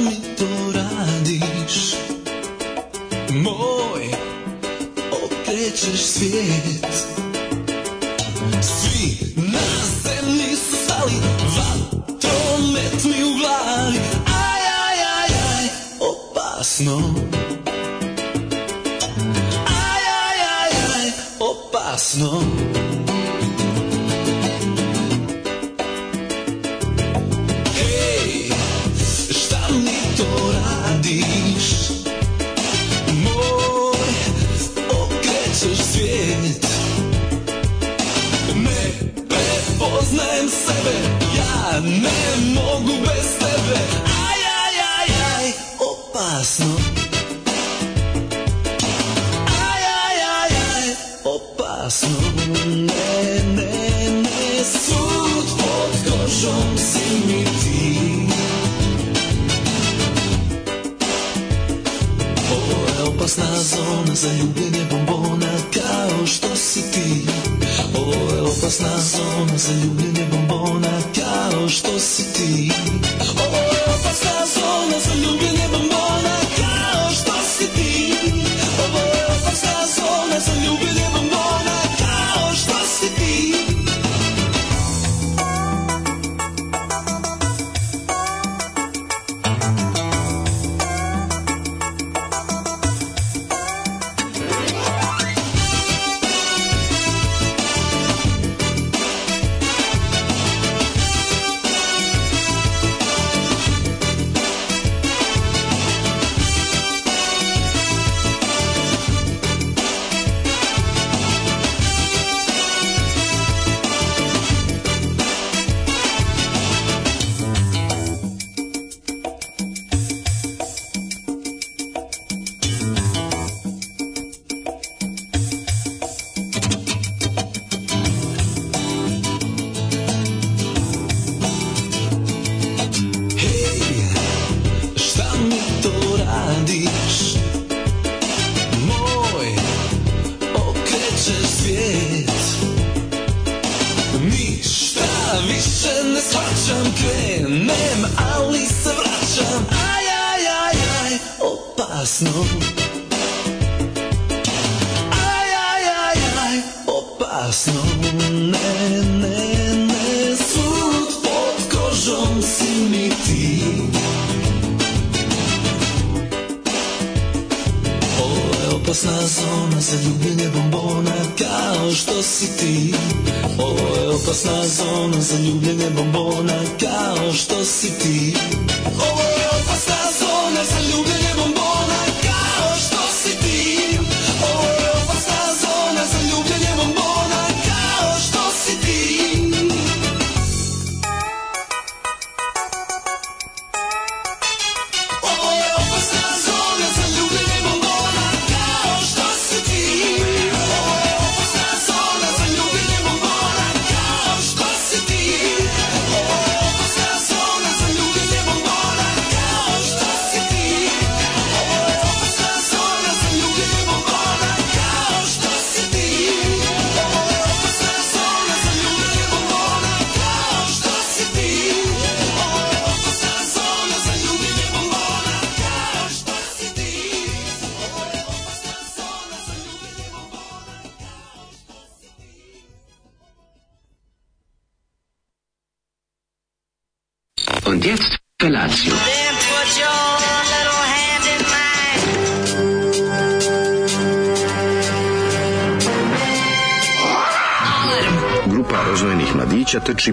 muito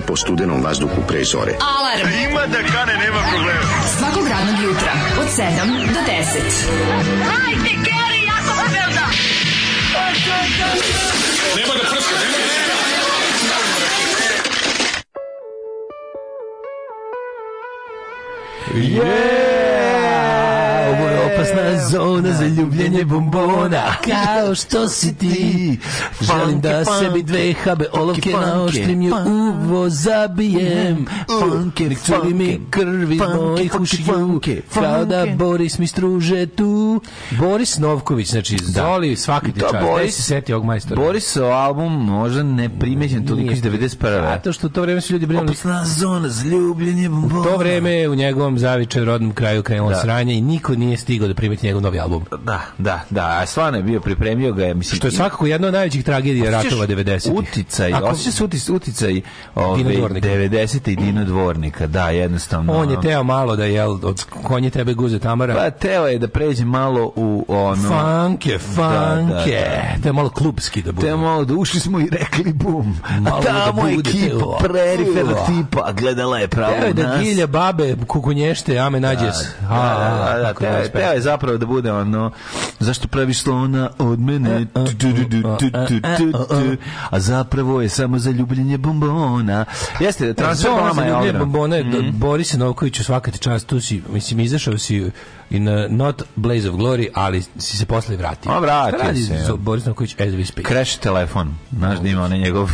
po studenom vazduhu pre zore. kao što si ti. Želim da sebi dve habe olovke naoštrim ju uvo zabijem. Funker, mm, curi mi krvi iz mojih ušiju. Kao da Boris mi struže tu. Boris Novković, znači, da. Zoli, svaki dečak. Da, Boris, se seti ovog majstora. Boris album možda ne primećen toliko iz 91. Zato što to vreme su ljudi brinuli. Opasna zona, zljubljen je bombon. To vreme u njegovom zavičaju rodnom kraju krenulo da. sranje i niko nije stigao da primeti njegov novi album. Da, da, da. A stvarno je bio pripremio ga. Je, mislim, što je svakako jedna od najvećih tragedija ratova 90-ih. Uticaj, Ako... osjećaš utic, uticaj ove, ovaj, 90 i Dino Dvornika. Da, jednostavno. On je teo malo da je od konje treba guze Tamara. Pa teo je da pređe malo u ono... Funke, funke. Da, da, da. malo klubski da bude. Teo malo da ušli smo i rekli bum. Malo A tamo da ekipa preriferna tipa gledala je pravo teo je da gilja babe kukunješte, ame nađes. Da, da, da, da, teo, je, teo je zapravo da bude ono zašto praviš slona od mene a zapravo je samo za ljubljenje bombona. Jeste, transfer bomba je bombona. Boris Novković svaka ti čast tu si, mislim mislim izašao si in uh, not Blaze of Glory, ali si se posle vratio. A vratio radi se. Radi Boris Noković as we speak. Crash telefon. Znaš da ima onaj njegov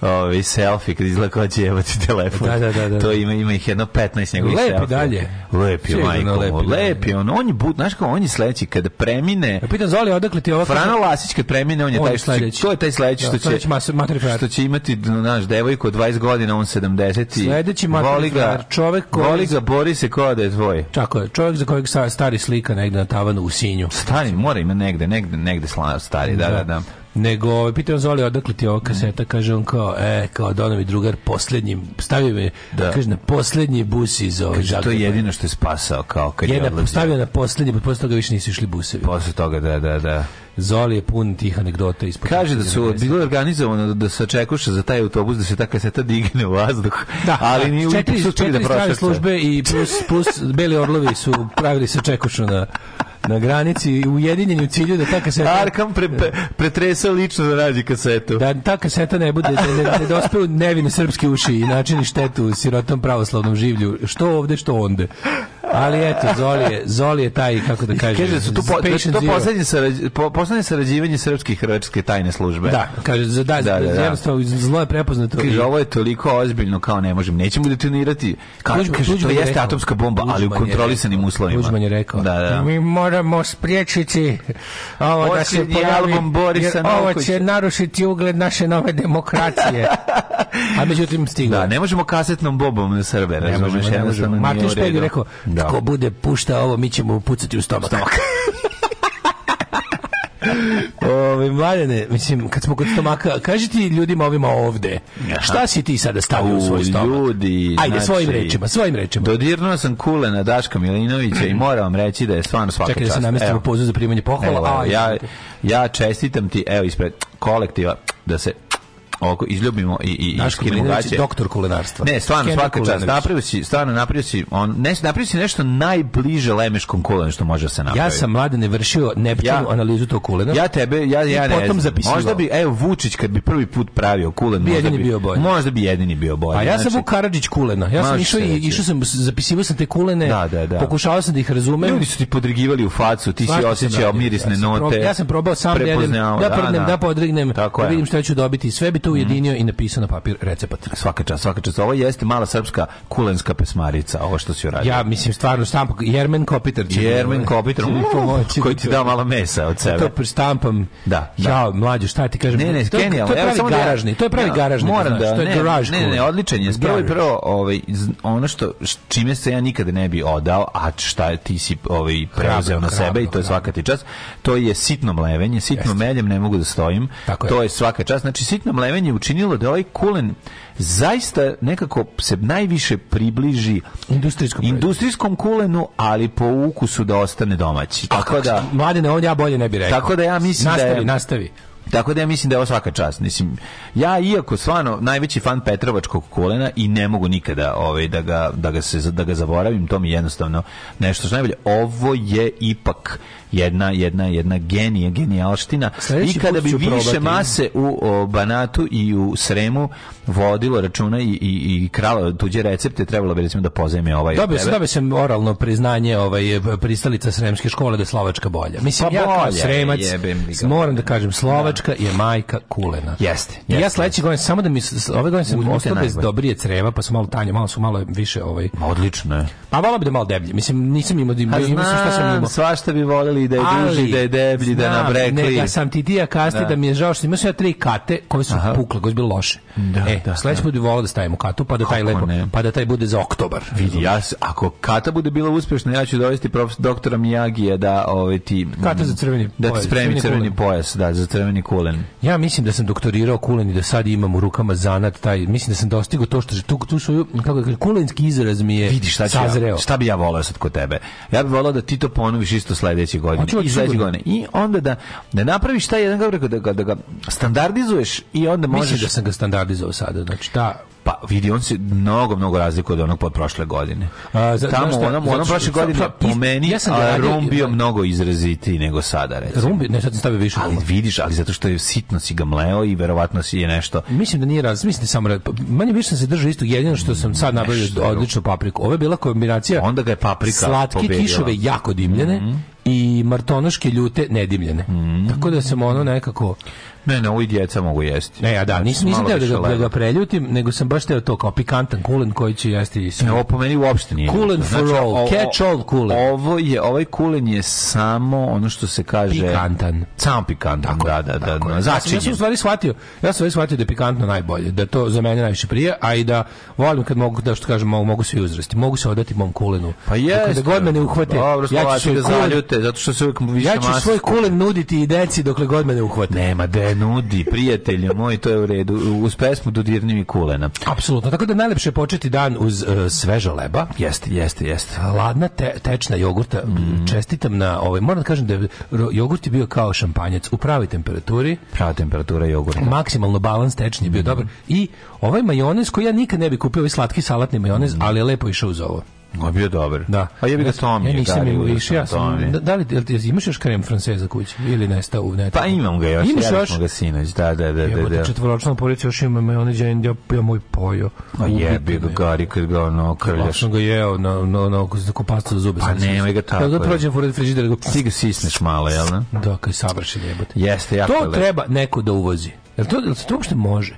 ovaj selfie kad izgleda kao će jebati telefon. Da, da, da, da. To ima ima ih jedno 15 njegovih lepi selfie. Dalje. Lepi dalje. Lepi, majko. Lepi, on on je bud, znaš kao on je sledeći kad premine. Ja pitam Zoli odakle ti ovo? Frano Lasić kad premine, on je on taj sledeći. to je taj sledeći da, što će mater, mater, što će imati, znaš, devojku od 20 godina, on 70 i sledeći mater, čovek koji voli ga Boris je kao da je tvoj. Tako je, čovek za kojeg sa stari slika negde na tavanu u Sinju. Stari, mora ima negde, negde, negde stari, da, da, da. da nego ovaj, pitao on Zoli odakle ti ova kaseta, kaže on kao, e, kao dono da mi drugar posljednjim, stavio me, da. kaže na poslednji bus iz ovog Kaže, to je jedino što je spasao, kao kad Jedna, je odlazio. Stavio na posljednji, pa posle toga više nisu išli busevi. Posle toga, da, da, da. Zoli je pun tih anegdota ispod. Kaže da su bilo organizovano da se čekuše za taj autobus da se ta kaseta digne u vazduh. Da, ali ni u četiri, da četiri, da službe i plus plus beli orlovi su pravili se čekušu na na granici ujedinjeni u cilju da ta kaseta... Arkam pre, pre, pretresao lično da nađe kasetu. Da ta kaseta ne bude, da ne, ne dospe u nevine srpske uši i načini štetu sirotom pravoslavnom življu. Što ovde, što onde. Ali eto, Zoli je, Zoli je taj, kako da kažem, kaže, da su tu po, da to poslednje, sarađ, po, poslednje sarađivanje srpske i hrvatske tajne službe. Da, kaže, da, da, da, da. jednostavno zlo je prepoznato. Kaže, ovo je toliko ozbiljno kao ne možemo, nećemo detonirati. Ka, Lužman, kaže, Lužman to je jeste rekao, atomska bomba, Lužman ali u kontrolisanim uslovima. Lužman je rekao, da, da. mi moramo spriječiti ovo Oči, da se pojavi, Borisa ovo će narušiti ugled naše nove demokracije. A međutim stiglo. Da, ne možemo kasetnom bobom na Srbe, razumeš, jednostavno. Martin je rekao, da da. ko bude pušta ovo, mi ćemo pucati u stomak. stomak. Ove, mladene, mislim, kad smo kod stomaka, kaži ti ljudima ovima ovde, Aha. šta si ti sada stavio u svoj stomak? Ljudi, Ajde, znači, svojim rečima, svojim rečima. Dodirnuo sam kule na Daška Milinovića i moram vam reći da je stvarno svaka Čekaj, čast. Čekaj da se namestimo pozu za primanje pohvala. Evo, evo, ja, ja čestitam ti, evo, ispred kolektiva, da se oko, izljubimo i, i, Naš i doktor kulinarstva. Ne, stvarno, svaka čast. Napravio si, stvarno, napravio si, on, ne, napravio si nešto najbliže lemeškom kulenu što može da se napraviti. Ja sam mladene vršio neptinu ja, analizu tog kulena. Ja tebe, ja, ja ne potom znam. Možda bi, evo, Vučić kad bi prvi put pravio kulen, bi možda, bi, bio bolje. možda bi jedini bio bolji. A ja sam Vuk znači- Karadžić kulena. Ja sam išao, i, išao sam, zapisivao sam te kulene, da, da, da. pokušavao sam da ih razumem. Ljudi su ti podrigivali u facu, ti si osećao mirisne note. Ja sam probao sam da jedem, da prdnem, da, da. da podrignem, da vidim šta ću dobiti. Sve bi to to ujedinio mm. i napisao na papir recept. Svaka čast, svaka čast. Ovo jeste mala srpska kulenska pesmarica, ovo što si uradio. Ja mislim stvarno štampa Jermen Kopitar. Jermen Kopitar, da koji ti da malo mesa od sebe. Da to štampam. Da. da. Ja, mlađe, šta ti kažem? Ne, ne, to, genijalno. To je pravi da garažni, to je pravi garažni. Moram da, to je garaž. Ne, ne, odličan je. Prvo i prvo, ovaj ono što čime se ja nikada ne bi odao, a šta ti si ovaj preuzeo na sebe i to je svaka ti čast. To je sitno mlevenje, sitno meljem ne mogu da stojim. To je svaka čast. Znači sitno mlevenje je učinilo da ovaj kulen zaista nekako se najviše približi industrijskom, industrijskom kulenu, ali po ukusu da ostane domaći. Tako da mladine, on ja bolje ne bi rekao. Tako da ja mislim nastavi, da je, nastavi. Tako da ja mislim da je ovo svaka čast. Mislim, ja iako stvarno najveći fan Petrovačkog kolena i ne mogu nikada ovaj, da, ga, da, ga se, da ga zaboravim, to mi jednostavno nešto što najbolje. Ovo je ipak jedna jedna jedna genija genijalština Sljedeći i kada bi više probati. mase u o, Banatu i u Sremu vodilo računa i i i kralo tuđe recepte trebalo bi recimo da pozajme ovaj Dobio sam dobio sam oralno priznanje ovaj pristalica sremske škole da je slovačka bolja. Mislim pa ja bolje, sremac moram da kažem slovačka Grčka je majka kulena. Jeste. jeste ja sledeće godine samo da mi ove godine sam ostao bez dobrije creva, pa su malo tanje, malo su malo više ovaj. Ma Odlično je. Pa malo bi da malo deblje. Mislim nisam imao da imao, imao šta sam imao. Svašta bi voleli da je duži, da je deblji, da nam rekli. Ne, ja sam ti dija kasti da, da mi je žao što imaš ja tri kate koje su Aha. pukle, koje su bile loše. Da, e, da, sledeći put da. bi volao da stavimo katu pa da taj lepo, pa da taj bude za oktobar. Vidi, ja ako kata bude bila uspešna, ja ću dovesti prof doktora Miyagija da ovaj ti Kata za crveni da pojas. spremi crveni pojas, da, za crveni kulen? Ja mislim da sam doktorirao kulen i da sad imam u rukama zanat taj, mislim da sam dostigao to što tu, tu svoju, kako da kulenski izraz mi je Vidi šta sazreo. Ja, šta bi ja voleo sad kod tebe? Ja bih voleo da ti to ponoviš isto sledeće godine i sledeće godine. I onda da, da napraviš taj jedan, kako da, da ga standardizuješ i onda možeš... Mislim da sam ga standardizovao sada, znači ta Pa vidi, on se mnogo, mnogo razlikuje od onog pod prošle godine. A, za, Tamo, šta, onom, onom prošle godine, šta, po meni, ja sam radio, rum bio da, mnogo izraziti nego sada, recimo. Rum, ne, sad stavio više. Ali vidiš, ali zato što je sitno si ga mleo i verovatno si je nešto... Mislim da nije raz, mislim da samo... Manje više sam se držao istog, jedino što sam sad nabavio odličnu papriku. Ovo je bila kombinacija... Onda ga je paprika Slatke poberila. kišove jako dimljene mm -hmm i martonoške ljute nedimljene. Mm. Tako da sam ono nekako... Ne, ne, ovo djeca mogu jesti. Ne, ja da, nisam, nisam teo da ga, da ga preljutim, nego sam baš teo to kao pikantan kulen koji će jesti i sve. Ne, ovo po meni uopšte nije. Kulen for znači, all, ovo, catch all kulen. Ovo je, ovaj kulen je samo ono što se kaže... Pikantan. Samo pikantan, tako, da, da, da. Tako, da znači, ja sam u stvari shvatio, ja sam u shvatio da je pikantno najbolje, da to za mene najviše prije, a i da volim kad mogu, da što kažem, mogu, mogu svi uzrasti, mogu se odati mom kulenu. Pa je. Kada god me ne uhvate, Dobro, ja ću se da zaljute, zato što se uvijek više Ja ću masku. svoj kulen nuditi i deci dokle god me ne uhvate. Nema da je nudi, prijatelju moj, to je u redu. Uz pesmu dodirni mi kulena. Apsolutno, tako da najlepše početi dan uz uh, sveža leba. Jeste, jeste, jeste. Ladna te, tečna jogurta. Mm. Čestitam na ovaj, moram da kažem da je jogurt je bio kao šampanjac u pravi temperaturi. Prava temperatura jogurta. Maksimalno balans tečni je bio mm. dobar. I ovaj majonez koji ja nikad ne bih kupio, ovaj slatki salatni majonez, mm. ali je lepo išao uz ovo. On bio dobar. Da. A da, je da Tomi. Ja nisam imao više. Ja sam, da, da li imaš još krem franceza kući ili nestao u netu? Pa imam ga još. Imaš još? ga sinoć, da, da, da. Evo, da, da. četvoročna policija još ima majonez, ja, ja, ja moj pojo. A jebi ga gari kad ga ono krljaš. Ja sam ga jeo na, na, na, na kupastu za zube. Pa nemoj ga tako. Kad ga prođem pored frižidera, da ga... Ti ga sisneš malo, jel ne? Da, kad da, kaj savršen jebote. Jeste, jako To treba neko da uvozi. Jel to, jel to uopšte može?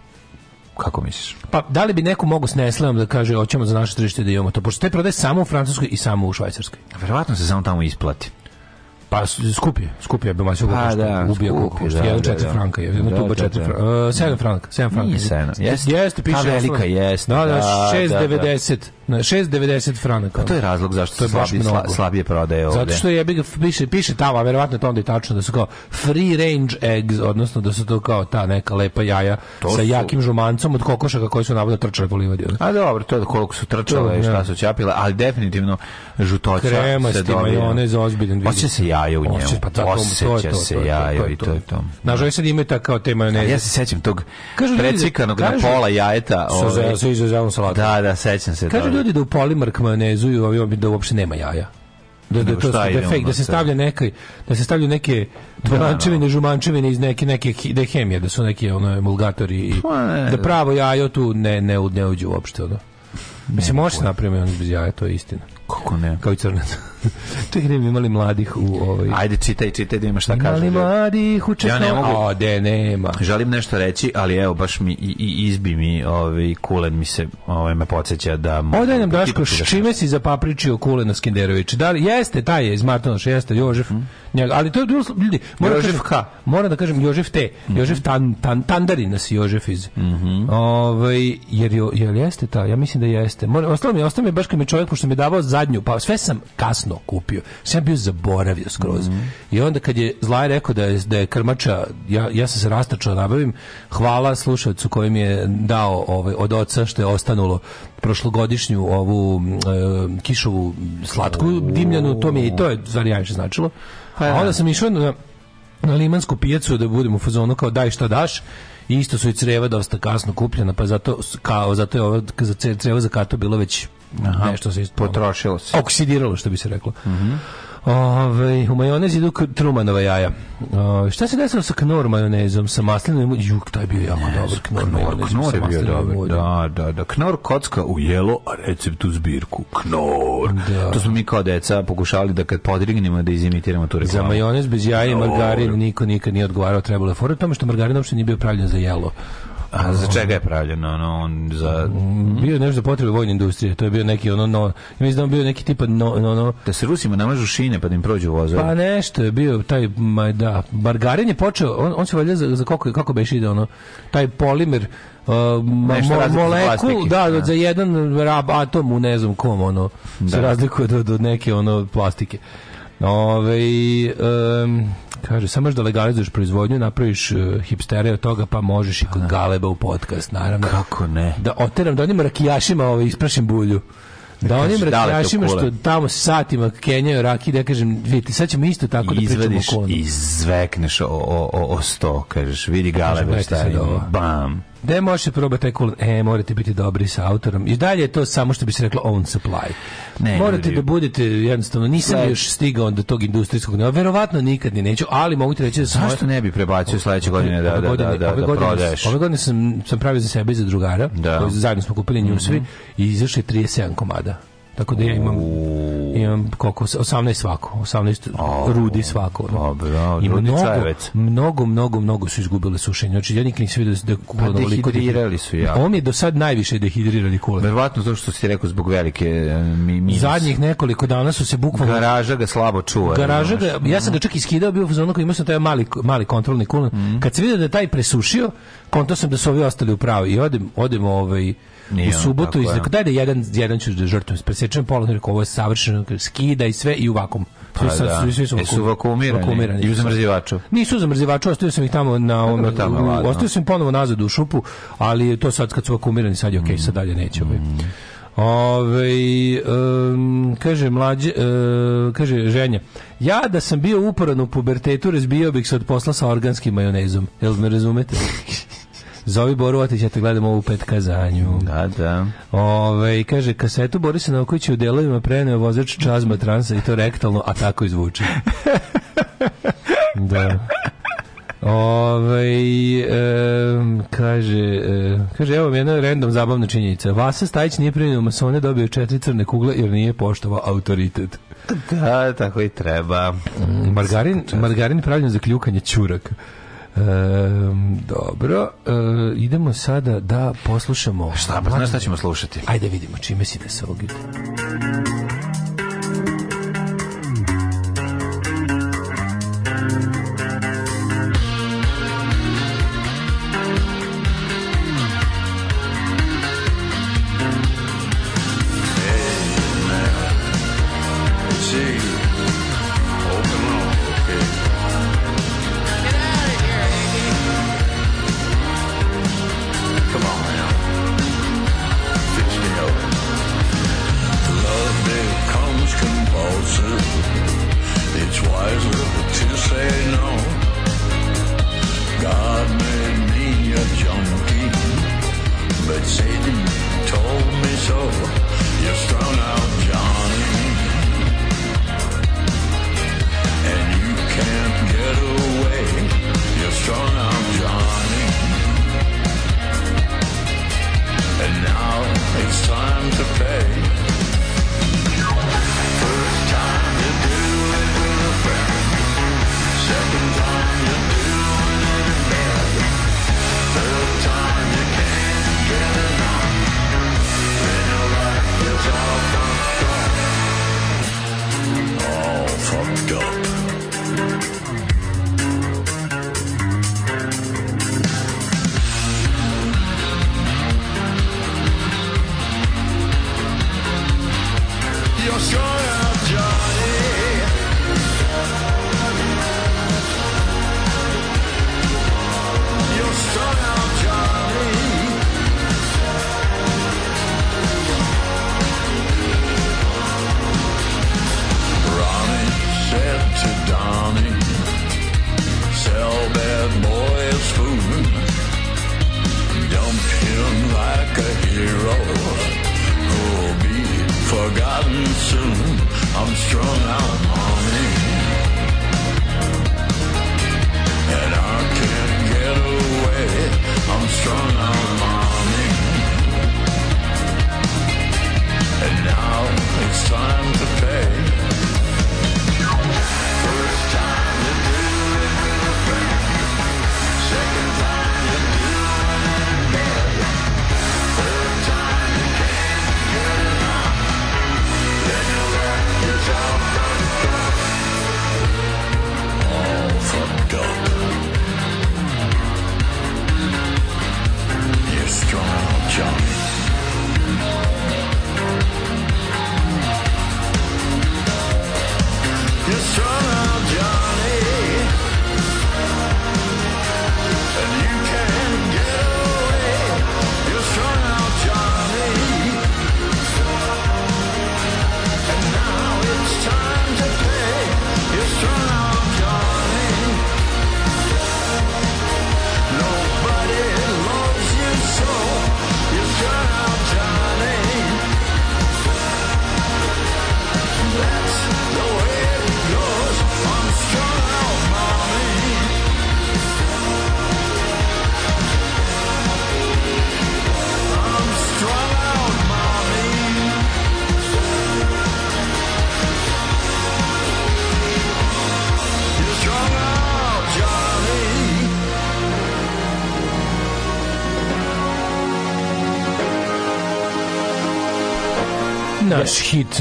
Kako misliš? Pa da li bi neko mogu s Nestleom da kaže hoćemo za naše tržište da imamo to, pošto te prodaje samo u Francuskoj i samo u Švajcarskoj. Verovatno se samo tamo isplati. Pa skuplje, skuplje bi masio pa, košta. Da, ubija koliko košta. Jedan da, četiri da. franka je, jedan da, tuba da, četiri franka. Uh, sedam franka, sedam franka. Nije sedam. Jeste, jeste piše. Ta velika jeste. Da, da, 6,90. Da, da besplatno, 6,90 franaka. A pa to je razlog zašto to je baš slabije, mnogo. slabije prodaje ovde. Zato što je ga piše piše tava, verovatno to onda i tačno da su kao free range eggs, odnosno da su to kao ta neka lepa jaja to sa su... jakim žumancom od kokošaka koji su navodno trčale po livadi. A dobro, to je koliko su trčale i šta da. su ćapile, ali definitivno žutoća Krema se dobija. Krema one za ozbiljan Osjeća se jaje u njemu. Osjeća, pa da, to, se jaje i to je to. Nažalost sad imaju tako kao te majoneze. Ja se sećam tog precikanog na pola jajeta. Sa, ovaj- sa izuzevom salatom. Da, da, sećam se. Kažu ljudi da u polimer kmanezuju, ovi bi da uopće nema jaja. Da, da, to je fake, da se stavlja neki, da se stavlju neke dvorančevine, da, da, da. žumančevine iz neke, neke de hemije, da su neki ono, emulgatori i pa da pravo jajo tu ne, ne, ne uđe uopće. Ono. Mislim, može se napraviti ono bez jaja, to je istina. Kako ne? Kao i crnac. Čekaj, ne imali mladih u ovoj... Ajde, čitaj, čitaj da ima šta kažem. Imali mladih u česno... Ja ne mogu... O, de, nema. Želim nešto reći, ali evo, baš mi i, i izbi mi, ovaj, kulen mi se, ovaj, me podsjeća da... Odaj nam, Daško, s da- čime si zapapričio kulena Skenderović? Da li, jeste, taj je iz Martanoša, jeste, Jožef. Mm. Njega, ali to je drugo, ljudi, moram da Jožef K. Moram da kažem Jožef T. Mm Jožef tan, tan, Tandarina si Jožef iz. Mm -hmm. ovaj, jer, jer jeste ta, ja mislim da jeste. Moram, ostalo mi, ostalo mi baš kad me čovjek, pošto mi je davao za zadnju, pa sve sam kasno kupio. Sve sam bio zaboravio skroz. Mm -hmm. I onda kad je Zlaj rekao da je, da je krmača, ja, ja sam se rastračao nabavim, hvala slušalcu koji mi je dao ovaj, od oca što je ostanulo prošlogodišnju ovu e, kišovu slatku dimljanu, to mi je i to je stvari najviše značilo. Pa A da. onda sam išao na, na limansku pijacu da budem u fazonu kao daj šta daš isto su i creva dosta kasno kupljena, pa zato, kao, zato je ovo za creva za kato bilo već Aha, nešto se ispalo. potrošilo se. Oksidiralo, što bi se reklo. Mm -hmm. Ove, ovaj, u majonez idu Trumanova jaja. Ove, ovaj, šta se desilo sa knor majonezom, sa maslinom? Juk, taj bio jako ne, dobar knor, knor majonez. Knor je bio dobar, da, da, da. Knor kocka u jelo, a recept u zbirku. Knor. Da. To smo mi kao deca pokušali da kad podrignemo da izimitiramo tu reklamu. Za majonez bez jaja i margarin niko nikad nije odgovarao, trebalo je fora tome što margarin uopšte nije bio pravljen za jelo. A za čega je da. pravljeno? Ono, on za... Mm, bio je nešto za potrebe vojne industrije. To je bio neki ono... No, ja mislim da on bio neki tipa... No, no, no. Da se Rusima namažu šine pa da im prođu vozove. Pa nešto je bio taj... Ma, da. Bargarin je počeo... On, on se valja za, za kako, kako beš ide ono... Taj polimer... Uh, mo, molekul, da, da, da, za jedan rab atom u ne znam kom ono, da. se razlikuje do, od neke ono plastike. Ove, um, Kaže, samo da legalizuješ proizvodnju, napraviš uh, hipstere od toga, pa možeš i kod Galeba u podcast, naravno. Kako ne? Da oteram, da onim rakijašima ovaj, isprašim bulju. Da onim rakijašima što tamo satima kenjaju raki, da kažem, vidite, sad ćemo isto tako da Izvediš, pričamo konu. Izvekneš o, o, o, sto, kažeš, vidi Galeba šta je Bam. Da može proba taj kulen? E, morate biti dobri sa autorom. I dalje je to samo što bi se reklo on supply. Ne, morate ne da budete jednostavno, nisam Sled. još stigao do tog industrijskog, ne, verovatno nikad ni neću, ali mogu ti reći da sam... Zašto ne bi prebacio sledeće da- da- godine da, da, da, da, ove godine, prodaješ? Ove godine sam, sam pravio za sebe i za drugara, da. zajedno smo kupili njusevi mm -hmm. i izašli 37 komada. Tako da ja imam, imam koliko, 18 svako, 18 oh, rudi svako. Dobro, I mnogo, mnogo, mnogo, mnogo su izgubile sušenje. Znači, ja nikad nisam vidio da kulen da pa dehidrirali su ja. On je do sad najviše dehidrirali kule. Verovatno zato što se rekao zbog velike e, mi, minus. Zadnjih nekoliko dana su se bukvalno... Garaža ga slabo čuva. Garaža ga, ja sam ga mhm. čak iskidao, bio u ono koji imao sam taj mali, mali kontrolni kulen. Mm. Kad se vidi da je taj presušio, konto sam da su ovi ostali u pravu I odem, odem ovaj, Nije u subotu iz daj da jedan jedan ću da žrtvujem presečem pola rekao ovo je savršeno skida i sve i u vakum pa svi, pa, da. svi, svi su, e, su vakumirani, i u zamrzivaču nisu u zamrzivaču ostavio sam ih tamo na ono, da tamo, ostavio sam ponovo nazad u šupu ali to sad kad su vakumirani sad je okej okay, sad dalje neće ovaj. Mm. Ove, um, kaže mlađe, uh, kaže ženja, ja da sam bio uporan u pubertetu, razbio bih se od posla sa organskim majonezom. Jel me razumete? Zovi Boru Otića, te gledamo ovu pet kazanju. Da, da. Ove, kaže, kasetu Borisa Novkovića u delovima preneo vozač čazma transa i to rektalno, a tako izvuče. da. Ove, e, kaže, e, kaže, evo mi jedna random zabavna činjenica. Vasa Stajić nije primio masone, dobio četiri crne kugle jer nije poštovao autoritet. Da, tako i treba. Margarin, margarin pravljen za kljukanje čuraka. Um, dobro, uh, idemo sada da poslušamo... Šta, pa znaš šta ćemo slušati? Ajde vidimo čime si da se ogide. Thank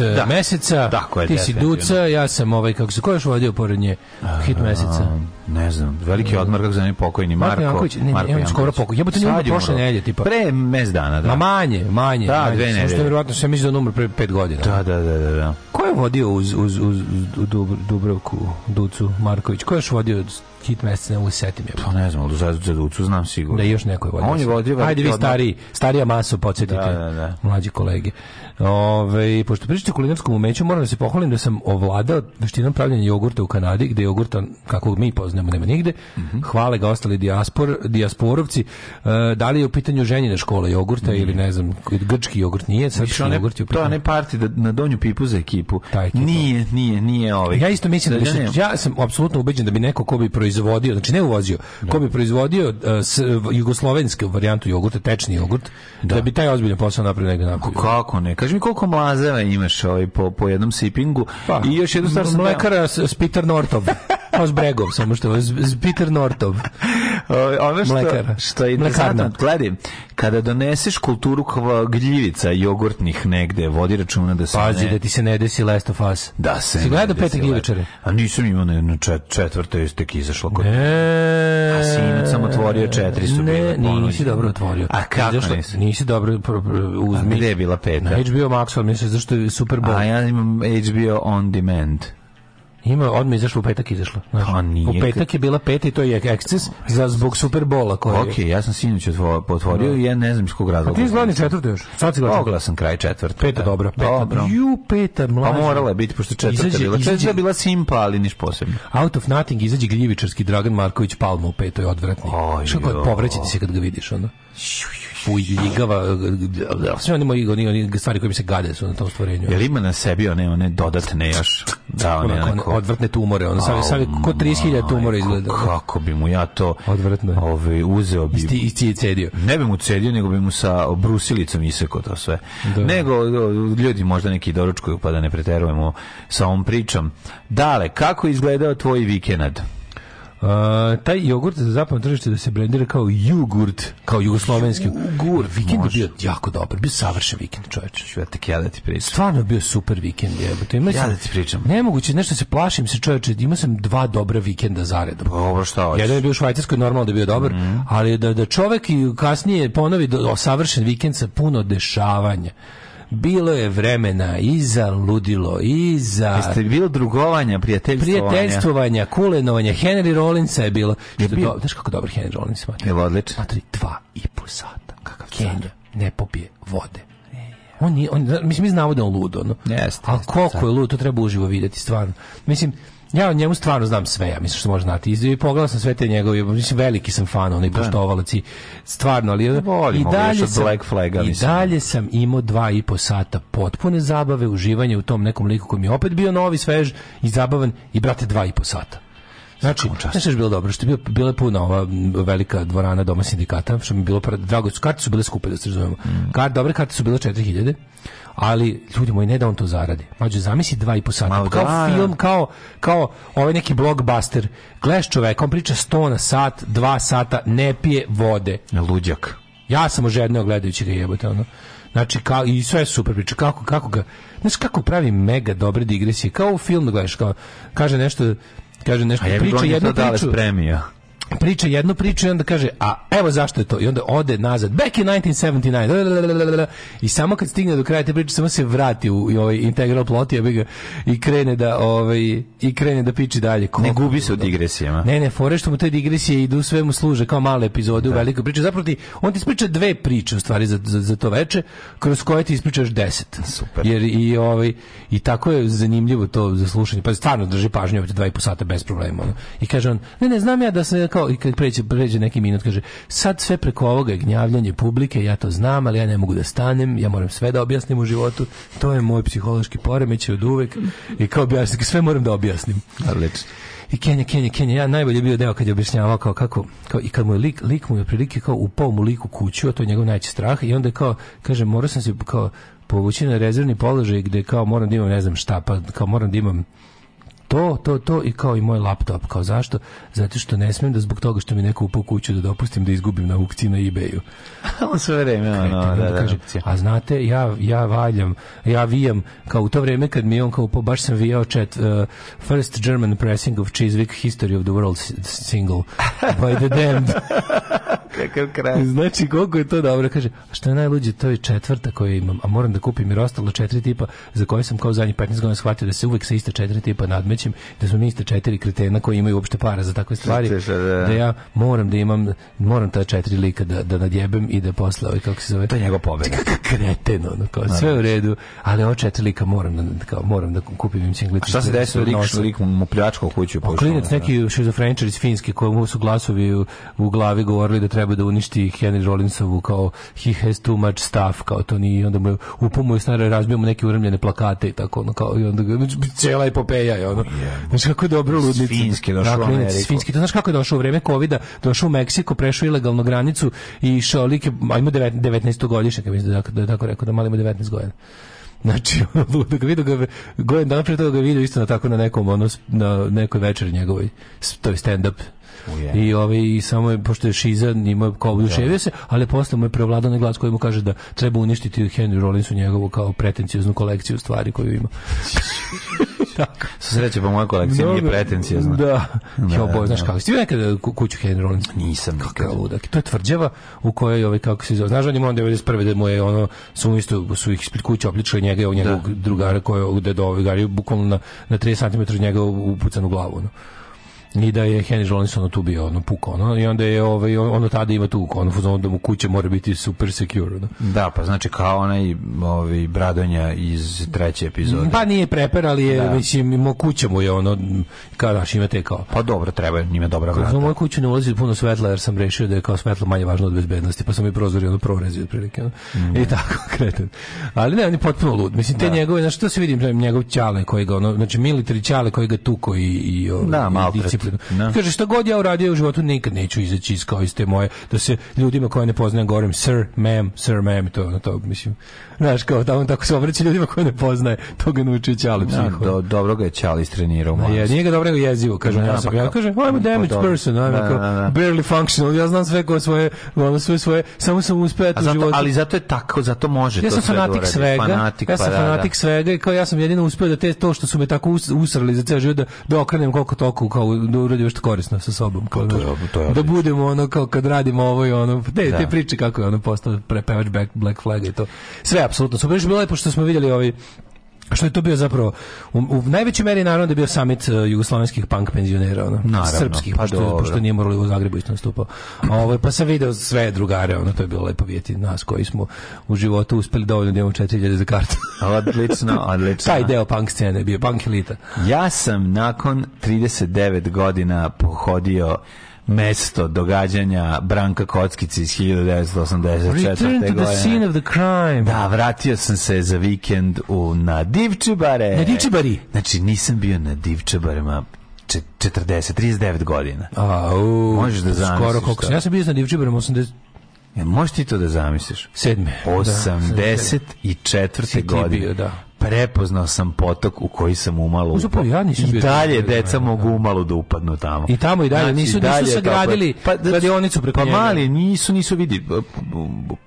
da. E, meseca, Tako je, ti si Duca, ja sam ovaj, kako se, ko vodio pored nje? Hit meseca. Ne znam, veliki mm. odmor, kako znam, pokojni Marko. Marko Janković, ne, ne, on skoro pokoj. Ja butim umro prošle nedelje, tipa. Pre mes dana, da. Ma manje, manje. Da, manje. dve nedelje. Samo što verovatno sam mislio da umro pre 5 godina. Da, da, da, da. da. Ko je vodio uz, uz, uz, uz Dubrovku, Ducu Marković? Ko je još vodio hit meseca, ne mogu se setim. Je. Pa ne znam, ali za, za znam sigurno. Da, još neko je vodio. On je vodio. Ajde vi stari, starija maso, podsjetite, da, da, da. mlađi kolege. Ove, pošto pričate o kulinarskom umeću, moram da se pohvalim da sam ovladao veštinom pravljenja jogurta u Kanadi, gde jogurta, kako mi poznajemo, nema nigde. Mm -hmm. Hvale ga ostali dijaspor, dijasporovci. E, da li je u pitanju ženjine škola jogurta mm ili ne znam, grčki jogurt nije, srpski one, jogurt je u pitanju. To ne parti da, na donju pipu za ekipu. Taj, nije, nije, nije, nije ovaj. Ja isto mislim da, da, da bi se, ja sam apsolutno ubeđen da bi neko ko bi proiz proizvodio, znači ne uvozio, da. ko bi proizvodio uh, jugoslovensku varijantu jogurta, tečni jogurt, da, da bi taj ozbiljan posao napravio negdje napravio. Kako ne? Kaži mi koliko mlazeva imaš ovaj po, po jednom sipingu pa, i još jednu stvar sam... Mlekara Spitar Nortov. kao s bregom, samo što je Peter Nortov. ono što, Mlekara. što je interesantno, gledaj, kada doneseš kulturu gljivica jogurtnih negde, vodi računa da se Pazi, ne... da ti se ne desi Last of Us. Da se. Si gledao pete gljivičare? A nisam imao na jedno čet, četvrto je tek izašlo kod. Ne. A sinac sam otvorio četiri su ne, bile. Ne, nisi dobro otvorio. A kako Izašlo, nisi? Nisi dobro pro, pro, uzmi. A gde je bila peta? Na HBO Max, ali misliš zašto je Super Bowl. A ja imam HBO On Demand. Ima odme izašlo u petak izašlo. Pa nije. U petak je bila peta i to je eksces za zbog Superbola koji. Okej, okay, ja sam sinoć otvorio no. Da. i ja ne znam iz kog razloga. A ti glavni četvrti još. Sad si gledao. sam kraj četvrta. Peta da. dobro. Peta, dobro. Ju peta mlađa. Pa morala je biti pošto četvrta izađe, bila. Četvrta izađe, bila simpa, ali niš posebno. Out of nothing izađe gljivičarski Dragan Marković Palmo u petoj odvratni. Šta kod povraćati se kad ga vidiš onda. Šu, puljigava, e, e, e, sve oni moji oni, oni stvari koje mi se gade su na tom stvorenju. Jel ima na sebi one, one dodatne još? Da, one, onako, onako, odvrtne tumore, ono savi, savi, ko 30.000 tumore izgleda. Kako bi mu ja to odvrtno. Ove, uzeo bi. Isti, isti je cedio. Ne bi mu cedio, nego bi mu sa brusilicom isekao to sve. Da. Nego ljudi možda neki doručkuju pa da ne preterujemo sa ovom pričom. Dale, kako izgledao tvoj vikend? taj jogurt za zapadno tržište da se brendira kao jugurt, kao jugoslovenski. Jugurt, vikend je bio jako dobar, bio savršen vikend, čoveče. Ću ja tek ja da ti pričam. Stvarno je bio super vikend, jebote. Ima ja da ti pričam. Nemoguće, nešto se plašim se, čoveče, imao sam dva dobra vikenda zaredom. Dobro, pa šta hoćeš? Jedan je bio u Švajcarskoj, normalno da je bio dobar, mm. ali da, da čovek i kasnije ponovi do, o, savršen vikend sa puno dešavanja bilo je vremena i za ludilo, i za... Jeste bilo drugovanja, prijateljstvovanja. Prijateljstvovanja, kulenovanja. Henry Rollinsa je bilo. Je što bio... Do... Znaš kako dobar Henry Rollins je? Je odličan. Matri, dva i po sata. Kakav Kenja ne popije vode. On, je, on, mislim, mi znamo da je on lud, ono. Jeste. Ali koliko je lud, to treba uživo vidjeti, stvarno. Mislim, Ja o njemu stvarno znam sve, ja mislim što može znati. I pogledao sam sve te njegove, mislim veliki sam fan, onaj da. poštovalac stvarno, ali da Volimo, i dalje sam, Black Flaga, i dalje sam imao dva i po sata potpune zabave, uživanje u tom nekom liku koji mi je opet bio novi, svež i zabavan i brate dva i po sata. Znači, znaš što je bilo dobro, što je bilo, bila puna ova velika dvorana doma sindikata, što mi je bilo drago, karte su bile skupe, da se razumemo. Mm. Karte, dobre karte su bile 4000, ali ljudi moji ne da on to zaradi. Mađo zamisli dva i po sata, Malo kao da, da, film, kao kao ovaj neki blockbuster. gleš čoveka, on priča 100 na sat, 2 sata, ne pije vode. Na luđak. Ja sam ožedneo gledajući ga jebote, ono. Znači, kao, i sve je super priča, kako, kako ga, znači kako pravi mega dobre digresije, kao u film da gledaš, kao, kaže nešto, kaže nešto, A je priča jednu priču. premija priča jednu priču i onda kaže, a evo zašto je to. I onda ode nazad, back in 1979. I samo kad stigne do kraja te priče, samo se vrati u ovaj integral plot i, i krene da ovaj, i krene da piči dalje. Ko, ne gubi se u digresijama. Ne, ne, fore što mu te digresije idu, svemu služe kao male epizode da. u velikoj priči. Zapravo ti, on ti ispriča dve priče u stvari za, za, za to veče, kroz koje ti ispričaš 10 Super. Jer i, ovaj, i tako je zanimljivo to za slušanje. Pa stvarno drži pažnju ovdje 2 i po sata bez problema. I kaže on, ne, ne, znam ja da se kao kao i kad pređe, pređe neki minut kaže sad sve preko ovoga gnjavljanje publike ja to znam ali ja ne mogu da stanem ja moram sve da objasnim u životu to je moj psihološki poremećaj od uvek i kao objasnim sve moram da objasnim odlično i Kenja, Kenja, Kenja, ja najbolje bio deo kad je objašnjavao kao kako, kao, i kad mu je lik, lik mu je otprilike kao upao mu liku kuću, a to je njegov najveći strah i onda je kao, kaže, morao sam se kao povući na rezervni položaj gde kao moram da imam ne znam šta, pa kao moram da imam to, to, to i kao i moj laptop. Kao zašto? Zato što ne smijem da zbog toga što mi neko upao kuću da dopustim da izgubim na aukciji na ebayu. On sve vreme, ono, no, da, da, kaže, da, A znate, ja, ja valjam, ja vijam, kao u to vreme kad mi on kao, po, pa baš sam vijao čet, uh, first German pressing of Chiswick History of the World single by the damned. Kakav kraj. Znači, koliko je to dobro. Kaže, a što je najluđe, to je četvrta koju imam, a moram da kupim jer ostalo četiri tipa za koje sam kao zadnjih 15 godina shvatio da se uvek sa iste četiri tipa nadmećem, da su mi iste četiri kretena koji imaju uopšte para za takve stvari. Češa, da. da. ja moram da imam, moram ta četiri lika da, da nadjebem i da posle, ovaj, kako se zove. To je njegov pobjeda. kreten, ono, kao, sve u redu, ali ovo četiri lika moram da, kao, moram da kupim im cinglicu. Šta se da desilo lik, lik mu pljačkao kuću? Pa, klinac neki šizofreničar iz Finske komu su glasovi u, u glavi govorili da treba treba da uništi Henry Rollinsovu kao he has too much stuff, kao to ni onda mu upomu stare snare razbijamo neke uramljene plakate i tako ono kao i onda znači, cela epopeja je ono. znači kako je dobro ludnice Finski došao dakle, u Ameriku. to znaš kako je došao u vreme kovida, došao u Meksiko, prešao ilegalno granicu i išao like, ajmo 19 godišnjaka, mislim da, da je tako rekao, da malimo 19 godina. Znači, ludak, vidio da ga, gojen dan pre toga ga vidio isto na tako na nekom, ono, na nekoj večeri njegovoj, to je stand-up Oh, yeah. I ovaj i samo je pošto je šizan ima moj kao oduševio da. se, ali posle mu je prevladao glas koji mu kaže da treba uništiti Henry Rollinsu njegovu kao pretencioznu kolekciju stvari koju ima. tako. Sreće pa moja kolekcija Mnogo, nije pretencijozna. Da. da. Jo, boy, da. znaš kako. Ste nekada kuću Henry Rollins? Nisam. Kakav ludak. To je tvrđava u kojoj ovaj kako se zove. Znaš, on da je on 91. da mu je ono su isto su ih ispred kuće obličili njega i da. njegovog drugara koji je u dedovoj gari bukvalno na, na 3 cm od njega upucan u glavu. No i da je Henry Rollinson tu bio ono puko ono i onda je ovaj ono tada ima tu ono fuzon da mu kuća mora biti super secure da, da pa znači kao onaj ovaj Bradonja iz treće epizode pa nije preper ali je da. mislim mu kuća mu je ono kao naš imate kao pa dobro treba njima dobra vrata u moju kuću ne ulazi puno svetla jer sam rešio da je kao svetlo manje važno od bezbednosti pa sam i prozori ono prorezi otprilike ono. Mm. i tako kretan ali ne on je potpuno lud mislim te da. njegove znači to se vidim njegov ćale koji ga ono znači militari ćale koji ga tuko i i ovaj, da, malo i nepotrebno. No. Da. Kaže šta god ja uradio u životu nikad neću izaći iz kao iste moje da se ljudima koje ne poznajem govorim sir, ma'am, sir, ma'am to na to mislim Znaš, kao on tako se obraća ljudima koje ne poznaje. To ga naučio Ćali da, psiho. do, dobro ga je Ćali istrenirao. Ma je, nije ga dobro je jezivo, kaže. Da, ja, pa sam, ja kažem, I'm a pa damaged person, I'm da, da, barely functional. Ja znam sve koje svoje, ono sve svoje, samo sam uspeo u životu. Ali zato je tako, zato može ja sam fanatik svega. ja sam pa fanatik svega i kao ja sam jedino uspeo da te to što su me tako usrali za ceo život da, da okrenem koliko toliko kao da uradim što korisno sa sobom. Kao, to, da budemo ono kao kad radimo ovo i ono, te, te priče kako je ono postao prepevač Black Flag i to. Sve apsolutno super. Još bilo lepo što smo vidjeli ovi što je to bio zapravo u, u najvećoj meri naravno da je bio samit uh, e, jugoslovenskih punk penzionera ono, naravno, srpskih pa što, pošto nije morali u Zagrebu isto nastupao ovaj pa sam video sve drugare ono to je bilo lepo videti nas koji smo u životu uspeli dovoljno da imamo 4000 za kartu odlično odlično taj deo punk scene je bio punk elita ja sam nakon 39 godina pohodio mesto događanja Branka Kockice iz 1984. Return to the scene of the crime. Da, vratio sam se za vikend u, na Divčibare. Na Divčibari? Znači, nisam bio na Divčibarima 40, 39 godina. A, u, Možeš da zamisliš Skoro koliko sam. Ja sam bio na Divčibarima 80... Ja, možeš ti to da zamisliš? Sedme. 84. Da, 84. godine. da prepoznao sam potok u koji sam umalo upao. Ja I dalje da deca mogu umalo da upadnu tamo. I tamo i dalje znači, nisu, dalje nisu sagradili pa, radionicu pa, znači, preko Pa njega. mali nisu, nisu vidi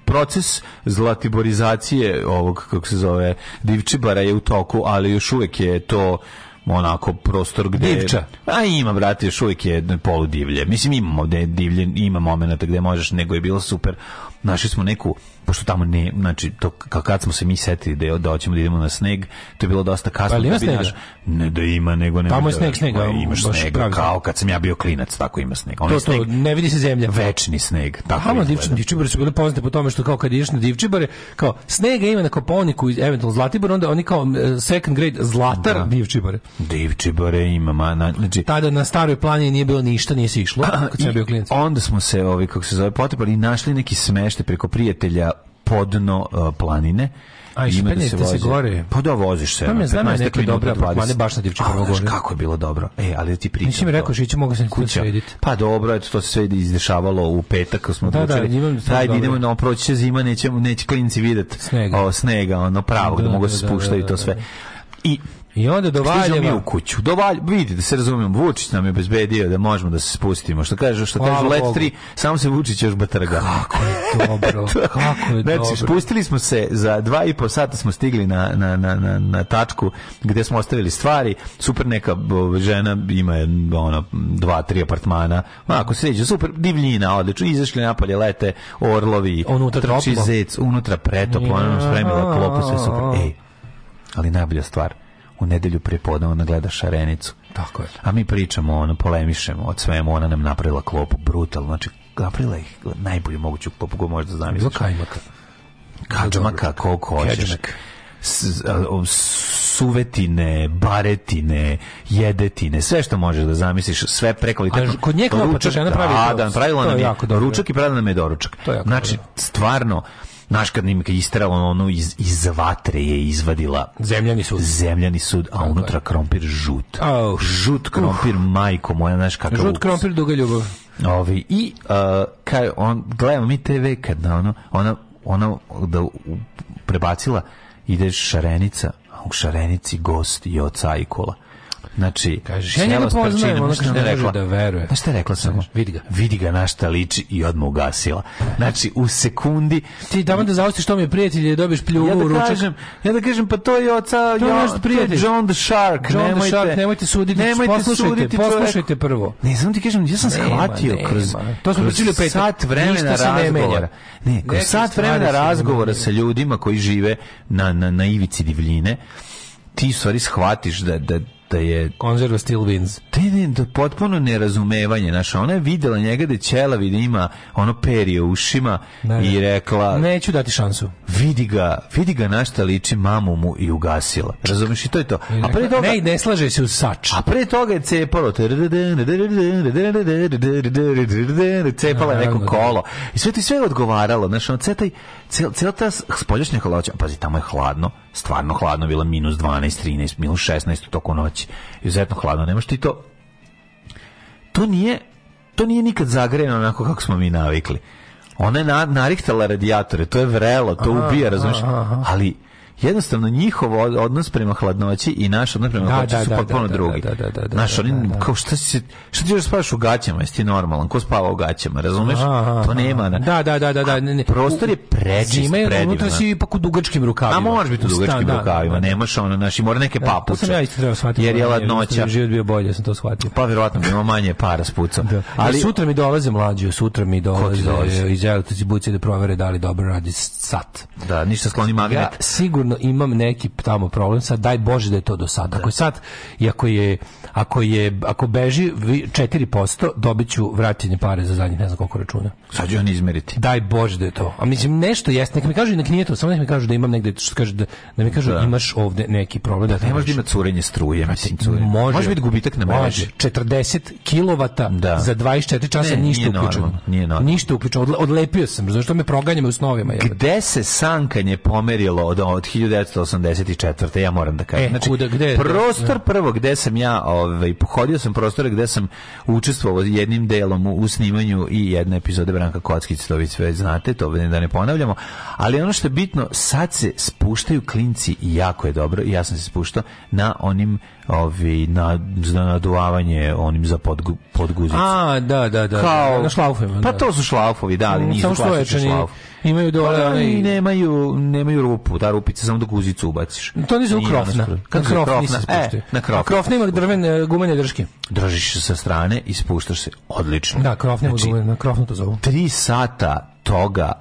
proces zlatiborizacije ovog, kako se zove, divčibara je u toku, ali još uvek je to onako prostor gdje Divča. A ima, brate, još uvijek je divlje. Mislim, imamo ovdje divlje, ima momenta gdje možeš, nego je bilo super. Našli smo neku pošto tamo ne, znači to kad smo se mi setili da da hoćemo da idemo na sneg, to je bilo dosta kasno pa, da bi naš, ne da ima nego ne. Tamo je da- sneg, pa, snega. pa, imaš sneg, kao kad sam ja bio klinac, tako ima snega. On to, sneg, to, ne vidi se zemlja, večni sneg, tako. Tamo divči, divčibare su bili poznate po tome što kao kad ideš na divčibare, kao snega ima na Koponiku i eventualno Zlatibor, onda oni kao e, second grade Zlatar da. divčibare. Divčibare ima, ma, na, znači tada na staroj planini nije bilo ništa, nije se išlo, kad sam bio klinac. Onda smo se, ovi kako se zove, potepali i našli neki smešte preko prijatelja podno uh, planine. A i da se, se gore. Pa da voziš se. Pa me znam neke dobra planina, baš na Divčiću ah, gore. kako je bilo dobro. E, ali ti pričam. Nisi mi rekao Šiću, mogu sam kuća. Srediti. Pa dobro, eto to se sve izdešavalo u petak kad smo da, dočeli. Da, da, Ajde idemo na proći će zima, nećemo neće klinci videti. Snega. O, snega, ono pravo, da, da mogu da da, se da, spuštaju to sve. I I onda dovaljamo Valjeva. u kuću. Dovalj, vidi, da se razumijem, Vučić nam je obezbedio da možemo da se spustimo. Što kaže, što kaže Let 3, samo se Vučić još batrga. Kako je dobro, kako je znači, dobro. spustili smo se, za 2 i po sata smo stigli na, na, na, na, na tačku gde smo ostavili stvari. Super neka žena ima ona dva, tri apartmana. Ma Ako sređe, super, divljina, odlično. Izašli napolje, lete, orlovi, unutra trči zec, unutra pretoplo, ona nam spremila klopu, sve super. Ej, ali najbolja stvar u nedelju prepodne ona gleda šarenicu. Tako je. A mi pričamo, ono, polemišemo od svemu, ona nam napravila klopu, brutal, znači napravila ih najbolju moguću klopu koju možda zamisliš. Bilo kajmaka. Kađmaka, koliko hoćeš. Kađmak. suvetine, baretine, jedetine, sve što možeš da zamisliš, sve prekvalitetno. A kod nje klopa, čak ona pravi. Da, da, pravila nam je jako ručak i pravila nam je doručak. To je jako znači, dobro. stvarno, Naš kad im je istrala ono iz, iz vatre je izvadila zemljani sud. Zemljani sud, a unutra krompir žut. Oh. Žut krompir, uh. majko moja, znaš kakav. Žut krompir, duga ljubav. Ovi, I uh, kaj, on, gledamo mi TV kad da ono, ona, ona da u, prebacila ide šarenica, a u šarenici gost i oca i kola Znači, kažeš, ja njega poznajem, ona kaže, ne može da veruje. Pa šta je rekla samo? Vidi ga. Vidi ga na šta liči i odmah ugasila. Znači, u sekundi... Ti da vam da zaostiš što mi je prijatelj i da dobiš pljuvu ja da ručak. Kažem, ja da kažem, pa to je oca... To je naš prijatelj. John the Shark. John nemojte, the Shark, nemojte suditi. Nemojte poslušajte, suditi poslušajte prvo. Ne, znam ti kažem, ja sam shvatio kroz... To smo pričali pet sat vremena razgovora. Ne, kroz sat vremena razgovora sa ljudima koji žive na, na, na ivici divljine ti u stvari shvatiš da, da Marta da je konzerva still wins. Te ne, potpuno nerazumevanje, znaš, ona je videla njega da ćelavi da ima ono perje u ušima ne, da, da. i rekla neću dati šansu. Vidi ga, vidi ga našta liči mamu mu i ugasila. Razumeš i to je to. A pre toga ne, ne slaže se u sač. A pre toga je cepalo cepala je neko kolo. I sve ti sve je odgovaralo, znaš, ono, cel, cel ta spoljašnja kolača, pazi, tamo je hladno, stvarno hladno, bila minus 12, 13, minus 16 toko noći. Izuzetno hladno, nemaš ti to... To nije, to nije nikad zagrejeno onako kako smo mi navikli. Ona je na, narihtala radijatore, to je vrelo, to aha, ubija, razumiješ? Ali jednostavno njihov odnos prema hladnoći i naš odnos prema hladnoći su potpuno drugi. naš, oni, kao šta si, šta ti još spavaš u gaćama, jesi ti normalan, ko spava u gaćama, razumeš? To nema. Da, da, da, da. da, Prostor je prečist, predivno. Zima je, unutra si ipak u dugačkim rukavima. A može biti u da, dugačkim da, da, rukavima, nemaš ono, naši mora neke papuče. To sam ja isto trebao shvatiti. Jer je ladnoća. Život bio bolje, sam to shvatio. Pa vjerovatno, ima manje para s pucom. Ali sutra mi dolaze mlađi, sutra mi dolaze iz elektrici buci da provere da li dobro radi sat. Da, ništa skloni magnet. Ja, sigurno imam neki tamo problem, sad daj Bože da je to do sada. Ako je da. sad, iako je ako je ako beži 4% dobiću vraćanje pare za zadnjih ne znam koliko računa. Sad ću on izmeriti. Daj bože da je to. A mislim nešto jeste, nek mi kažu nek nije to, samo nek mi kažu da imam negde što kaže da, da mi kažu da. imaš ovde neki problem da, da nemaš da ima curenje struje, pa mislim curenje. Može, može biti gubitak na mreži. 40 kW da. za 24 časa ne, ništa nije uključeno. nije normalno. Ništa uključeno. Odle, odlepio sam, zato što me proganjaju u snovima je. Gde se sankanje pomerilo od, od 1984. ja moram da kažem. E, znači, kuda, gde, prostor prvo gde sam ja ovaj, pohodio sam prostore gde sam učestvovao jednim delom u, u snimanju i jedne epizode Branka Kockić, to vi sve znate, to da ne ponavljamo, ali ono što je bitno, sad se spuštaju klinci i jako je dobro, ja sam se spuštao na onim ovi ovaj, na na naduvavanje onim za pod podguzicu. A, da, da, da, da. Kao, na šlaufima. Pa da. to su šlaufovi, da, ali nisu klasični šlaufovi. Imaju dole pa, da, one i nemaju nemaju rupu, ta da, rupica samo dok guzicu ubaciš. To nisu krofna. Kad krofni se spuštaju. E, na krofni. Krofni ima drvene gumene drške. Držiš se sa strane i spuštaš se. Odlično. Da, krofne znači, gumene, na krofnu to zovu. 3 sata toga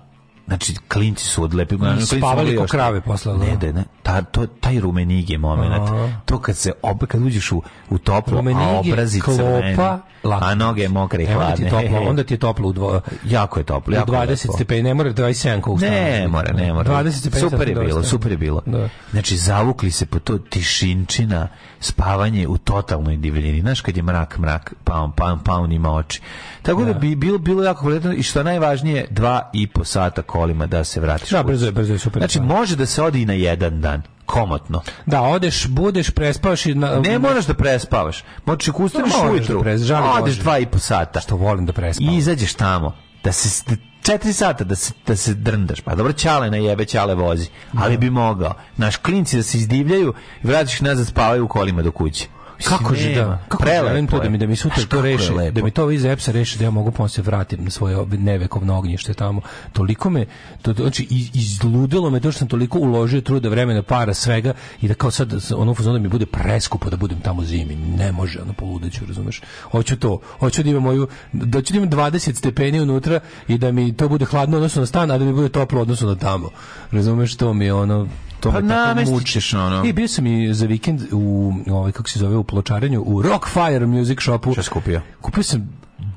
Znači, klinci su odlepili. Spavali ko krave posle. Ne, da, ne ta, to, taj rumenige moment. To kad se obe, kad uđeš u, u toplo, rumenige, a obrazi crveni, a noge mokre i hladne. Onda ti je toplo, onda ti je toplo u dvo, jako je toplo. Jako 20 stepeni, ne mora 27 kao Ne mora, ne mora. 20 stepeni. Super je bilo, super je bilo. Da. Znači, zavukli se po to tišinčina, spavanje u totalnoj divljini. Znaš, kad je mrak, mrak, paun, paun, paun ima oči. Tako da, da bi bilo, bilo jako kvalitetno i što najvažnije, dva i po sata kolima da se vratiš. Da, brzo je, brzo je, super. Znači, može da se odi i na jedan dan dan komotno. Da, odeš, budeš, prespavaš i... Na, ne moraš da prespavaš. Možeš ih ustaviš no, ujutru. Da prez, odeš dva i po sata. Što volim da prespavaš. I izađeš tamo. Da se da- četiri sata da se, da se drndaš. Pa dobro, čale na jebe, čale vozi. Ali da. bi mogao. Naš klinci da se izdivljaju i vratiš nazad spavaju u kolima do kuće kako je da? Kako želim to da mi da mi sutra to reši da mi to iz epsa reši da ja mogu pomoći da se vratim na svoje nevekovno ognjište tamo. Toliko me to znači izludilo me to što sam toliko uložio truda, vremena, para, svega i da kao sad ono fuzon da mi bude preskupo da budem tamo zimi. Ne može, ono poludeću, razumeš? Hoću to. Hoću da imam moju da ću da imam 20 stepeni unutra i da mi to bude hladno odnosno na stan, a da mi bude toplo odnosno na tamo. Razumeš to mi ono to pa me tako mučiš ono. I bio sam i za vikend u ovaj kako se zove u pločarenju u Rockfire Music Shopu. Šta skupio? Kupio sam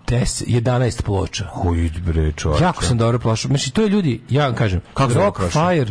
10, 11 ploča. Huj, bre, čovječe. Jako sam dobro plašao. Mislim, znači, to je ljudi, ja vam kažem, Kako Rockfire...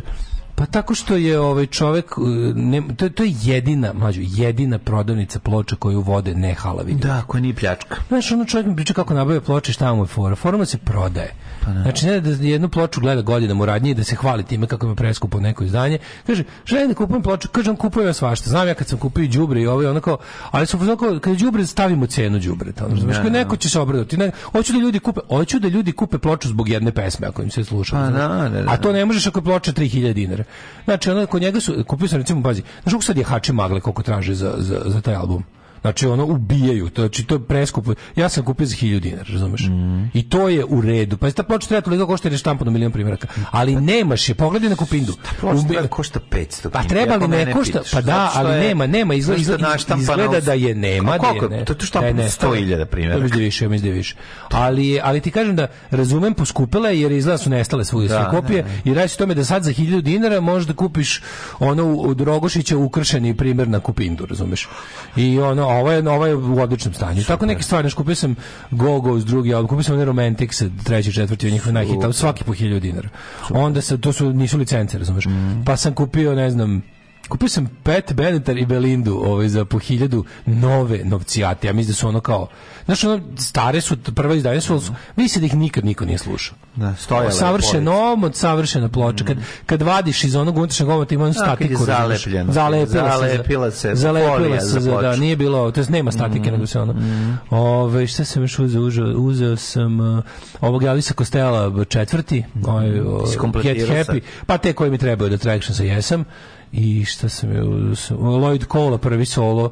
Pa tako što je ovaj čovjek uh, ne, to, to je jedina, mlađu, jedina prodavnica ploča koju vode ne halavi. Da, koja nije pljačka. Znaš, ono čovjek mi priča kako nabave ploče, šta mu je fora. Forma se prodaje. Pa da. Znači, ne da jednu ploču gleda godinama u radnji da se hvali time kako je preskupo neko izdanje. Kaže, želim da kupujem ploču, kažem, kupujem ja svašta. Znam ja kad sam kupio đubre i ovo ovaj, i onako, ali su onako, kad je đubre, stavimo cenu đubre. Tamo, znači, neko će se obradovati. Ne, hoću da ljudi kupe, hoću da ljudi kupe ploču zbog jedne pesme ako im se sluša. Pa, da, A to ne možeš ako je ploča 3000 dinara. Znači, onako, kod njega su, kupio sam recimo, pazi, znaš, sad je Hači Magle koliko traži za, za, za taj album? Znači ono ubijaju, to znači to je preskupo. Ja sam kupio za 1000 dinara, razumeš? Mm. I to je u redu. Pa ta ploča treba toliko da košta je štampano milion primjeraka. Ali pa- nemaš je, pogledaj na Kupindu. Ubi... Da košta 500. Pa treba li ne košta? Pa da, ali nema, nema izgleda, izgleda, izgleda da je nema, da je ne. To je štampano 100.000 da primjeraka. Mislim da više, mislim da više. Ali ali ti kažem da razumem poskupela jer izgleda su nestale svoje sve kopije i radi se tome da sad za 1000 dinara možeš da kupiš ono od Rogošića ukršeni primjer na Kupindu, razumeš? I ono a ovo je, ovo je u odličnom stanju. Super. Tako neke stvari, kupio sam Gogo iz drugi album, kupio sam one Romantics, treći, četvrti, od njihovih najhita, svaki po 1000 dinara. Onda se, to su, nisu licence, razumeš. Mm. Pa sam kupio, ne znam, kupio sam Pet Benatar i Belindu ovaj, za po hiljadu nove novcijate. Ja mislim da su ono kao... Znaš, ono, stare su, prva izdanja su, mm. misli da ih nikad niko nije slušao. Da, stojale. Savršen omot, savršena ploča. Kad, mhm. kad vadiš iz onog unutrašnjeg omota ima onu statiku. Zalepljeno. Zalepila, zalepila se. Zalepila se, za, da, nije bilo, to nema statike, mm. nego se ono. Mm. Ove, šta sam još uzeo? Uzeo, uzeo sam uh, ovog Elisa Kostela e, četvrti, mm. ovaj, Get Happy, sa. pa te koje mi trebaju da traction sa jesam. Mm i šta sam je, Lloyd Cole prvi solo,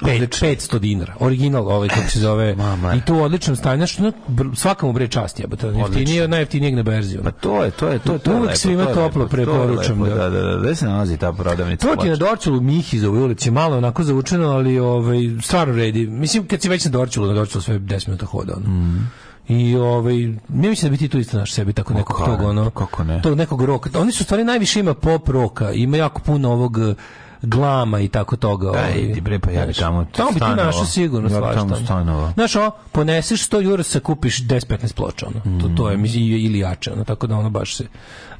500 dinara. Original ovaj kako se zove. Mama. I to odlično stanje, stanju. Što svakamu bre čast je, to jeftinije od najjeftinijeg na berzi. Pa to je, to je, to je, to je. Uvek svima toplo preporučam da. da. Da, da, da, se nalazi ta prodavnica. To ti na Dorčulu Mihizovoj ulici, malo onako zavučeno, ali ovaj stvarno redi. Mislim kad si već na Dorčulu, na Dorčulu sve 10 minuta hoda. Mhm. I ovaj mi mislim da bi ti tu isto naš sebi tako nekog kako, tog ono kako ne. tog nekog roka. Oni su stvari najviše ima pop roka, ima jako puno ovog eh, glama i tako toga. Da, ovaj, idi bre, pa ja bi tamo Tamo bi ti našao sigurno ja svašta. Tamo stanova. Znaš, o, poneseš 100 euro, se kupiš 10-15 ploča, ono. Mm. To, to je, mm. mislim, ili jače, ono, tako da ono baš se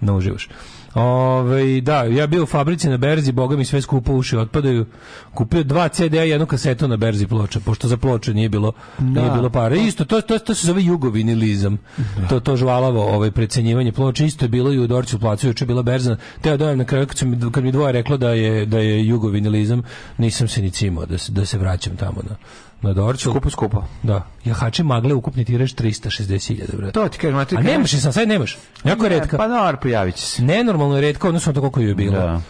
nauživaš. Ove, da, ja bio u fabrici na berzi, boga mi sve skupo uši otpadaju. Kupio dva CD-a i jednu kasetu na berzi ploča, pošto za ploče nije bilo, da. nije bilo para. Isto, to, to, to se zove jugovinilizam. Da. To, to žvalavo ovaj, precenjivanje ploče. Isto je bilo i u Dorcu placu, juče je bila berza. Teo dojem da, na kraju, kad, sam, kad mi dvoje reklo da je, da je jugovinilizam, nisam se ni cimao da se, da se vraćam tamo. Na na Dorču. Skupo, skupo. Da. Jahači magle ukupni tiraž 360.000, brate. To ti kažem, a ti A nemaš je sam, sad nemaš. Jako je ne, redka. Pa dobro, pojavit će se. Nenormalno je redka, odnosno to koliko je bilo. Da.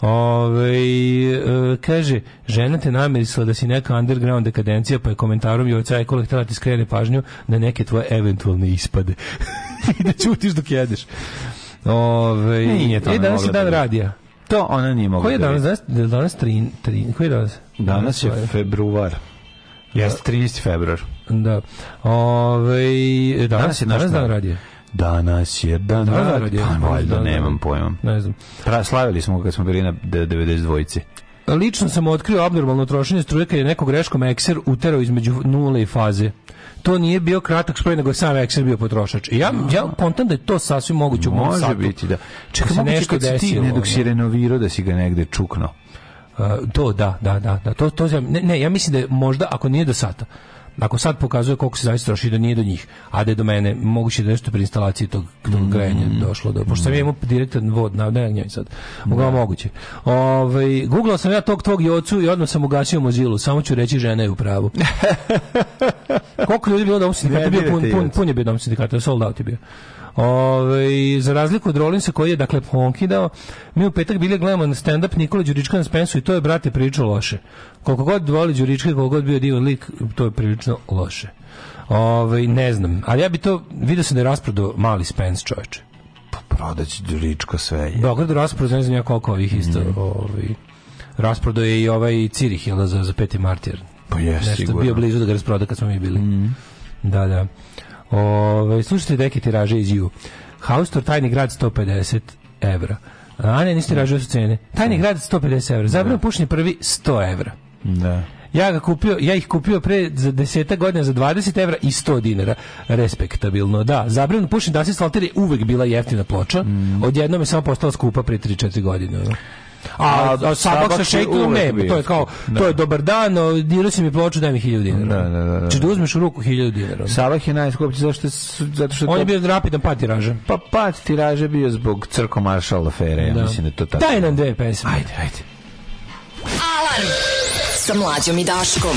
Ove, ovaj, kaže, žena te namirisla da si neka underground dekadencija, pa je komentarom Jovica Ekolog htjela da ti skrene pažnju na da neke tvoje eventualne ispade. I da čutiš dok jedeš. Ove, ovaj, Nije to e, danas je dan da radija. To ona nije mogla. Koji je da danas? Danas, danas, tri, tri, koji je danas? Danas, danas je februar. Jeste 13. februar. Da. Ove, e, danas, danas je naš danas dan radije. Danas je dan da, radija. Pa, valjda, da, da, da. nemam pojma. Ne znam. Pra, slavili smo kad smo bili na 92-ci. Lično sam otkrio abnormalno trošenje struje kad je neko greškom ekser uterao između nule i faze. To nije bio kratak spoj, nego je sam ekser bio potrošač. ja, ja kontam da je to sasvim moguće u mom Može satu. biti, da. Čekaj, moguće nešto kad si ti, ne dok si renovirao, da si ga negde čukno to da, da, da, da. To, to, ne, ne, ja mislim da je možda, ako nije do sata, ako sad pokazuje koliko se zaista troši da nije do njih, a da je do mene, moguće da nešto pri instalaciji tog, tog mm. grejanja došlo do, pošto sam ja imao direktan vod, na, ne, ne, sad, uglavnom da. moguće. Ove, ovaj, googlao sam ja tog tvog jocu i odmah sam ugasio mozilu, samo ću reći žena je u pravu. koliko ljudi bilo u domu sindikata, bio pun, pun, pun je bio domu sindikata, sold out je bio. Ove, za razliku od Rollinsa koji je dakle ponkidao, mi u petak bili gledamo na stand-up Nikola Đurička na Spensu i to je, brate, prilično loše. Koliko god voli Đurička koliko god bio divan lik, to je prilično loše. Ove, ne znam, ali ja bi to, vidio sam da je rasprodao mali Spens čoveče. Pa prodaći Đurička sve je. Beograd rasprodao, ne znam ja koliko ovih isto. Mm. Ovaj, rasprodao je i ovaj Cirih, jel, za, za 5. martir. Pa je, Nešto sigurno. bio blizu da ga rasproda kad smo mi bili. Mm. Da, da. Ove, slušajte deke tiraže iz Ju. Haustor, tajni grad 150 evra. A ne, niste ražio su cene. Tajni grad 150 evra. Zabrano da. pušenje prvi 100 evra. Da. Ja, ga kupio, ja ih kupio pre za 10 godina za 20 evra i 100 dinara. Respektabilno, da. Zabrano pušenje da se slaltire uvek bila jeftina ploča. Mm. Odjednom je samo postala skupa pre 3-4 godine. Da. A, a, a sa šejkom ne, to je kao da. to je dobar dan, diro si mi ploču daj mi 1000 dinara. Da, da, da. da. Či da uzmeš u ruku 1000 dinara. Sabak je najskuplji zato što zato što on je bio rapidan pad tiraža. Pa pad tiraža bio zbog crko maršal afere, ja da. mislim da to tako. Daj nam dve pesme. Ajde, ajde. Alarm sa mlađom i Daškom.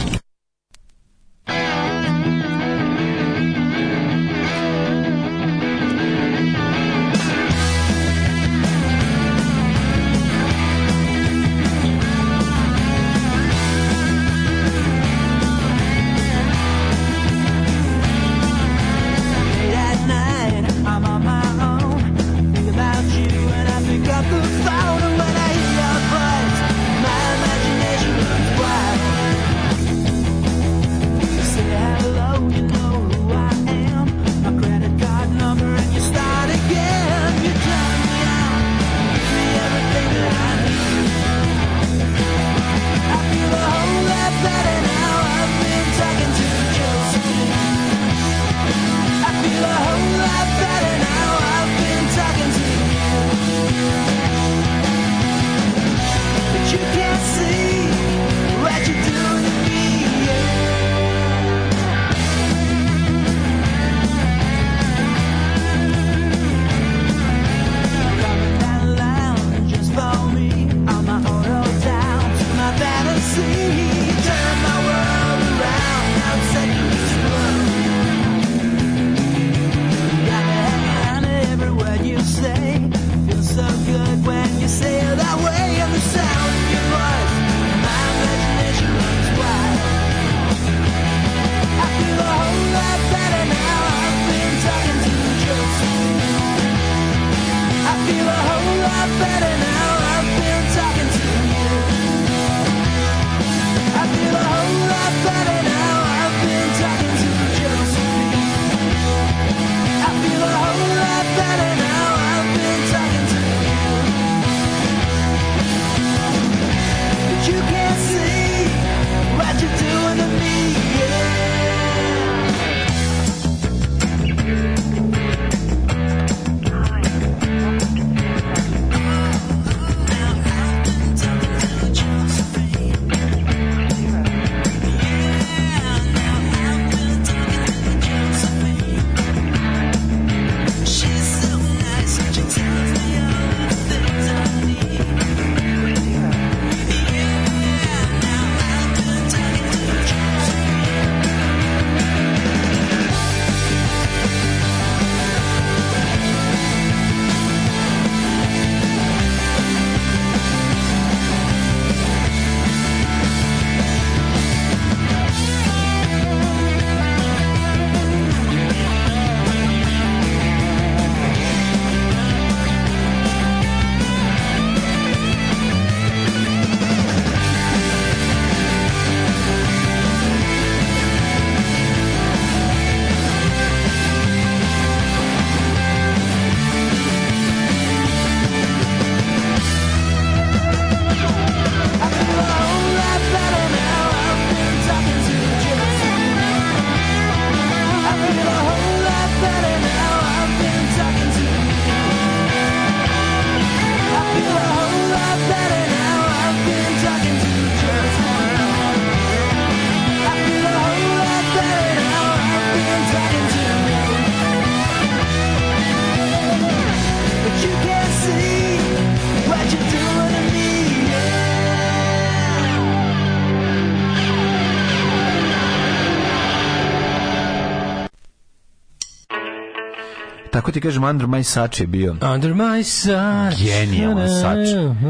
ti kažem, Under My Such je bio. Under My Such. Genijalan Such.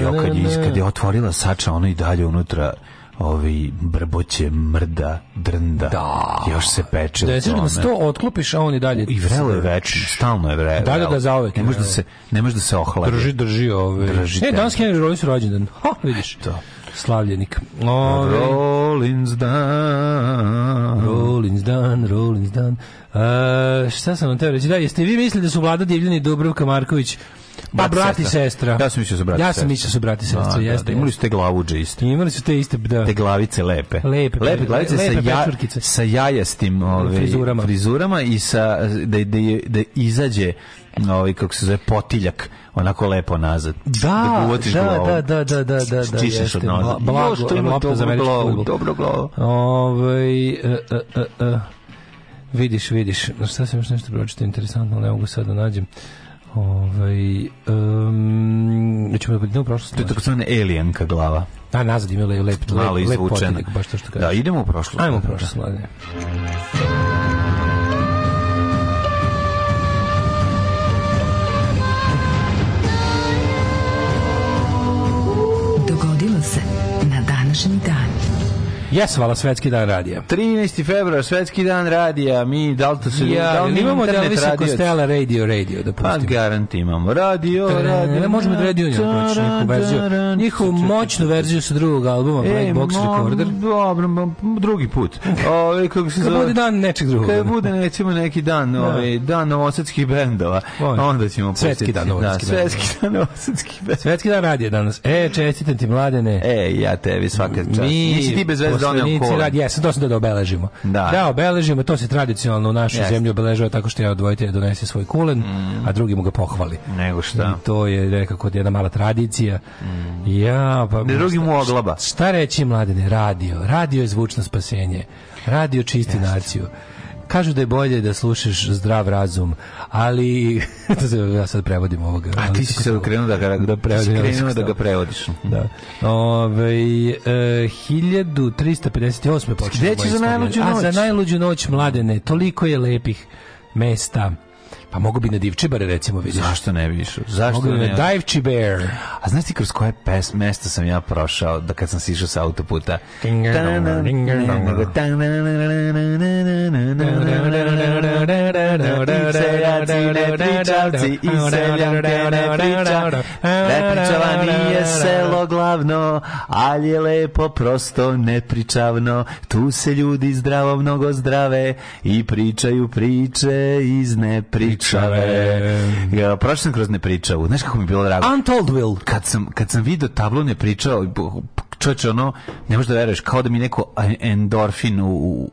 Jo, kad je, kad je otvorila Sača, ono i dalje unutra ovi brboće, mrda, drnda. Da. Još se peče. Da, znači na 100 otklopiš, a on i dalje. I vrelo je večno, stalno je da vrelo. Da, da, da, zauvek. Ne može da se, ne može da se ohladi. Drži, drži, ovaj Drži. E, danas Henry Rollins rođendan. Ha, vidiš. To. Slavljenik. Ove. Rollins dan. Rollins dan, Rollins dan. Uh, šta sam vam teo reći? Da, jeste vi mislili da su Vlada Divljani i Dubrovka Marković pa brat, i sestra. Ja sam mislio da su brati sestra. Ja sam mislio da su brati sestra, da, da, jeste. Da, imali su te glavuđe isto. Imali su te iste, da. Te glavice lepe. Lepe, lepe glavice lepe, sa, ja, sa jajastim ove, ovaj, frizurama. frizurama i sa, da, da, da izađe ovaj, kako se zove, potiljak onako lepo nazad. Da, da, da, glavu, da, da, da, da, da, čišeš da, od noza. Blago, što e, ima dobro glavu, dobro glavu. Ovaj e, e, Vidiš, vidiš. Šta se još nešto pročitao interesantno, ali ne mogu sad da nađem. Ovaj, um, ćemo da idemo u prošlost. To je takozvana alijenka glava. A, da, nazad ima lep, lepo, lepo, baš to što da, kažeš. Da, idemo u prošlost. Hajmo u prošlost, mladine. Da. Jes, vala, svetski dan radija. 13. februar, svetski dan radija, mi da li se... Ja, da li imamo da li Kostela radio, radio, da pa pustimo? Pa, garant imamo. Radio, e, radio. Ne možemo da radio njegu proći da, da, verziju. Da, Njihovu moćnu verziju sa drugog albuma, e, Black Box Recorder. Dobro, drugi put. Ove, ovaj, kako se zove... Kada bude dan nečeg drugog. Kada bude, nećemo neki dan, ove, ovaj, dan novosadskih bendova. Ovaj, onda ćemo pustiti. Svetski dan novosadskih bendova. Svetski dan novosadskih bendova. Svetski dan radija danas. E, čestitam ti, mladene. E, ja tebi svaka Mi, Nisi ti bez veze zaposlenici radi, jesu, to su da, obeležimo. Da. da. obeležimo, to se tradicionalno u našoj yes. zemlji obeležava tako što je odvojitelj da donese svoj kulen, mm. a drugi mu ga pohvali. Nego šta? I to je nekako jedna mala tradicija. Mm. Ja, pa... Drugi mu oglaba. Šta, šta reći, mladene, radio. Radio je zvučno spasenje. Radio čisti yes. naciju. Kažu da je bolje da slušaš zdrav razum, ali to se, ja sad prevodim ovoga. A ti si se okrenuo da ga da prevodim, krenuo da ga prevodiš. Da. Ove, e, 1358. počinje. Gde za najluđu noć? A za najluđu noć mladene, toliko je lepih mesta. Pa mogu bi na Divčibare recimo vidjeti. Zašto ne bi Zašto mogu bi na Divčibar. A znaš ti kroz koje pes, mesta sam ja prošao da kad sam sišao sa autoputa? Seljaci, ne pričava nije selo glavno, ali je lepo prosto nepričavno. Tu se ljudi zdravo mnogo zdrave i pričaju priče iz nepričavno nepričave. Ja, prošao sam kroz nepričavu. Znaš kako mi bilo drago? Untold will. Kad sam, kad sam vidio tablo nepričao, čoveče, ono, ne možeš da veruješ, kao da mi neko endorfin u,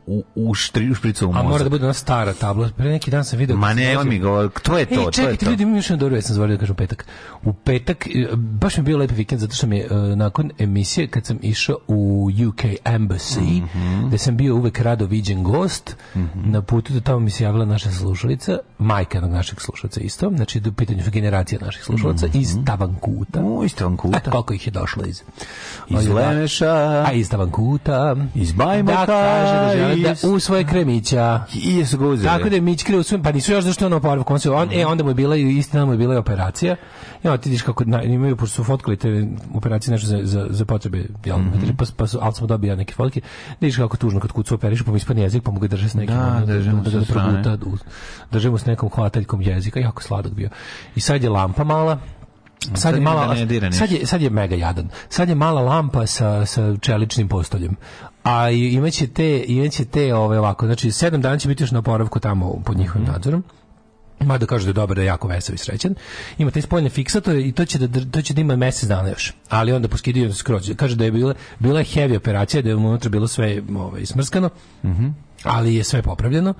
u, u, štri, u špricu u mozak. A mora da bude ona stara tabla. Pre neki dan sam vidio... Ma ne, on mi govori, to je e, to, Ej, čekajte, to je to. ljudi, mi još ne dobro, ja da kažem petak. U petak, e, baš mi je bio lepi vikend, zato što mi je uh, nakon emisije, kad sam išao u UK Embassy, mm -hmm. gde sam bio uvek rado viđen gost, mm -hmm. na putu do tamo mi se javila naša slušalica, majka jednog naših slušalca isto, znači u pitanju su generacija naših slušalca mm -hmm. iz Tavankuta. U, iz Tavankuta. E, koliko ih je došlo iz... Iz da. Lemeša. A iz Tavankuta. Iz Bajmoka. Da, kaže da da u svoje kremića. I jesu ga uzeli. Tako da je Mić krivo, pa nisu još zašto ono oporavku. On, on, mm -hmm. E, onda mu je bila i istina mu je bila i operacija. I onda ti vidiš kako na, imaju, pošto su fotkali te operacije nešto za, za, za potrebe, jel, mm -hmm. pa, pa, pa, ali smo dobili neke fotke. Vidiš kako tužno kad kucu operiš, pa mu ispani jezik, pa mu ga drže s nekim. Da, držimo da, da, da, da, da, da, da, da, da, da, da, glataljkom jezika, jako sladak bio. I sad je lampa mala, Sad je, mala, sad, je, sad je mega jadan. Sad je mala lampa sa, sa čeličnim postoljem a imaće te, imaće te ove ovako, znači 7 dana će biti još na oporavku tamo pod njihovim mm. nadzorom. Mada kaže da je dobar, da je jako vesel i srećan. Ima te spoljne fiksatore i to će da, to će da ima mjesec dana još. Ali onda poskidio skroz. Kaže da je bila, bila heavy operacija, da je unutra bilo sve ovaj, smrskano. Mm ali je sve popravljeno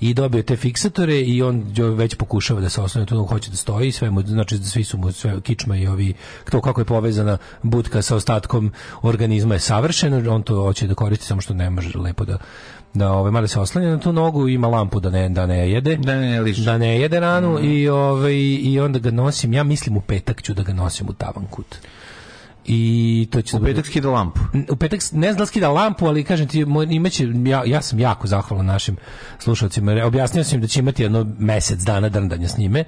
i dobio te fiksatore i on već pokušava da se osloni da tu hoće da stoji sve mu znači svi su mu sve kičma i ovi to kako je povezana budka sa ostatkom organizma je savršeno on to hoće da koristi samo što ne može lepo da da ovaj mali se oslanja na tu nogu ima lampu da ne da ne jede da ne, ne da ne jede ranu mm. i ovaj i onda ga nosim ja mislim u petak ću da ga nosim u tavan kut I to će u petak skida lampu. U petak ne znam da skida lampu, ali kažem ti imaće ja, ja sam jako zahvalan našim slušaocima. Objasnio sam im da će imati jedno mjesec dana drndanja s njime,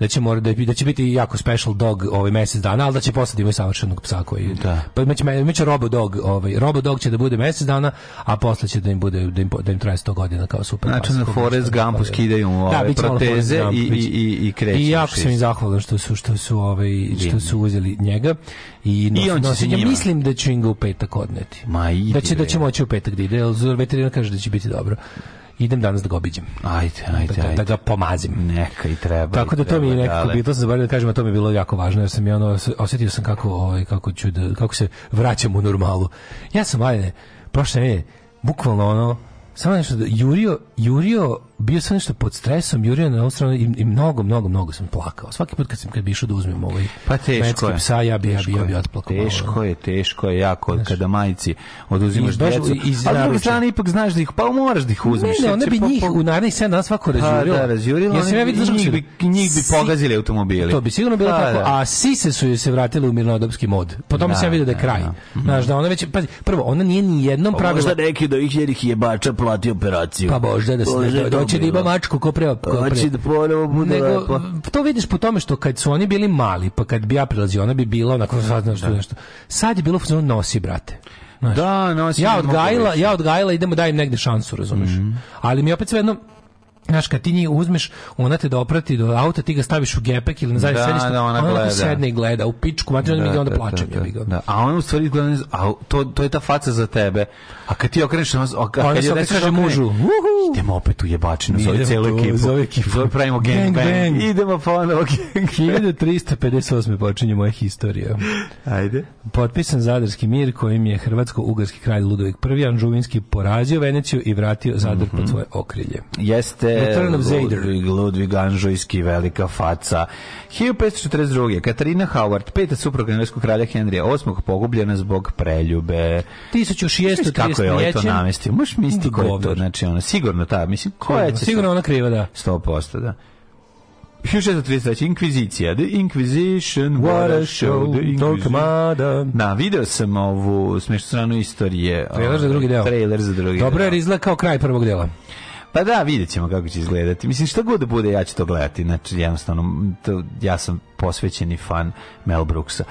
da će mora da, da će biti jako special dog ovaj mjesec dana, ali da će posle da imati savršenog psa koji da. pa imaće imaće robo dog, ovaj robo dog će da bude mjesec dana, a posle će da im bude da im, da im traje 100 godina kao super. Znači na Forest Gumpu skidaju ove da, ovaj, proteze Gump, i i i i kreću. I jako šest. sam im zahvalan što su što su ovaj što su uzeli njega i I on će se njima. Ja mislim da ću im ga u petak odneti. Ma ide, da će da će moći u petak da ide, jer veterinar kaže da će biti dobro idem danas da ga obiđem. Ajde, ajde, da, ajde. Da ga pomazim. Neka i treba. Tako da to mi je nekako bilo, to sam zaboravio da kažem, a to mi je bilo jako važno, jer sam ja ono, osetio sam kako, ovaj, kako, ću da, kako se vraćam u normalu. Ja sam, ajde, prošle mene, bukvalno ono, samo nešto, da, jurio, jurio bio sam nešto pod stresom, jurio na ovu stranu i, i, mnogo, mnogo, mnogo sam plakao. Svaki put kad sam kad bi išao da uzmem ovaj pa teško je. psa, ja bi, ja bi, ja bi otplakao. Teško malo. je, teško je jako znaš, kada majici oduzimaš djecu. Iz ali druga ipak znaš da ih, pa moraš da ih uzmeš. Ne, ne, ona bi njih u narednih 7 dana svako razjurila. Pa da, razjurila. Ja sam ja vidio njih, bi, njih bi pogazili automobili. To bi sigurno bilo pa tako. Da. A sise su joj se vratile u mirnodopski mod. Potom da, sam ja vidio da je da, kraj. Mhm. Znaš, da ona već, pazi, prvo, ona nije ni jednom pa pravila... Možda neki do ih jebača plati operaciju. Pa možda da se ne hoće da ima mačku ko pre, ko pre. Hoće da ponovo bude Nego, lepo. To vidiš po tome što kad su oni bili mali, pa kad bi ja prilazio, ona bi bila onako da, sad nešto, da. nešto. Sad je bilo fuzon nosi, brate. Znaš, da, nosi. Ja odgajila, ja odgajila idemo da dajem negde šansu, razumeš. Mm -hmm. Ali mi opet sve jedno Znaš, kad ti njih uzmeš, ona te doprati do auta, ti ga staviš u gepek ili na zadnje da, sedište, da, ona, ona gleda. sedne i gleda u pičku, mater, da, mi onda da, da plače. Da, da, da. A ona u stvari gleda, a to, to je ta faca za tebe. A kad ti okreneš, a, a kad ona se kaže mužu, uhu, idemo opet u jebačinu, zove celu ekipu. Zove ekipu. Zove pravimo gang, gang bang. Idemo ponovo. Pa 1358. počinje moja historija. Ajde. Potpisan zadarski mir kojim je hrvatsko-ugarski kralj Ludovik I. Anžuvinski porazio Veneciju i vratio Zadar mm -hmm. pod mhm. svoje okrilje. Jeste Return of Zader. Ludvig, Ludvig velika faca. 1542. Katarina Howard, peta supruga engleskog kralja Henrija VIII, pogubljena zbog preljube. 1630. Kako je ovo ovaj to namestio? Možeš misliti ko je to? Znači, ona, sigurno ta, mislim, koja će... Sigurno ona kriva, da. 100%, da. 1633. Inkvizicija. The Inquisition, what a show. The Inquisition. Da, video sam ovu smešnu stranu istorije. Trailer za ovaj, drugi deo. Trailer za drugi Dobro, deo. Dobro je izgleda kao kraj prvog dela. Pa da, vidjet ćemo kako će izgledati. Mislim, šta god da bude, ja ću to gledati. Znači, jednostavno, to, ja sam posvećeni fan Mel Brooksa.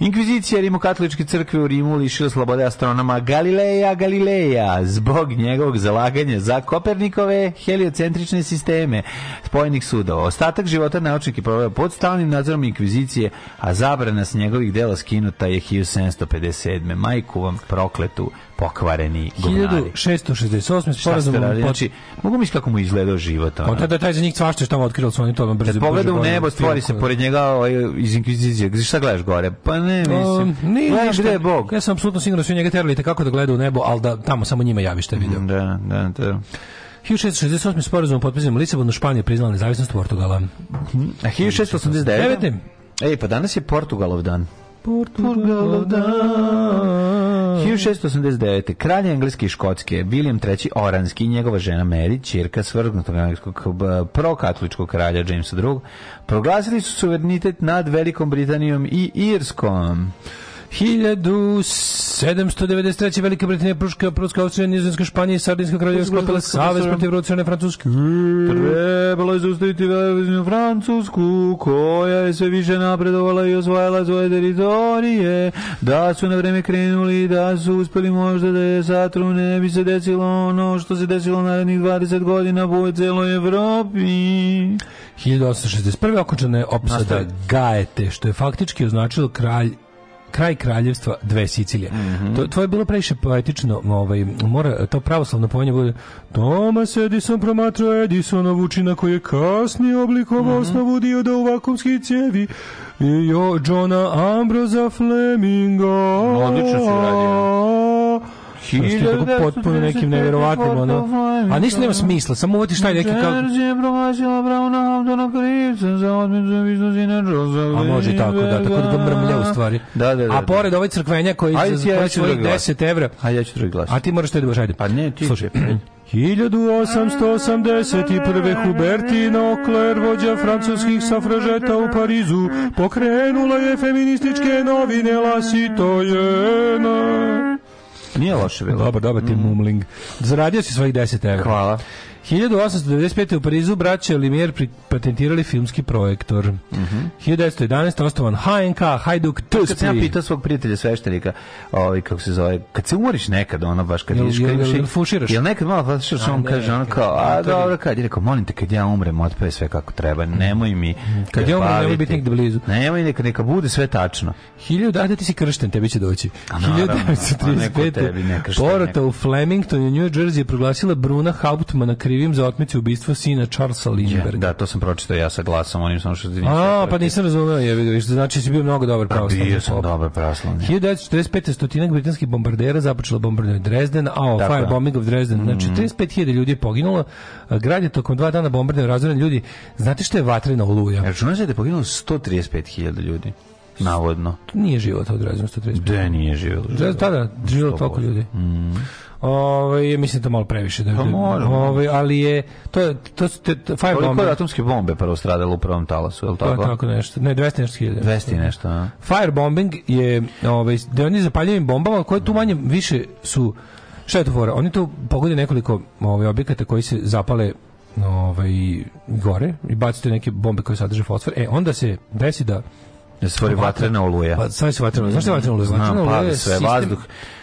Inkvizicija Rimokatoličke crkve u Rimu lišila slobode astronoma Galileja Galileja zbog njegovog zalaganja za Kopernikove heliocentrične sisteme spojenih sudova. Ostatak života naučnik je proveo pod stalnim nadzorom inkvizicije, a zabrana s njegovih dela skinuta je 1757. Majku vam prokletu pokvareni govnari. 1668. sporazum... Pod... Znači, mogu misliti kako mu izgledao život. Pa ono. Tada da, taj za njih svašta što mu otkrilo, da su oni to vam brzo... Kad da pogleda u nebo, stvori se pored njega ovaj, iz inkvizicije. Šta gledaš gore? Pa ne, um, mislim. Um, gde je Bog? Ja sam apsolutno siguran da njega terali kako da gleda u nebo, ali da tamo samo njima javi što je video. Da, da, da. 1668. sporazum potpisan Lisabonu, Španija priznala nezavisnost Portugala. A 1689. 9. Ej, pa danas je Portugalov dan. Portugalov dan. 1689. Kralj Engleske i Škotske, William III. Oranski i njegova žena Mary, čirka svrgnutog engleskog prokatoličkog kralja Jamesa II. Proglasili su suverenitet nad Velikom Britanijom i Irskom. 1793. Velika Britanija, Pruška, Pruska, Austrija, Nizozemska, Španija i Sardinska kraljeva sklopila savez protiv revolucionarne Francuske. Hmm. Trebalo je zaustaviti revolucionu Francusku, koja je sve više napredovala i osvajala svoje teritorije. Da su na vreme krenuli, da su uspeli možda da je zatru ne bi se desilo ono što se desilo narednih 20 godina u celoj Evropi. 1861. okončana je opsada Gajete, što je faktički označilo kralj kraj kraljevstva dve Sicilije. Mm -hmm. to, to je bilo previše poetično, ovaj, mora, to pravoslavno pomenje bude Thomas Edison promatrao Edisonovu učinak koji je kasnije oblikovao mm -hmm. osnovu dioda u vakumskih cijevi i jo, Johna Ambrosa Fleminga. No, odlično si radio. Što tako potpuno nekim neverovatnim, ono. A ništa nema smisla, samo uvati šta je neki kao... A može tako, da, tako da mrmlja u stvari. Da, da, da. A da. pored ovaj crkvenja koji za svojih 10 evra... Ajde, ja ću drugi glas. A ti moraš to da budeš, ajde. Pa ne, ti... Slušaj, 1881. Hubertin Okler, vođa francuskih safražeta u Parizu, pokrenula je feminističke novine La na... Nije loše bilo. Dobar, dobar ti mm. mumling. Zaradio si svojih 10 evra. Hvala. 1895. u Parizu braće Lumière patentirali filmski projektor. Mm -hmm. 1911. osnovan HNK, Hajduk Tustri. Kad sam ja pitao svog prijatelja sveštenika, ovaj, kako se zove, kad se umoriš nekad, ono baš kad jel, jel, jel, fuširaš? Jel nekad malo fuširaš, on kaže, ono kao, a dobro, kad je rekao, molim te, kad ja umrem, otpeve sve kako treba, nemoj mi Kad ja umrem, nemoj biti negdje blizu. Nemoj, neka, neka bude sve tačno. 1000, da, da ti si kršten, tebi će doći. 1935. Porota u Flemingtonu, New Jersey proglasila Bruna Hauptmana kriv krivim za otmicu ubistva sina Charlesa Lindberga. da, to sam pročitao ja sa glasom, onim sam što... A, pa nisam razumeo, je vidio, znači si bio mnogo dobar pa pravoslavni. bio sam dobar pravoslavni. 1945. stotinak britanskih bombardera započelo bombardovanje Dresden, a o firebombing of Dresden. Znači, 35.000 mhm. ljudi je poginulo, grad je tokom dva dana bombardovanja razvoren ljudi. Znate što je vatrena oluja? Računa se da je poginulo 135.000 ljudi. Navodno. To nije život od 135. Da, nije Da, da, da živjelo toliko ljudi. Mm. Ovaj mislim da malo previše da. Pa da- ovaj ali je to to su te, te five bombe. Koliko atomske bombe prvo stradalo u prvom talasu, je l' tako? To tako nešto. Ne, 200 nešto. 200 nešto, a. Fire bombing je ovaj da oni zapaljivim bombama koje tu manje više su šta je to fora? Oni tu pogode nekoliko ovaj objekata koji se zapale ovaj gore i bacite neke bombe koje sadrže fosfor. E onda se desi da Da se stvori vatrena oluja. Pa, sve se vatrena oluja. Znaš šta je vatrena oluja? Vatrena oluja je sistem... Vazduh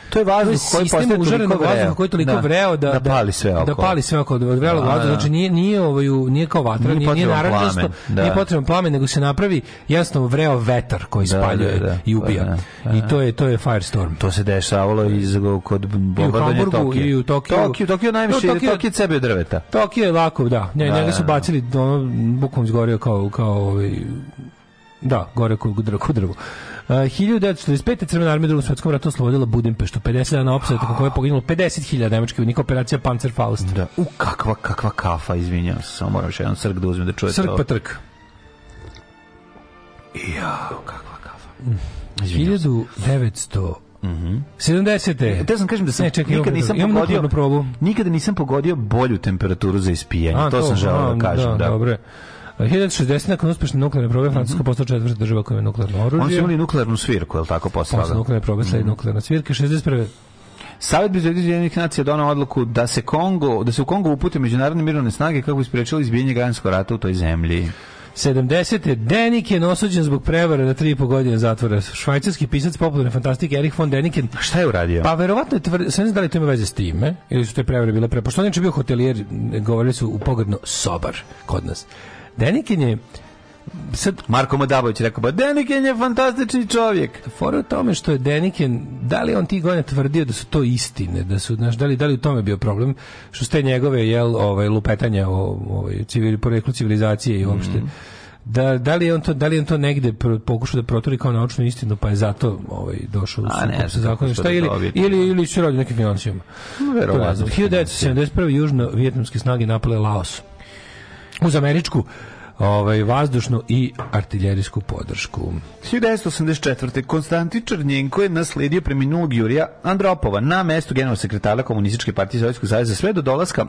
to je vazduh koji postaje toliko vreo. koji je toliko da, vreo da, da, pali sve oko. Da pali sve oko, da vrelo da, vazduh. Da, da. Znači nije, nije, ovaj, nije kao vatra, nije, nije narančasto, nije potrebno da. plamen, nego se napravi jasno vreo vetar koji spaljuje i ubija. I to je, to je firestorm. To se dešavalo iz, kod bombardanja Tokije. I u Tokiju. Tokiju, Tokiju najviše, Tokiju, Tokiju cebe drveta. Tokiju je lako, da. Njega su bacili, ono, bukom izgorio kao, kao, ovaj- da, gore kod drvo. Uh, 1945. Crvena armija drugog svetskog rata ratu oslobodila Budimpeštu. 50 dana opsada kako je poginulo 50.000 nemačkih vojnika operacija Panzerfaust. Da. U kakva kakva kafa, izvinjavam se, samo moram još jedan srk da uzmem da čuje Srk pa trk. Ja, kakva kafa. 1900 Mhm. 70. Te sam kažem da sam ne, čekaj, nikad nisam imam pogodio probu. Nikada nisam pogodio bolju temperaturu za ispijanje. A, to, to, sam želeo da kažem, da. da. Dobro. 1960. nakon uspešne nuklearne probe, mhm. Francuska mm -hmm. postala četvrta država koja je nuklearno oružje. Oni su imali nuklearnu svirku, je li tako, posle? Posle nuklearne probe, mm -hmm. nuklearna svirka, 61. Savet bezbednih nacija donao odluku da se Kongo, da se u Kongo upute međunarodne mirovne snage kako bi sprečili izbijanje građanskog rata u toj zemlji. 70. Deniken osuđen zbog prevare na 3,5 godine zatvora. Švajcarski pisac popularne fantastike Erich von Deniken. Šta je uradio? Pa verovatno je tvrd, sam ne znam da li to ima veze s time, ili su te prevare bile pre. Pošto on je bio hotelijer, govorili su u pogredno sobar kod nas. Denikin je sad Marko Madabović rekao pa Deniken je fantastični čovjek. Fora u tome što je Deniken, da li on ti godine tvrdio da su to istine, da su znaš, da li da li u tome bio problem što ste njegove jel ovaj lupetanje o ovaj civil poreklu civilizacije i uopšte. Mm Da, da li on to da li on to negde pokušao da proturi kao naučnu istinu pa je zato ovaj došao u sukob sa zakonom šta da ili ili ili se radi nekim financijama. Verovatno. 1971 južno vijetnamske snage napale Laos uz američku ovaj, vazdušnu i artiljerijsku podršku. 1984. Konstantin Črnjenko je nasledio preminulog Jurija Andropova na mestu generalnog sekretara Komunističke partije Sovjetskog saveza sve do dolaska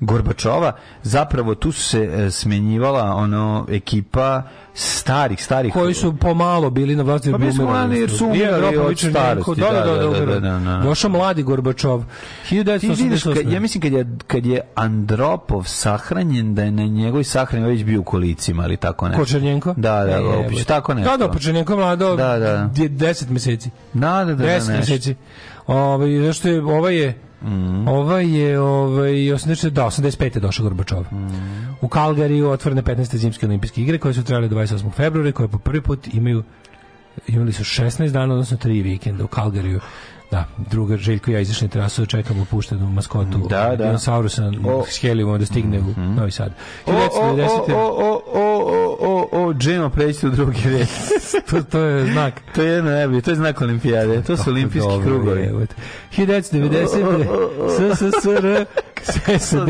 Gorbačova, zapravo tu se e, smenjivala ono ekipa starih, starih koji su pomalo bili na vlasti pa umirali jer su umirali od starosti da, da da da, da, da, da, došao mladi Gorbačov 1980 ja mislim kad je, kad je Andropov sahranjen da je na njegovoj sahrani već bio u kolicima ali tako nešto Kočernjenko? da, da, e, tako nešto da, da, Kočernjenko mlado da, da. 10 meseci da, da, da, 10 meseci ovaj, zašto je, ovaj je Mm. Ova je ovaj 80 da 85 došao Gorbačov. Mm. U Kalgariju otvorene 15. zimske olimpijske igre koje su trajale do 28. februara, koje po prvi put imaju imali su 16 dana, odnosno 3 vikenda u Kalgariju. Da, druga Željko ja izašli trasu, čekamo puštenu maskotu da, da. dinosaurusa s helijumom da stigne mm -hmm. u mhm. Novi Sad. 1990. O, o, o, o, o o, o, o džema preći u drugi red. to, to je znak. to je jedno najbolje, to je znak olimpijade, to su olimpijski dobro, krugovi. 1990. SSSR SSD,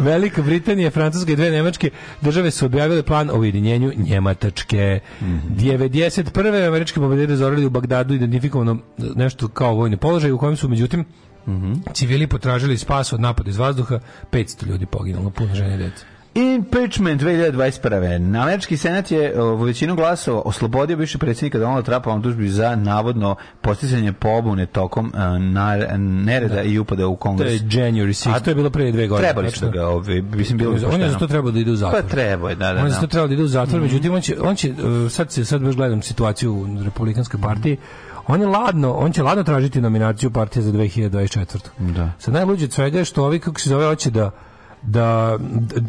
Velika Britanija, Francuska i dve Nemačke države su objavile plan o ujedinjenju Njematačke. Mm -hmm. 91. američki pobedere zorali u Bagdadu identifikovano nešto kao vojni položaj u kojem su međutim Mm -hmm. Civili potražili spas od napada iz vazduha, 500 ljudi poginulo, puno žene i djece. Impeachment 2021. Američki senat je u većinu glasova oslobodio bivšeg predsjednika Donalda Trumpa od tužbi za navodno postizanje pobune tokom e, nereda da. i upada u kongres. To je January 6. A to je bilo pre dve godine. Trebali su da ga, ovi, mislim, bilo On je za to trebao da ide u zatvor. Pa trebao je, da, da. On je za da. to trebao da ide u zatvor, mm -hmm. međutim, on će, on će e, sad, sad baš gledam situaciju u Republikanskoj partiji, on je ladno, on će ladno tražiti nominaciju partije za 2024. Da. Sad najluđe od svega je što ovi kako se zove hoće da da, da,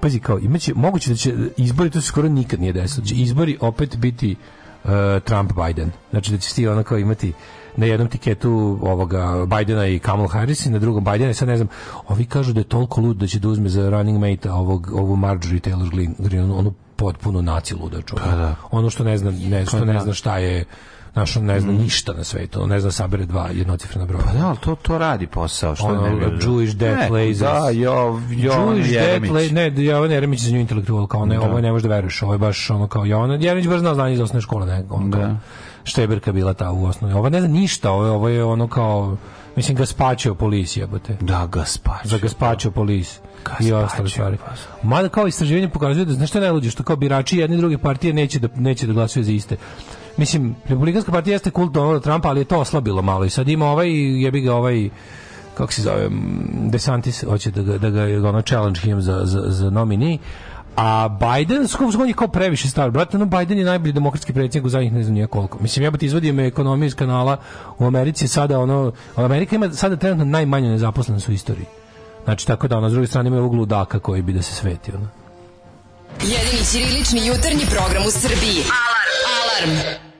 pazi kao imaće moguće da će izbori to se skoro nikad nije desilo da će izbori opet biti uh, Trump Biden znači da će ti ono kao imati na jednom tiketu ovoga Bajdena i Kamal Harris i na drugom Bajdena i sad ne znam, ovi kažu da je toliko lud da će da uzme za running mate ovog, ovu Marjorie Taylor Greene, onu potpuno nacilu luda čovjek. Da, pa da. Ono što ne zna, ne, što pa ne da. zna šta je Znaš, on ne zna mm. ništa na svetu, on ne zna da sabere dva jednocifrena broja. Pa da, ali to, to radi posao, što ono, ne Jewish Death Lasers. Da, jo, jo, Jewish Jeremić. Death ne, Jovan Jeremić je za nju intelektual, kao ne, da. ovo ne možeš da veruješ, ovo je baš ono kao Jovan Jeremić baš zna znanje iz osnovne škole, ne, on da. kao, šteberka bila ta u osnovi. Ovo ne zna ništa, ovo, ovo je ono kao Mislim, Gaspačio polis jebote. Da, Gaspačio. Za Gaspačio polis. I ostale stvari. Mada kao istraživanje pokazuje da, znaš što je najluđe, što kao birači jedne i druge partije neće da, neće da glasuju za iste mislim, Republikanska partija jeste kult Donalda Trumpa, ali je to oslabilo malo i sad ima ovaj, jebi ga ovaj kako se zove, mm, Desantis hoće da ga, da ga ono challenge him za, za, za nominee. A Biden, skup on je kao previše star. Brate, no Biden je najbolji demokratski predsjednik u zadnjih ne znam nije koliko. Mislim, ja bih izvadio me ekonomiju iz kanala u Americi sada ono... Amerika ima sada trenutno najmanje nezaposlenost u istoriji. Znači, tako da, ono, s druge strane ima ovog ludaka koji bi da se sveti, ono. Jedini ćirilični jutarnji program u Srbiji. Alarm! Alarm!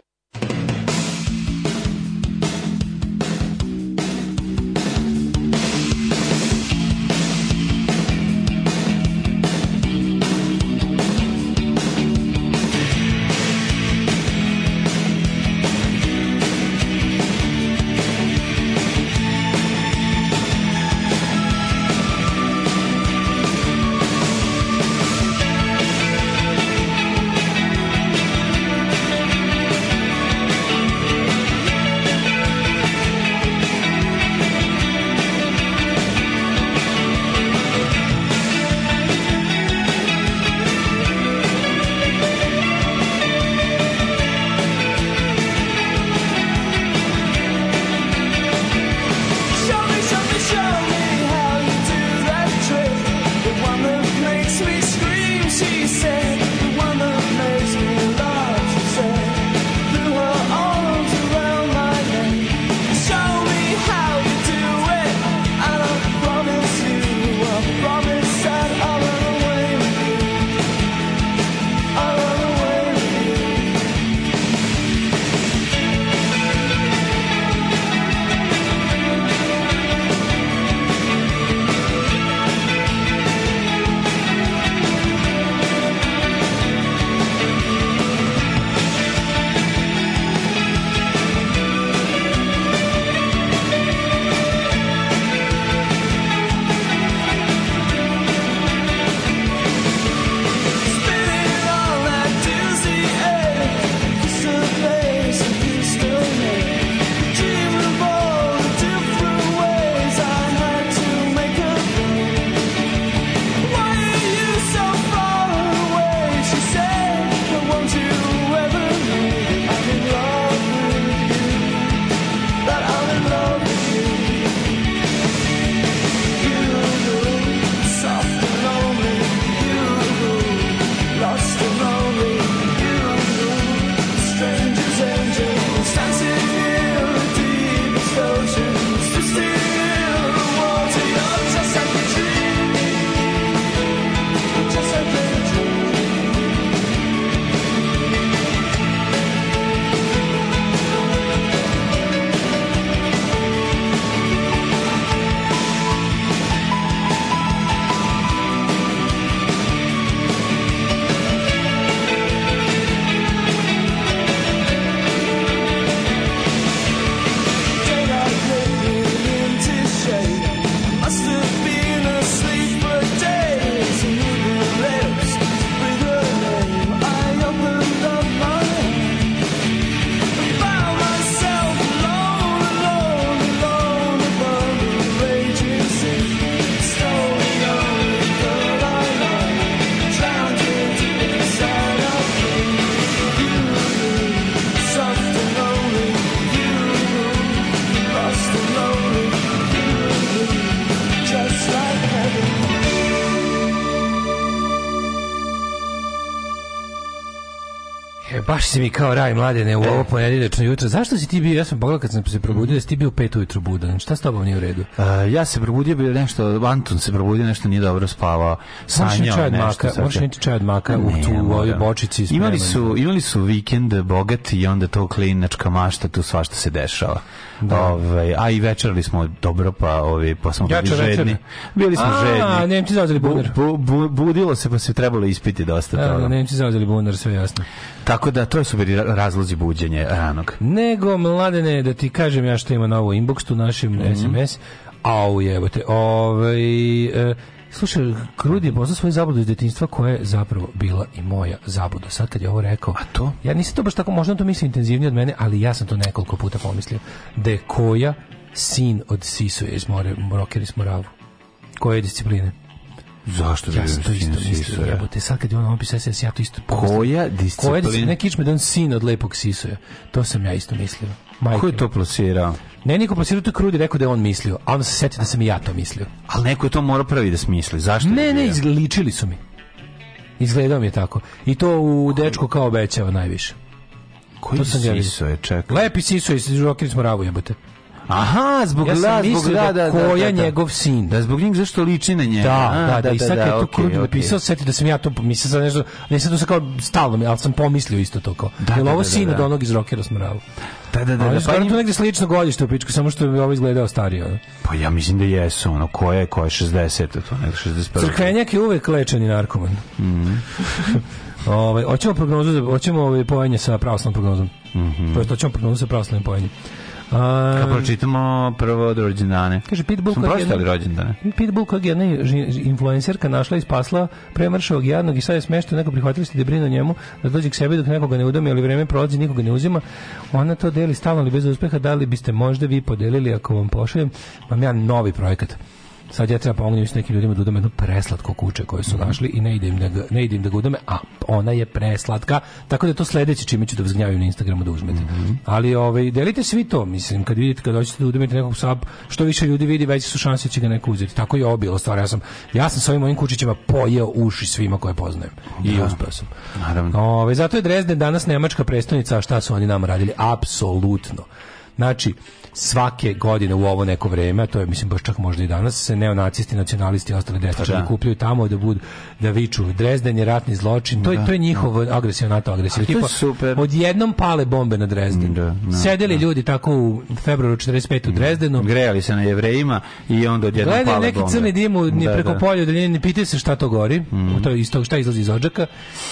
si mi kao raj mladene u e. ovo ponedeljačno jutro. Zašto si ti bio? Ja sam pogledao kad sam se probudio, da si ti bio u pet ujutru budan. Šta s tobom nije u redu? Uh, ja se probudio, bio nešto, Anton se probudio, nešto nije dobro spavao. Sanjao čaj od maka, moraš niti čaj od maka u tu u ovoj bočici. Imali su, imali su vikend bogat i onda to klinačka mašta, tu svašta se dešava. Da. Ove, ovaj, a i večerali smo dobro, pa, ove, pa smo bili žedni. Bili smo žedni. A, Nemci zauzeli bunar. budilo se, pa se trebalo ispiti dosta da, da, toga. Nemci zauzeli bunar, sve jasno. Tako da to su bili razlozi buđenja ranog. Nego mladene da ti kažem ja što ima na ovoj inbox tu našem mm -hmm. SMS. Au jebote. Ovaj e, Slušaj, Krudi je poznao svoju zabludu iz detinjstva koja je zapravo bila i moja zabluda. Sad kad je ovo rekao, a to? Ja nisam to baš tako, možda to mislim intenzivnije od mene, ali ja sam to nekoliko puta pomislio. Da je koja sin od Sisuje iz More, Morokeri Smoravu. Koje discipline? Zašto da ja sam to isto mislio, jebote, sad kad je on opis SS, ja to isto pomislim. Koja disciplina? Koja disciplina, neki da on sin od lepog sisoja. To sam ja isto mislio. Majke. Ko je to plasirao? Ne, niko plasirao to krudi, rekao da je on mislio, a onda se seti da sam i ja to mislio. Ali neko je to morao pravi da smisli, zašto? Ne, da ne, izličili su mi. Izgledao mi je tako. I to u Koji? dečku kao obećava najviše. Koji to sam čekaj. Lepi siso je, smo ravu jebote. Aha, zbog ja la, zbog la, da, da, koja da, da, njegov sin. Da, zbog njega zašto liči na njega. Da, A, da, da, da i da, sad kad je to krudno napisao, seti da sam ja to pomislio za nešto, ne sad to sam kao stalno, ali sam pomislio isto to kao. Da, Jel ovo sin od onog iz Rockera smrava? Da, da, da. Ali da, pa im... tu negde slično godište u pičku, samo što je ovo izgledao starije. Pa ja mislim da jesu, ono, ko je, ko je 60, to nego 61. Crkvenjak je uvek lečeni narkoman. Mhm. Mm Ovaj hoćemo prognozu, hoćemo ovaj poenje sa pravoslavnom prognozom. Mhm. Mm -hmm. Pa hoćemo prognozu sa pravoslavnim poenjem. Um, Kad pročitamo prvo od rođendane. Kaže, Pitbull Smo pročitali rođendane. Pitbull kojeg jedna influencerka našla i spasla premršavog jadnog i sad je smešta, neko prihvatili ste debrinu da njemu, da dođe k sebi dok nekoga ne udomi, ali vreme prolazi, nikoga ne uzima. Ona to deli stalno ali bez uspeha, da li biste možda vi podelili ako vam pošaljem, mam ja novi projekat sad ja treba pomognem s nekim ljudima da udame jednu preslatko kuće koje su mhm. našli i ne idem da, ne idem da ga udame, a ona je preslatka, tako da je to sledeće čime ću da vzgnjavim na Instagramu da uzmete. Mm -hmm. Ali ovaj, delite svi to, mislim, kad vidite, kad hoćete da udamete nekog sab, što više ljudi vidi, veće su šanse će ga neko uzeti. Tako je bilo stvar, ja sam, ja sam s ovim mojim kučićima pojeo uši svima koje poznajem. Da. I uspeo sam. Naravno. Ove, ovaj, zato je Dresden danas nemačka prestonica, a šta su oni nam radili? Apsolutno. Znači, svake godine u ovo neko vreme, a to je mislim baš čak možda i danas, se neonacisti, nacionalisti i ostali desničari pa da. kupljaju tamo da budu da viču Drezden je ratni zločin. To, da, to je njihov agresiv NATO agresiv. Tipo, super. Odjednom pale bombe na Drezden. Da, da, Sedeli da. ljudi tako u februaru 45 u da. Drezdenu. Grejali se na jevrejima i onda odjednom pale bombe. Gledaju neki crni dim da, ni preko polja, da ne pitaju se šta to gori, mm. to isto šta izlazi iz odžaka.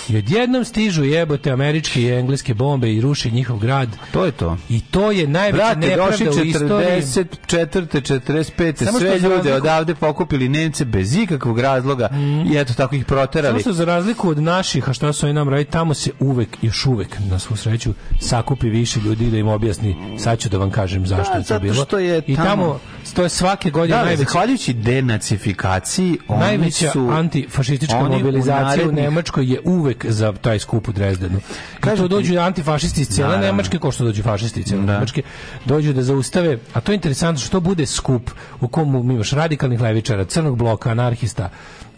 I odjednom stižu jebote američke i engleske bombe i ruši njihov grad. To je to. I to je najveća nepravda u istoriji. 44. 45. Sve ljude odavde pokupili Nemce bez ikakvog razloga mm. i eto tako ih ih proterali. Samo se za razliku od naših, a što su oni nam radi, tamo se uvek, još uvek, na svu sreću, sakupi više ljudi da im objasni, sad ću da vam kažem zašto da, je to bilo. Što je tamo... I tamo, to je svake godine da, najveći... Zahvaljujući denacifikaciji, oni najveća su... antifašistička oni mobilizacija u, narednih... u Nemačkoj je uvek za taj skup u Drezdenu. Kažu, I to dođu antifašisti iz cijele da, da, Nemačke, ko što dođu fašisti iz cijele da. Nemačke, dođu da zaustave, a to je interesantno što bude skup u komu imaš radikalnih levičara, crnog bloka, anarhista,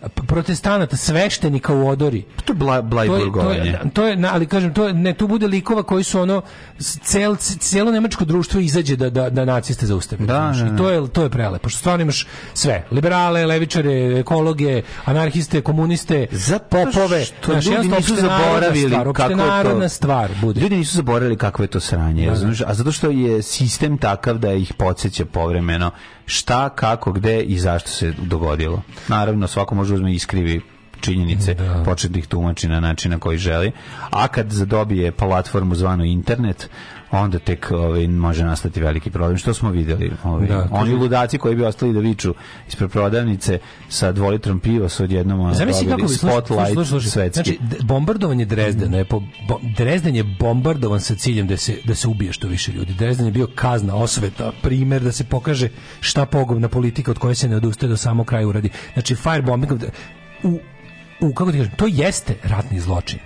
protestanata, sveštenika u odori. Pa to je bla, blaj to je, to je, to je, ali kažem, to je, ne, tu bude likova koji su ono, cel, celo nemačko društvo izađe da, da, da naciste zaustave. Da, da, da, to je, to je prelepo, što stvarno imaš sve. Liberale, levičare, ekologe, anarhiste, komuniste, za popove. Što znaš, ljudi nisu zaboravili stvar, kako je to. stvar bude. Ljudi nisu zaboravili kako je to sranje. Da, da. A zato što je sistem takav da ih podseća povremeno šta, kako, gde i zašto se dogodilo. Naravno, svako može da uzme iskrivi činjenice, da. početi tumači na način na koji želi. A kad zadobije platformu zvanu internet, Pa onda tek ovaj, može nastati veliki problem. Što smo videli Ovaj, da, oni kažem... ludaci koji bi ostali da viču ispred prodavnice sa 2 L piva su odjednom Zamisli kako bi spotlight sluši, sluši, svetski. Znači, bombardovanje Drezdena je po, bo, Drezden je bombardovan sa ciljem da se, da se ubije što više ljudi. Drezden je bio kazna, osveta, primer da se pokaže šta pogubna politika od koje se ne odustaje do da samog kraja uradi. Znači, firebombing u, u kako ti kažem, to jeste ratni zločin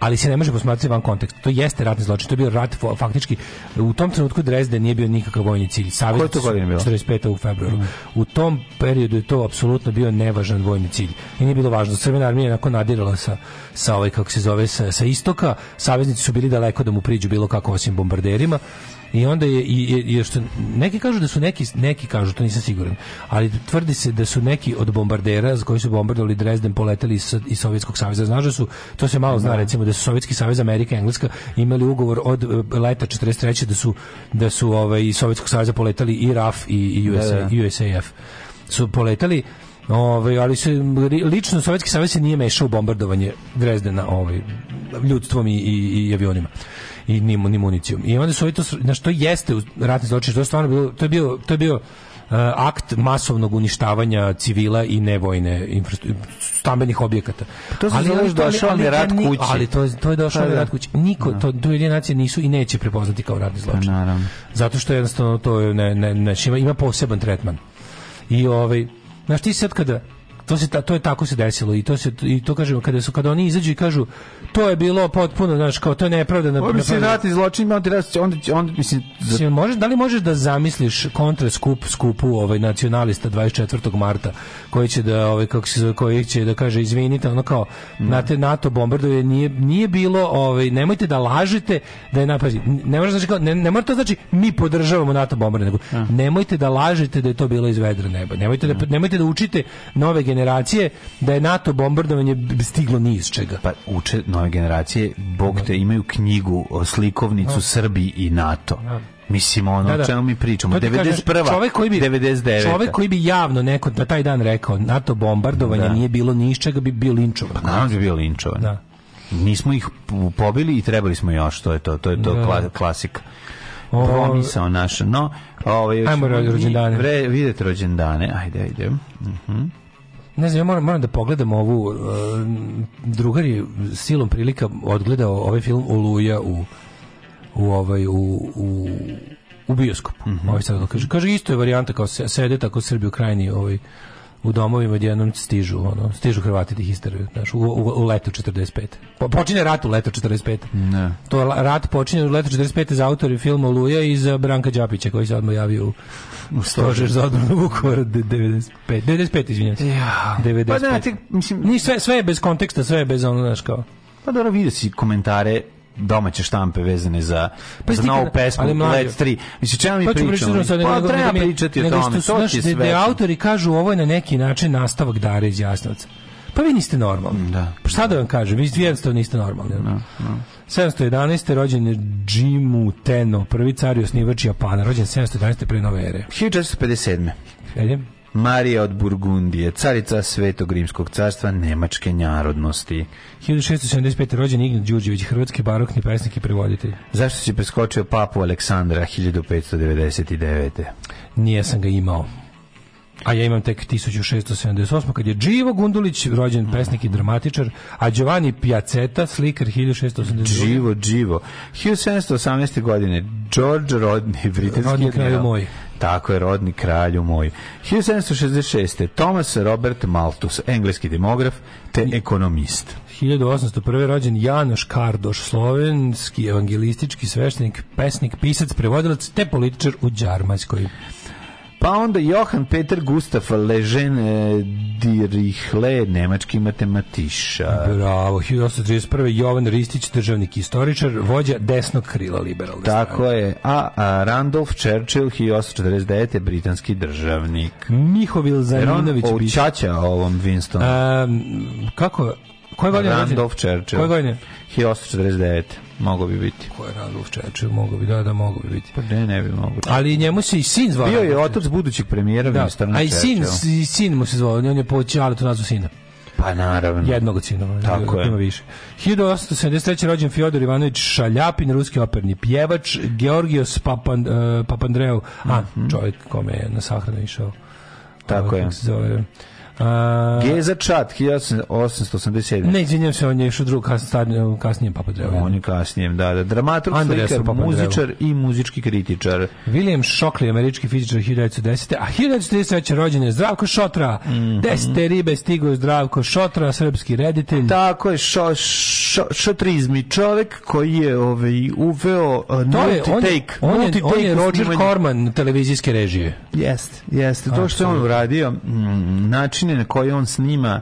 ali se ne može posmatrati van konteksta. To jeste ratni zločin, to je bio rat faktički u tom trenutku Dresden nije bio nikakav vojni cilj. Savez je to godine bilo? 45. u februaru. Mm. U tom periodu je to apsolutno bio nevažan vojni cilj. I nije bilo važno. Crvena armija je nakon nadirala sa sa ovaj kako se zove sa, sa istoka, saveznici su bili daleko da mu priđu bilo kako osim bombarderima i onda je i, je što neki kažu da su neki neki kažu to nisam siguran ali tvrdi se da su neki od bombardera za koji su bombardovali Dresden poleteli iz, iz Sovjetskog saveza znaš da su to se malo zna da. recimo da su Sovjetski savez Amerika i Engleska imali ugovor od e, leta 43 da su da su ovaj iz Sovjetskog saveza poletali i RAF i, i da, USA, da, da. USAF su poletali Ovaj ali se lično Sovjetski savez se nije mešao u bombardovanje Drezdena ovaj ljudstvom i, i, i avionima i ni, ni municijom. I onda su ovi to, na što jeste ratni zločin, to je stvarno bilo, to je bio, to je bio uh, akt masovnog uništavanja civila i nevojne stambenih objekata. Pa to se ali, ali, došao ali, rat kući. Ali to, je, to je došao ali pa da. rat kući. Niko, no. Da. to, to nacije nisu i neće prepoznati kao radni pa zločin. naravno. Zato što jednostavno to je, ne, ne, ne, ima, ima poseban tretman. I ovaj, znaš ti sad kada, To se ta, to je tako se desilo i to se i to kažemo kada su kada oni izađu i kažu to je bilo potpuno znaš kao to je nepravda na Obi se rat zločinima onda onda onda mislim za... možeš da li možeš da zamisliš kontra skup skupu ovaj nacionalista 24. marta koji će da ovaj kako se zove koji će da kaže izvinite ono kao mm. NATO bombardovanje nije nije bilo ovaj nemojte da lažete da je napazi ne može znači kao, ne, ne mora to znači mi podržavamo NATO bombardovanje nego mm. nemojte da lažete da je to bilo iz vedra neba nemojte da mm. nemojte da učite nove generacije generacije da je NATO bombardovanje stiglo ni iz čega. Pa uče nove generacije, Bog te imaju knjigu, slikovnicu no. Da. Srbiji i NATO. No. Da. Mislim ono, da, da. čemu mi pričamo? 91. Pa Čovjek koji bi 99. Čovek koji bi javno neko na taj dan rekao NATO bombardovanje da. nije bilo ni iz čega bi bio linčovan. Pa, bi da bio linčovan. Da. Nismo ih pobili i trebali smo još, to je to, to je to da. klasika. Promisao naša, no... Ovaj, Ajmo rođendane. Vidite rođendane, ajde, ajde. Uh mhm. -huh. Ne znam, ja moram, moram da pogledam ovu uh, drugar je silom prilika odgledao ovaj film Oluja u u ovaj u, u u bioskopu. Mm -hmm. Ovaj sad kaže, kaže isto je varijanta kao sede tako Srbi u krajini ovaj u domovima jednom stižu, ono, stižu Hrvati da ih znači u, u, u letu 45. Po, pa počinje rat u letu 45. Ne. To rat počinje u letu 45. za autori filma Oluja i za e, Branka Đapića koji se odmah javio u, u stožer za odbranu Vukovara 95. 95, izvinjam se. Ja. 95. Pa, ne, te, mislim... Ni sve, sve je bez konteksta, sve je bez ono, znaš, kao... Pa dobro, vidio si komentare domaće štampe vezane za, pa za novu pesmu Let's 3. Mislim, čemu mi pa pričamo? Pa treba pričati o tome, to će sve. autori kažu ovo je na neki način nastavak Dare iz Jasnovca. Pa vi niste normalni. Da. Pa šta da vam kažem, vi jednostavno niste normalni. Da, da. 711. rođen je Jimu Tenno, prvi car i osnivač Japana, rođen 711. pre nove ere. 1457. Ajde. Marija od Burgundije, carica Svetog Rimskog carstva Nemačke narodnosti. 1675. rođen Ignat Đurđević, hrvatski barokni pesnik i prevoditelj. Zašto si preskočio papu Aleksandra 1599. Nije sam ga imao. A ja imam tek 1678. kad je Đivo Gundulić, rođen pesnik i dramatičar, a Giovanni Piaceta, slikar 1682. Živo, Živo. 1718. godine, George Rodney, britanski Rodney kralj moj. Tako je, rodni kralju moj. 1766. Thomas Robert Malthus, engleski demograf te ekonomist. 1801. rođen Janoš Kardoš, slovenski evangelistički sveštenik, pesnik, pisac, prevodilac te političar u Đarmajskoj. Pa onda Johan Peter Gustav Ležen e, Dirichle, nemački matematišar. Bravo, 1831. Jovan Ristić, državnik istoričar, vođa desnog krila liberalne Tako strane. je. A, a Randolph Churchill, 1849. britanski državnik. Mihovil Zaninović. Jer on očaća ovom Winston. Um, kako? Koje godine? Randolph Churchill. Koje godine? 1849. Mogao bi biti. Ko je Randolph Churchill? Mogao bi, da, da, mogao bi biti. Pa ne, ne bi mogao. Ali njemu se i sin zvao. Bio je otac budućeg premijera da. Winstona A i sin, i sin mu se zvao, on je počeo, ali to nazvu sina. Pa naravno. Jednog od sinova. Da, Tako je. Ima više. 1873. rođen Fjodor Ivanović Šaljapin, ruski operni pjevač, Georgios Papan, uh, eh, Papandreou, a, mm -hmm. čovjek kome je na sahranu išao. Tako ovaj, je. Se zove. A... Geza Čat, 1887. Ne, izvinjam se, on je još drug kas, kasnije Papa Drevo. On je kasnije, da, da. Dramaturg, slikar, muzičar i muzički kritičar. William Shockley, američki fizičar 1910. A 1933. rođen je Zdravko Šotra. Mm -hmm. Desete ribe stigo Zdravko Šotra, srpski reditelj. Tako je, šo, šo, šotrizmi čovek koji je ovaj, uveo uh, multitake. On, on, multi take on je Roger Corman televizijske režije. Jeste, jeste. To što je on uradio, mm, način načine na koje on snima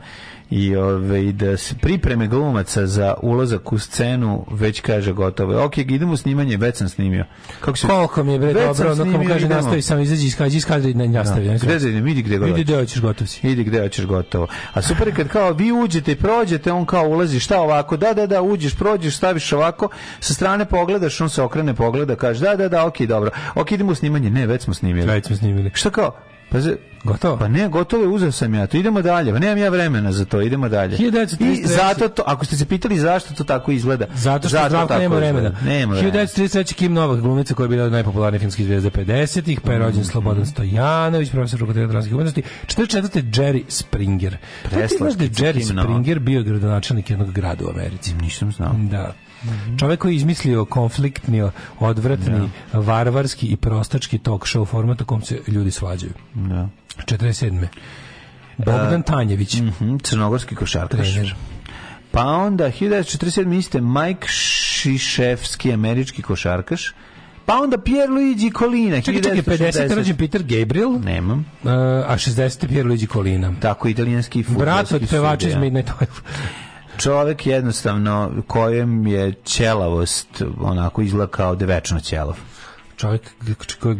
i ove, ovaj, da se pripreme glumaca za ulazak u scenu već kaže gotovo. Ok, idemo snimanje, već sam snimio. Kako se... Koliko mi je bre dobro, ono kako kaže idemo. nastavi samo izađi iz kadra, iz kadra i nastavi. Da. No, gde da idem, idi gde gotovo. Idi gde hoćeš gotovo Idi gde hoćeš gotovo. A super kad kao vi uđete i prođete, on kao ulazi, šta ovako, da, da, da, uđeš, prođeš, staviš ovako, sa strane pogledaš, on se okrene, pogleda, kaže da, da, da, ok, dobro. Ok, idemo u snimanje, ne, već smo snimili. Već smo snimili. Šta kao, Pa za, Gotovo? Pa ne, gotovo je, uzeo sam ja to. Idemo dalje, pa nemam ja vremena za to, idemo dalje. 1933. I zato to, ako ste se pitali zašto to tako izgleda. Zato što Zdravko nema vremena. Nema vremena. 1933. Kim Novak, glumica koja je bila najpopularnija filmski zvijezda 50-ih, pa je rođen mm Slobodan Stojanović, profesor fakulteta dramskih umetnosti. 44. Jerry Springer. Preslaš, da je Jerry Springer bio gradonačelnik jednog grada u Americi? Nisam znao. Da. Mm -hmm. Čovjek koji je izmislio konfliktni, odvratni, da. varvarski i prostački talk show format u kom se ljudi svađaju. Da. 47. E, Bogdan uh, Tanjević. Mm -hmm, crnogorski košarkaš. Trener. Pa onda 1947. iste Mike Šiševski, američki košarkaš. Pa onda Pierluigi Colina. Čekaj, čekaj, 50. rođen Peter Gabriel. Nemam. Uh, a 60. Pierluigi Colina. Tako, italijanski futbolski Brat od pevača iz Midnight Oil. čovjek jednostavno kojem je ćelavost onako izgleda kao da večno ćelav čovjek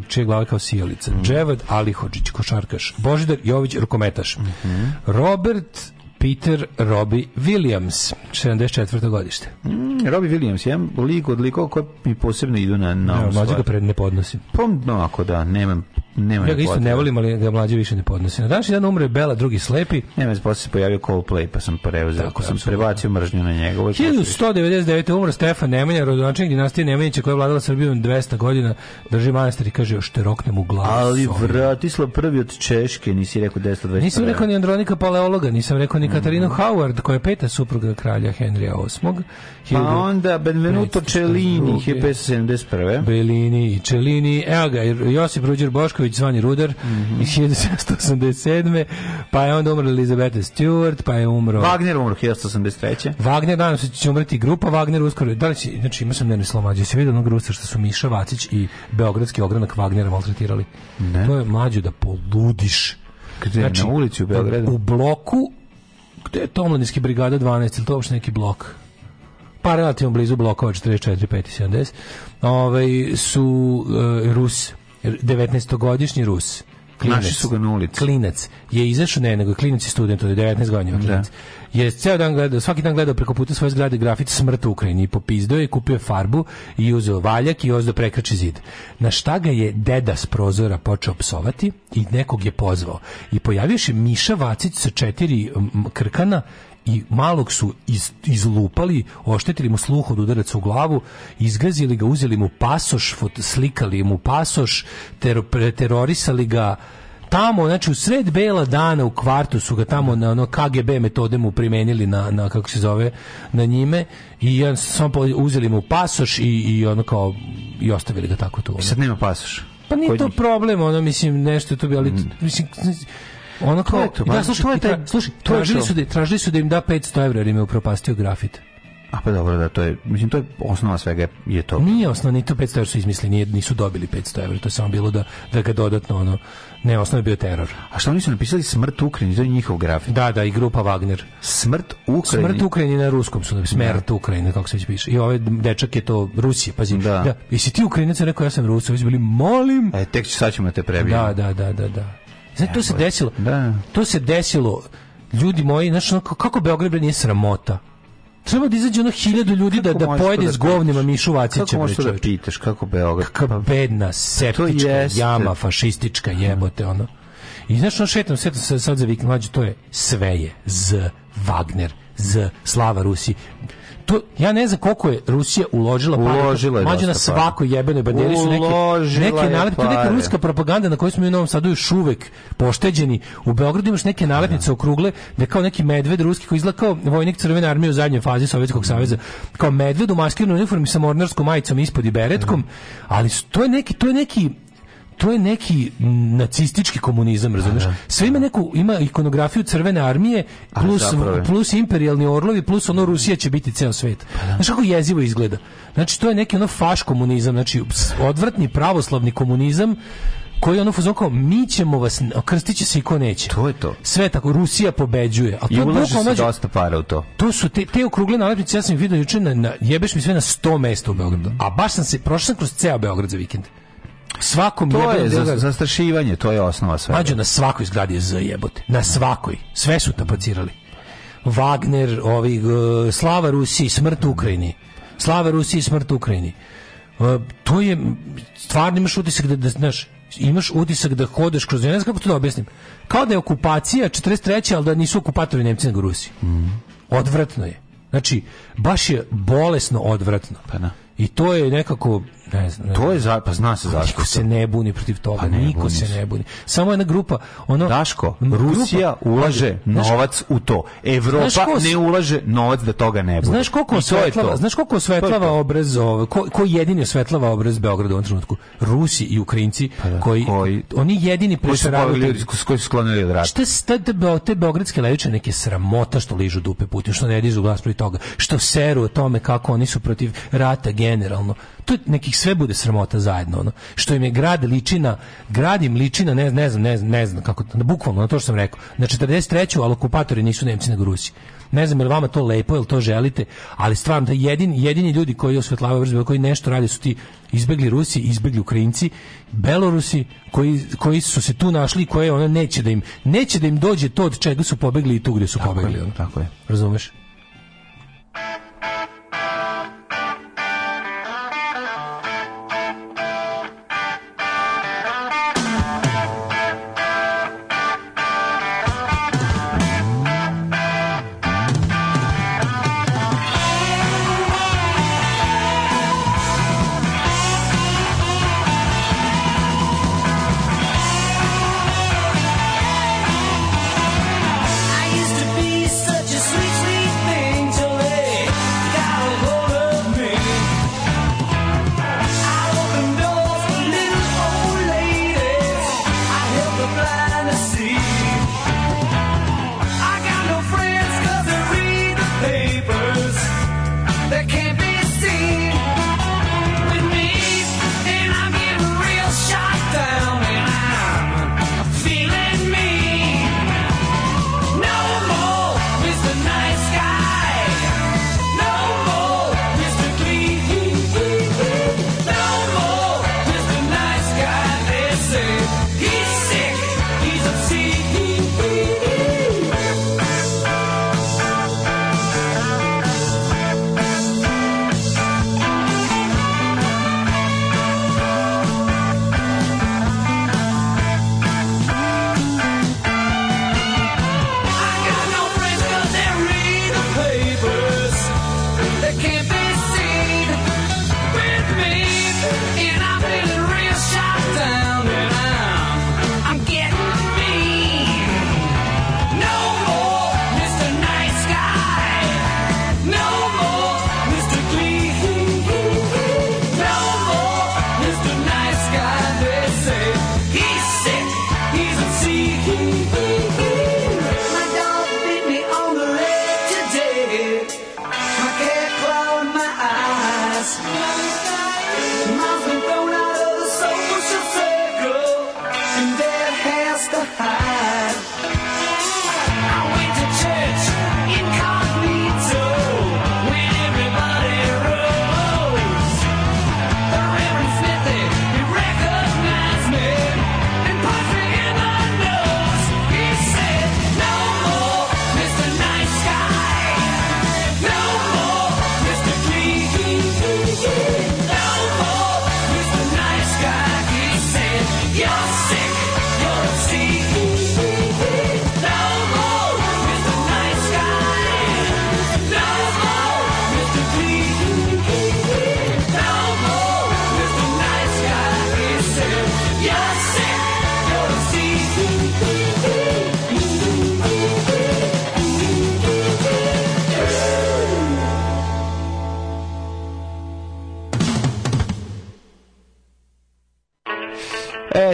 čije glava kao sijalica. Mm. Dževad Alihođić, košarkaš. Božidar Jović, rukometaš. Mm -hmm. Robert Peter Robbie Williams, 74. godište. Mm, Robbie Williams, jedan lik od likova koji mi posebno idu na... na ja, mlađe ga pred ne podnosim. Pa, no, ako da, nemam Nema ja ga isto ne volim, ali ga mlađe više ne podnose. Na današnji dan umre Bela, drugi slepi. Nema se posle se pojavio Coldplay, pa sam preuzeo. Tako sam absolutno. prebacio mržnju na njega. 1199. umre Stefan Nemanja, rodonačnik dinastije Nemanjića koja je vladala Srbijom 200 godina. Drži manastar i kaže, još te roknem u glavu. Ali Vratislav prvi od Češke, nisi rekao 920. Nisam rekao ni Andronika Paleologa, nisam rekao ni mhm. Katarinu mm. Howard, koja je peta supruga kralja Henrya VIII. Pa onda Benvenuto Cellini, 1571. Bellini i Cellini, evo ga, Josip Ruđer Bošković Đurović zvani Rudar mm -hmm. iz 1787. Pa je onda umrla Elizabeta Stewart, pa je umro... Wagner umro 1883. Wagner, danas će umreti grupa Wagner uskoro. Da li će, znači ima sam Nene Slomađe, si vidio onog Rusa što su Miša Vacić i Beogradski ogranak Wagnera maltretirali? Ne. To je mlađo da poludiš. Gde? Znači, na ulici u Beogradu? U bloku, gde je to brigada 12, ili to uopšte neki blok? pa relativno blizu blokova 44, 5 i 70, ovaj, su uh, Rus 19-godišnji Rus klinac, Naši su ga na ulici. Klinac je izašao, ne, nego klinac je student od 19 godina. Da. Klinac. Je ceo dan gledao, svaki dan gledao preko puta svoje zgrade grafit smrt u Ukrajini. Popizdao je, kupio je farbu i uzeo valjak i ozdo prekrači zid. Na šta ga je deda s prozora počeo psovati i nekog je pozvao. I pojavio se Miša Vacić sa četiri krkana i malog su iz, izlupali, oštetili mu sluh od udaraca u glavu, izgazili ga, uzeli mu pasoš, slikali mu pasoš, ter, terorisali ga, tamo, znači u sred bela dana u kvartu su ga tamo na ono KGB metode mu primenili na, na kako se zove, na njime i on samo uzeli mu pasoš i, i ono kao, i ostavili ga tako tu. Ono. Sad nema pasoš. Pa nije to problem, ono, mislim, nešto tu bi, ali, mm. mislim, Ono kao, to, to da, slušaj, to je taj, slušaj, tražili su, da, tražili su da im da 500 evra jer im je upropastio grafit. A pa dobro, da, to je, mislim, to je osnova svega je to. Nije osnova, ni to 500 evra su izmislili, nije, nisu dobili 500 evra, to je samo bilo da, da ga dodatno, ono, ne, osnova je bio teror. A što oni su napisali Smrt Ukrajini, to je njihov grafit. Da, da, i grupa Wagner. Smrt Ukrajini? Smrt Ukrajini na ruskom su, da. smrt Ukrajini, kako se već piše. I ovaj dečak je to Rusije, pazi. Da. da. I si ti Ukrajinac, rekao, ja sam Rusa, vi bili, molim. E, tek sad ćemo te prebijeti. Da, da, da, da, da. Znači, to se desilo. Da. To se desilo. Ljudi moji, znači, kako Beograd nije sramota? Treba da izađe ono hiljadu ljudi da- kako da, da pojede da s govnima Mišu Vacića. Kako možeš da pitaš, kako Beograd? Kakva pa, bedna, septička jama, fašistička jebote, ono. I znaš, ono šetam, sjetam se sad za vikend, mlađe, to je sve je z Wagner, z Slava Rusi, to, ja ne znam koliko je Rusija uložila para. Uložila je Mađu na svakoj jebenoj banderi su neke, neke nalepke. To je neka ruska propaganda na kojoj smo mi u Novom Sadu još uvek pošteđeni. U Beogradu imaš neke nalepnice okrugle, da kao neki medved ruski koji izgleda kao vojnik Crvene armije u zadnjoj fazi Sovjetskog saveza. Kao medved u maskirnoj uniformi sa mornarskom majicom ispod i beretkom. Ali to je neki, to je neki to je neki nacistički komunizam, razumiješ? Da. Sve ima neku, ima ikonografiju crvene armije, plus, plus imperijalni orlovi, plus ono Rusija će biti ceo svet. Pa da. Znaš kako jezivo izgleda? Znači, to je neki ono faš komunizam, znači odvratni pravoslavni komunizam, koji ono fuzon kao mi ćemo vas krstiće se i ko neće. To je to. Sve tako Rusija pobeđuje. A to I ulaže se omađe, dosta para u to. To su te te okrugle nalepnice ja sam ih video juče na, na, jebeš mi sve na 100 mesta u Beogradu. A baš sam se prošao sam kroz ceo Beograd za vikend. Svakom to je za, da zastrašivanje, to je osnova svega. Mađo, na svakoj zgradi je za jebote. Na svakoj. Sve su tapacirali. Wagner, ovi, Slava Rusiji, smrt Ukrajini. Slava Rusiji, smrt Ukrajini. E, to je, stvarno imaš utisak da, da znaš, imaš utisak da hodeš kroz ne znam kako to da objasnim. Kao da je okupacija 43. ali da nisu okupatori Nemci nego Rusi. Mhm. Odvratno je. Znači, baš je bolesno odvratno. Pa na. Da. I to je nekako Ne znam. To je za, pa zna se zašto. Niko se ne buni protiv toga, pa ne, niko se ne buni. Samo jedna grupa, ono Daško, Rusija grupa, ulaže znaš, novac u to. Evropa ko, ne ulaže novac da toga ne bude. Znaš koliko osvetlava, znaš koliko osvetlava obraz ove, ko, ko jedini osvetlava obraz Beograda u ovom trenutku? Rusi i Ukrajinci pa da, koji, koji, oni jedini prešaravaju koji su koji sklonili od rata. Šta ste te, te beogradske levičare neke sramota što ližu dupe Putin, što ne dižu glas protiv toga, što seru o tome kako oni su protiv rata generalno to nekih sve bude sramota zajedno ono što im je grad ličina grad im ličina ne, ne znam ne, znam ne znam kako na bukvalno na to što sam rekao na 43. al okupatori nisu Nemci nego Rusi ne znam je li vama to lepo, jel to želite, ali stvarno da jedini, jedini ljudi koji osvetljavaju Brzbel, koji nešto rade su ti izbegli Rusi, izbegli Ukrajinci, Belorusi koji, koji su se tu našli i koje ono neće da im neće da im dođe to od čega su pobegli i tu gde su tako pobegli. Je, tako je. Razumeš?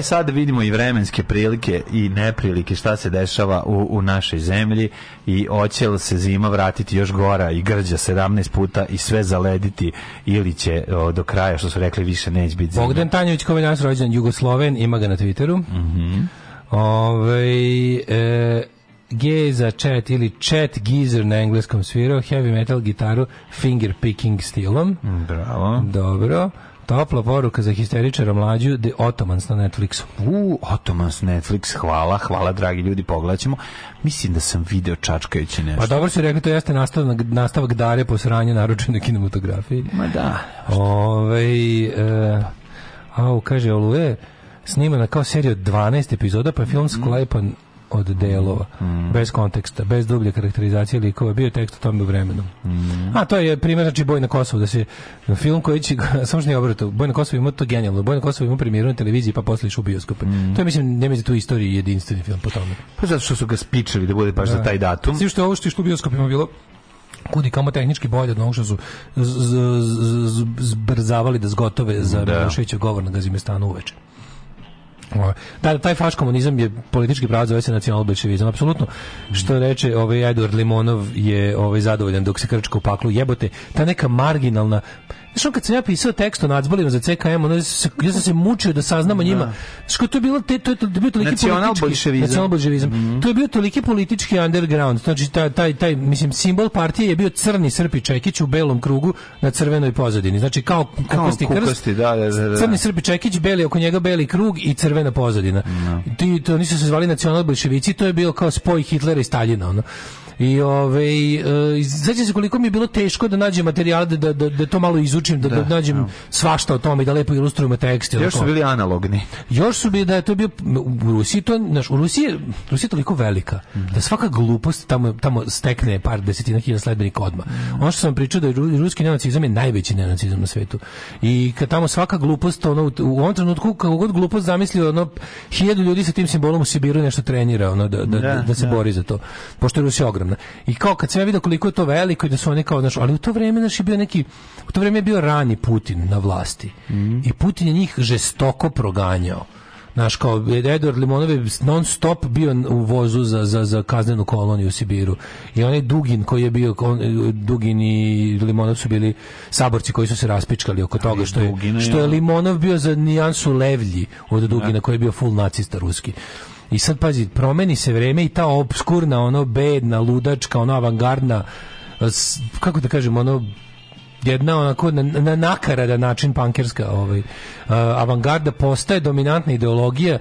sad vidimo i vremenske prilike i neprilike šta se dešava u, u našoj zemlji i hoće li se zima vratiti još gora i grđa 17 puta i sve zalediti ili će o, do kraja što su rekli više neće biti zima. Bogdan Tanjović kome je danas rođen Jugosloven ima ga na Twitteru. Mhm. Mm Ove, e, G za chat ili chat geezer na engleskom svirao, heavy metal gitaru, finger picking stilom. Bravo. Dobro. Topla poruka za histeričara mlađu, The Ottomans na Netflixu. U, Ottomans Netflix, hvala, hvala dragi ljudi, pogledaćemo. Mislim da sam video čačkajući nešto. Pa dobro si rekli, to jeste nastavak, nastavak dare po sranju naručene kinematografiji. Ma da. Ove, ovaj, e, eh, au, kaže, Oluje, snimana kao serija od 12 epizoda, pa je film mhm. sklepan od mm. delova, mm. bez konteksta, bez dublje karakterizacije likova, bio tekst o tome u vremenu. Mm. A to je primjer, znači, Boj na Kosovu, da se film koji će, samo što nije obratu, Boj na Kosovu ima to genijalno, Boj na Kosovu ima premijeru na televiziji, pa posle u bioskope. Mm. To je, mislim, ne da tu istoriji jedinstveni film po tome. Pa zato što su ga spičali da bude baš da. za taj datum. Sve što ovo što je u bioskopima bilo kudi kamo tehnički bolje od onog što su zbrzavali da zgotove za da. Miloševićev govor na Gazimestanu uveče. Da, taj faš komunizam je politički pravac zove se nacional bolševizam, apsolutno. Što reče ovaj Edward Limonov je ovaj zadovoljan dok se krčka u paklu jebote. Ta neka marginalna Što on kad sam ja pisao tekst o nadzbolima za CKM, ono, ja sam se mučio da saznamo da. njima. Što to je bilo, te, to je, to je bio toliki nacional politički... Nacional bolševizam. Mm -hmm. To je bio toliki politički underground. Znači, taj, taj, taj, mislim, simbol partije je bio crni srpi Čekić u belom krugu na crvenoj pozadini. Znači, kao kukasti krst. Kukosti, da, da, da, da. Crni srpi Čekić, beli, oko njega beli krug i crvena pozadina. Da. Ti, to nisu se zvali nacional bolševici, to je bio kao spoj Hitlera i Staljina, ono. I ovaj e, sećam se koliko mi je bilo teško da nađem materijale da, da, da, da to malo izučim, da, da, da nađem no. svašta o tome i da lepo ilustrujemo tekst. Još su bili analogni. Još su bili da je to bio u Rusiji to, znaš, u Rusiji, Rusija je toliko velika mm -hmm. da svaka glupost tamo tamo stekne par desetina hiljada sledbenika odma. Mm -hmm. Ono što sam pričao da je ruski neonacizam je najveći neonacizam na svetu. I kad tamo svaka glupost ono u ovom trenutku kako god glupost zamislio ono hiljadu ljudi sa tim simbolom u Sibiru nešto trenira ono da, da, da, da se da. bori za to. Pošto je Rusija ogromna ogromna. I kao kad sam ja vidio koliko je to veliko i da su oni kao, znaš, ali u to vrijeme znaš, je bio neki, u to vrijeme je bio rani Putin na vlasti. Mm. I Putin je njih žestoko proganjao. Naš kao Edward Limonov je non stop bio u vozu za, za, za kaznenu koloniju u Sibiru. I onaj Dugin koji je bio, on, Dugin i Limonov su bili saborci koji su se raspičkali oko toga što je, što je Limonov bio za nijansu levlji od da. Dugina koji je bio full nacista ruski. I sad pazi, promeni se vreme i ta obskurna, ono bedna, ludačka, ono avangardna kako da kažem, ono jedna onako na, na nakarada način pankerska ovaj, uh, avangarda postaje dominantna ideologija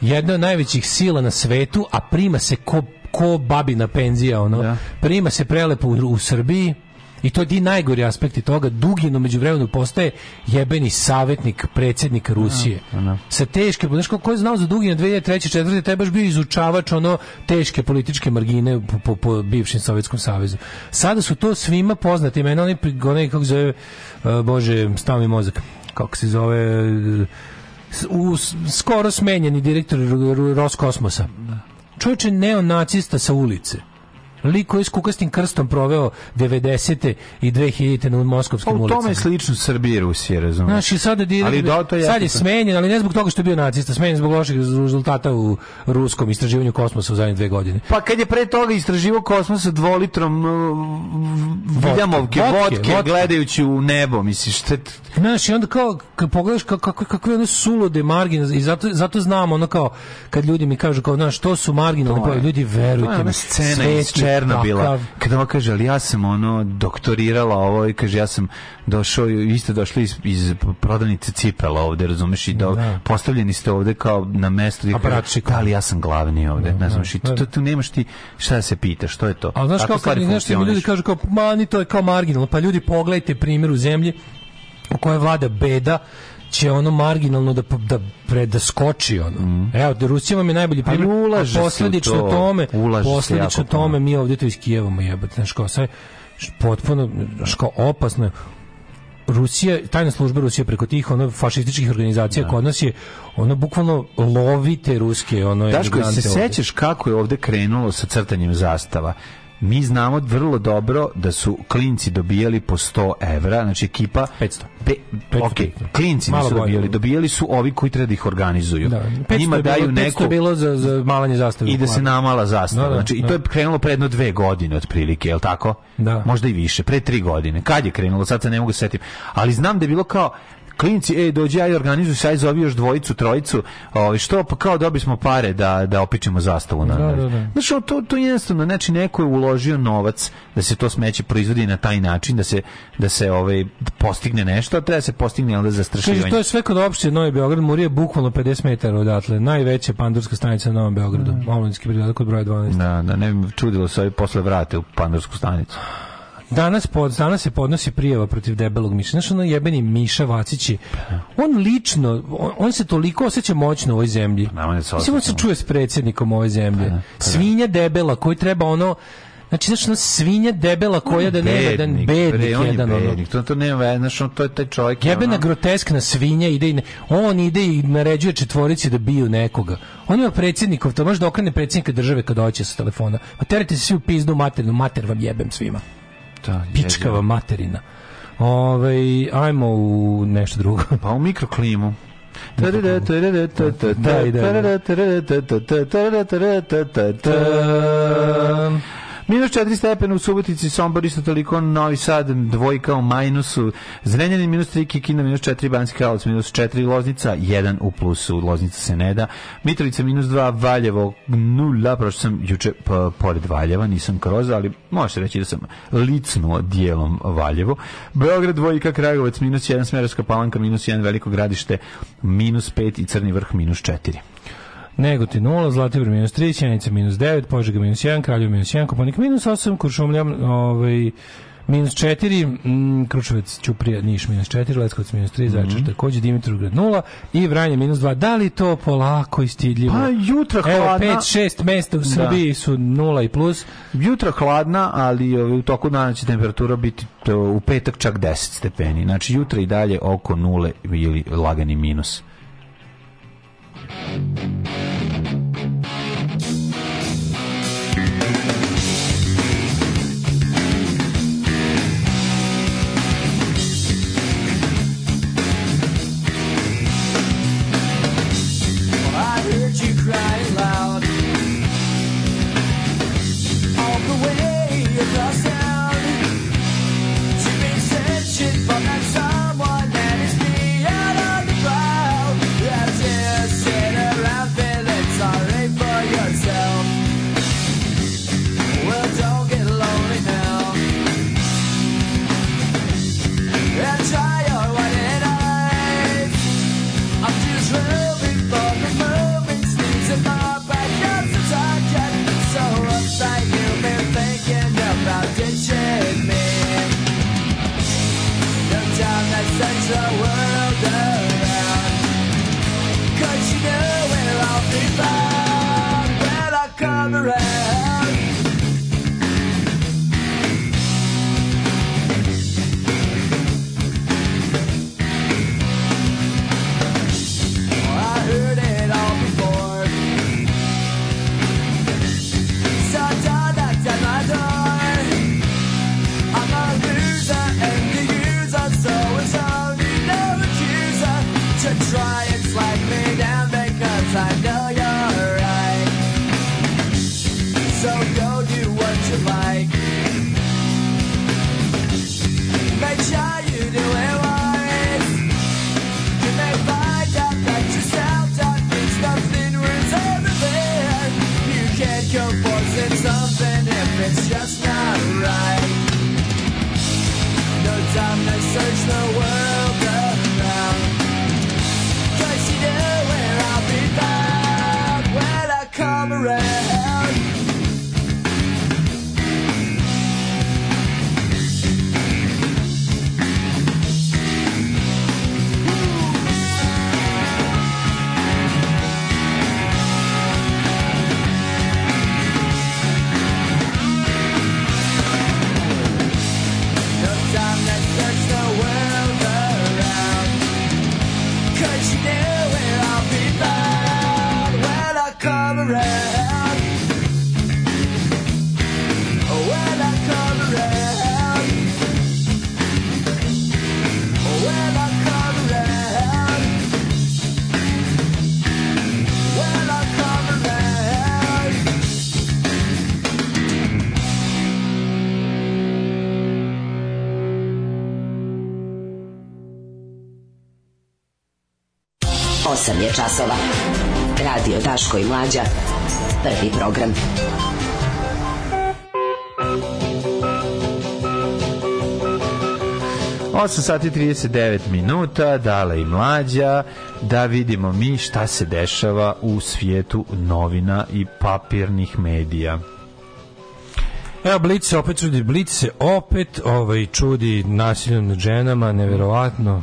jedna od najvećih sila na svetu, a prima se ko, ko babina penzija, ono. Da. Prima se prelepo u, u Srbiji, I to je di najgori aspekti toga. Dugino umeđu vremenu postaje jebeni savjetnik predsjednika Rusije. No, da, da. Sa teške, znaš ko je znao za Dugina 2003. 4. taj baš bio izučavač ono teške političke margine po, po, po bivšem Sovjetskom savezu. Sada su to svima poznati imena, oni, onaj, kako zove, e, bože, stavi mozak, kako se zove, e, u, skoro smenjeni direktor Roskosmosa. Da. Čovječe neonacista sa ulice Lik koji je s kukastim krstom proveo 90. i 2000. na moskovskim ulicama. Pa u tome ulicama. je slično Srbije i Rusije, razumiješ? Znaš, i sada direkt, ali do to je sad je smenjen, ali ne zbog toga što je bio nacista, smenjen zbog loših rezultata u ruskom istraživanju kosmosa u zadnje dve godine. Pa kad je pre toga istraživao kosmos sa dvolitrom uh, viljamovke, vodke, vodke, vodke, gledajući u nebo, misliš, šta Znaš, i onda kao, kad pogledaš kakve, kakve one sulude margine, i zato, zato znamo, ono kao, kad ljudi mi kažu, kao, znaš, to su marginalne, ljudi, verujte mi, sve Černobila. Takav. Kada ova kaže, ali ja sam ono doktorirala ovo i kaže, ja sam došao, vi ste došli iz, iz prodavnice cipela ovde, razumeš, i do, da. postavljeni ste ovde kao na mesto gdje kaže, da, ali ja sam glavni ovde, da, ne znam, da, i to, da. tu nemaš ti šta da se pita, što je to? A znaš Tako kao kad nešto ljudi kažu kao, ma ni to je kao marginalno, pa ljudi pogledajte primjer u zemlji u kojoj vlada beda, će ono marginalno da da pre, da skoči ono. Mm. Evo, da Rusija vam je najbolji pa primjer. Ulaže posledično to, tome, posledično tome mi ovdje to iskijevamo jebate, znači kao sve potpuno ško opasno je. Rusija, tajna služba Rusije preko tih ono fašističkih organizacija da. kod nas je ono bukvalno lovite ruske ono Daško, se sećaš kako je ovde krenulo sa crtanjem zastava? mi znamo vrlo dobro da su klinci dobijali po 100 evra, znači ekipa 500. Pe, 500 ok, klinci nisu dobijali, dobijali su ovi koji treba da ih organizuju. Da, Njima je bilo, daju neko... 500 je bilo za, za malanje zastave. I da se namala zastava. Da, da, znači, I da. to je krenulo pre jedno dve godine otprilike, je li tako? Da. Možda i više, pre tri godine. Kad je krenulo, sad se ne mogu da setiti. Ali znam da je bilo kao, klinci, e, dođi, aj organizuj, aj zovi još dvojicu, trojicu, ovaj, što, pa kao dobi smo pare da, da opičemo zastavu. Na, da, da, da. Znači, to, to je jednostavno, znači, neko je uložio novac da se to smeće proizvodi na taj način, da se, da se ovaj, postigne nešto, a treba se postigne onda zastrašivanje. Kaže, to je sve kod opštine Novi Beograd, Murije je bukvalno 50 metara odatle, najveća pandurska stanica na Novom Beogradu, mm. Da. Omlinski brigada kod broja 12. Da, da, ne bi čudilo se ovi posle vrate u pandursku stanicu. Danas, pod, danas se podnosi prijava protiv debelog miša. Znaš, ono jebeni Miša Vacići. On lično, on, on se toliko oseća moćno u ovoj zemlji. Pa, Mislim, on se čuje s predsjednikom ove zemlje. Pa, da, pa da. Svinja debela koji treba ono Znači, znači, ona svinja debela koja da nema jedan da- bednik, bre, on je bednik, ono. To, to nema, znaš, on, to je taj čovjek. Jebena ono... groteskna svinja ide i ne, on ide i naređuje četvorici da biju nekoga. On ima predsjednikov, to može da okrene predsjednika države kad hoće sa telefona. A terete se svi u pizdu maternu, mater vam jebem svima. Da, Pičkava materina. Ove, ovaj, ajmo u nešto drugo. Pa u mikroklimu. Da, da, Minus 4 stepena u Subotici, Sombor isto toliko, Novi Sad dvojka u minusu, Zrenjanin minus 3, Kikina minus 4, Banski Kralovac minus 4, Loznica 1 u plusu, Loznica se ne da, Mitrovica minus 2, Valjevo 0, prošao sam juče pored Valjeva, nisam kroz, ali može se reći da sam licnuo dijelom Valjevo, Beograd dvojka, Kragovac minus 1, Smerovska palanka minus 1, Veliko gradište minus 5 i Crni vrh minus 4. Negotin 0, Zlatibor minus 3, Sjenica minus 9, Požega minus 1, Kraljevo minus 1, Koponik minus 8, Kuršumlja ovaj, minus 4, mm, Ćuprija, Niš minus 4, Leskovac minus 3, Zajčar mm -hmm. takođe, Dimitrovgrad 0 i Vranje minus 2. Da li to polako i stidljivo? Pa jutra hladna. Evo, 5-6 mesta u da. Srbiji da. su 0 i plus. Jutra hladna, ali ove, ovaj, u toku dana će temperatura biti to, u petak čak 10 stepeni. Znači, jutra i dalje oko 0 ili lagani minus. Thank you. right 8 je časova. Radio Daško i Mlađa. Prvi program. Osam sati 39 minuta, dala i mlađa, da vidimo mi šta se dešava u svijetu novina i papirnih medija. Evo Blic se opet čudi, Blic se opet ovaj čudi nasiljem nad ženama, neverovatno.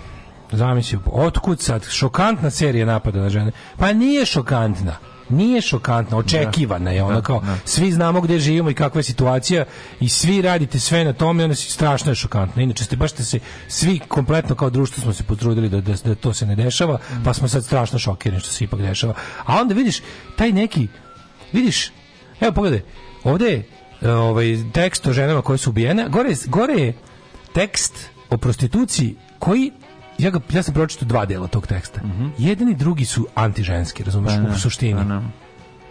Zamisli, otkud sad? Šokantna serija napada na žene. Pa nije šokantna nije šokantna, da. očekivana je ona da, kao da. svi znamo gde živimo i kakva je situacija i svi radite sve na tome, ona je strašno je šokantna. Inače ste baš ste se svi kompletno kao društvo smo se potrudili da, da, da to se ne dešava, mm. pa smo sad strašno šokirani što se ipak dešava. A onda vidiš taj neki vidiš, evo pogledaj, ovde je e, ovaj tekst o ženama koje su ubijene, gore gore je tekst o prostituciji koji ja, ga, ja sam pročito dva dela tog teksta. Mm -hmm. Jedan i drugi su antiženski, razumiješ, pa u da, suštini. Pa da,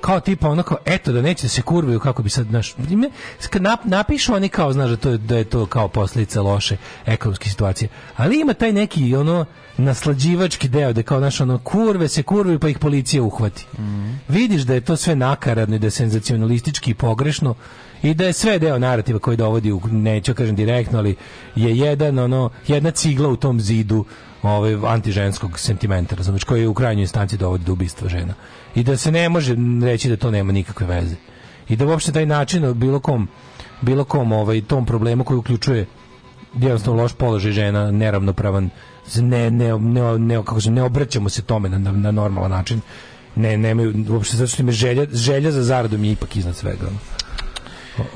kao tipa onako eto da neće da se kurvaju kako bi sad naš nap, napišu oni kao znaš da to je, da je to kao posledica loše ekonomske situacije ali ima taj neki ono naslađivački deo da kao naš ono kurve se kurvaju pa ih policija uhvati mm. vidiš da je to sve nakaradno i da je senzacionalistički i pogrešno i da je sve deo narativa koji dovodi u neću da kažem direktno ali je jedan ono jedna cigla u tom zidu ovaj antiženskog sentimenta razumješ koji je u krajnjoj instanci dovodi do ubistva žena i da se ne može reći da to nema nikakve veze i da uopšte taj način bilo kom bilo kom ovaj tom problemu koji uključuje jednostavno loš položaj žena neravnopravan ne, ne, ne, ne, kako se, ne obraćamo se tome na, na normalan način ne nemaju uopšte zato što im je želja, želja za zaradom je ipak iznad svega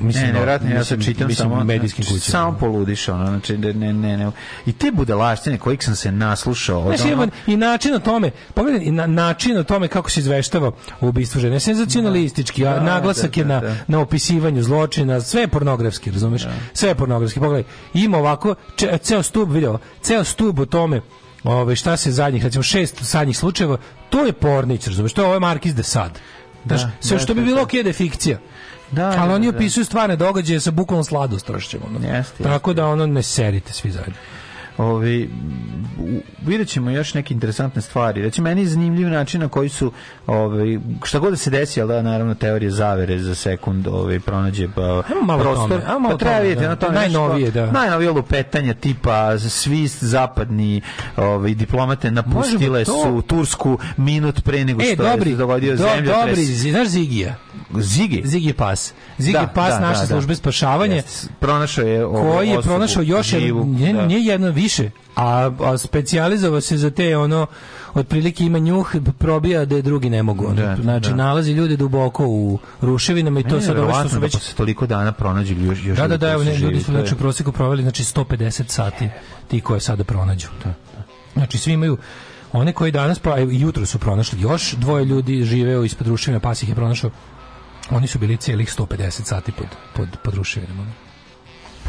mislim ne, da- nevjerojatno ja sam čitam mislim, samo medijskim znači, kućama samo poludiš ono znači ne ne ne i te budalaštine kojih sam se naslušao od znači, ono... i način o tome pogledaj i na, način o tome kako se izveštava u ubistvu žene senzacionalistički da, a naglasak da, da, je da, na da. na opisivanju zločina sve je pornografski razumeš sve je pornografski pogledaj ima ovako če, ceo stub video ceo stub o tome Ove, ovaj, šta se zadnjih, recimo šest zadnjih slučajeva, to je Pornić, razumiješ, to je ovaj Markiz de Sad. Da, sve da, što bi bilo okej da je fikcija. Da, Ali da, oni da. opisuju stvarne događaje sa bukvalno sladostrošćem. Ono. Jeste, Tako da ono ne serite svi zajedno. Ove, vidjet ćemo još neke interesantne stvari. Reći, meni je zanimljiv način na koji su, ove, šta god da se desi, ali da, naravno, teorije zavere za sekund ove, pronađe pa, malo prostor. Tome, pa malo pa treba vidjeti, da, tome, najnovije, nešto, da. Najnovije lupetanje tipa svist zapadni ove, diplomate napustile su Tursku minut pre nego e, što e, dobri, je dogodio do, Dobri, znaš Zigija? Zigi? Zigi Pas. Zigi da, Pas, da, naše da, da. službe spašavanja. Pronašao je ovu koji je pronašao još živu, nje, da. Nje jedno, više piše, a, a specijalizovao se za te ono otprilike ima njuh probija da je drugi ne mogu. Da, da, znači da. nalazi ljude duboko u ruševinama i to ne, sad ovo što su da već da toliko dana pronađu još još. Da, da, da, evo, ljudi su znači proseku proveli znači 150 sati ti koje sada pronađu. Da. da. Znači svi imaju one koji danas pa jutro su pronašli još dvoje ljudi žive ispod ruševina, pas ih je pronašao. Oni su bili celih 150 sati pod pod pod ruševinama.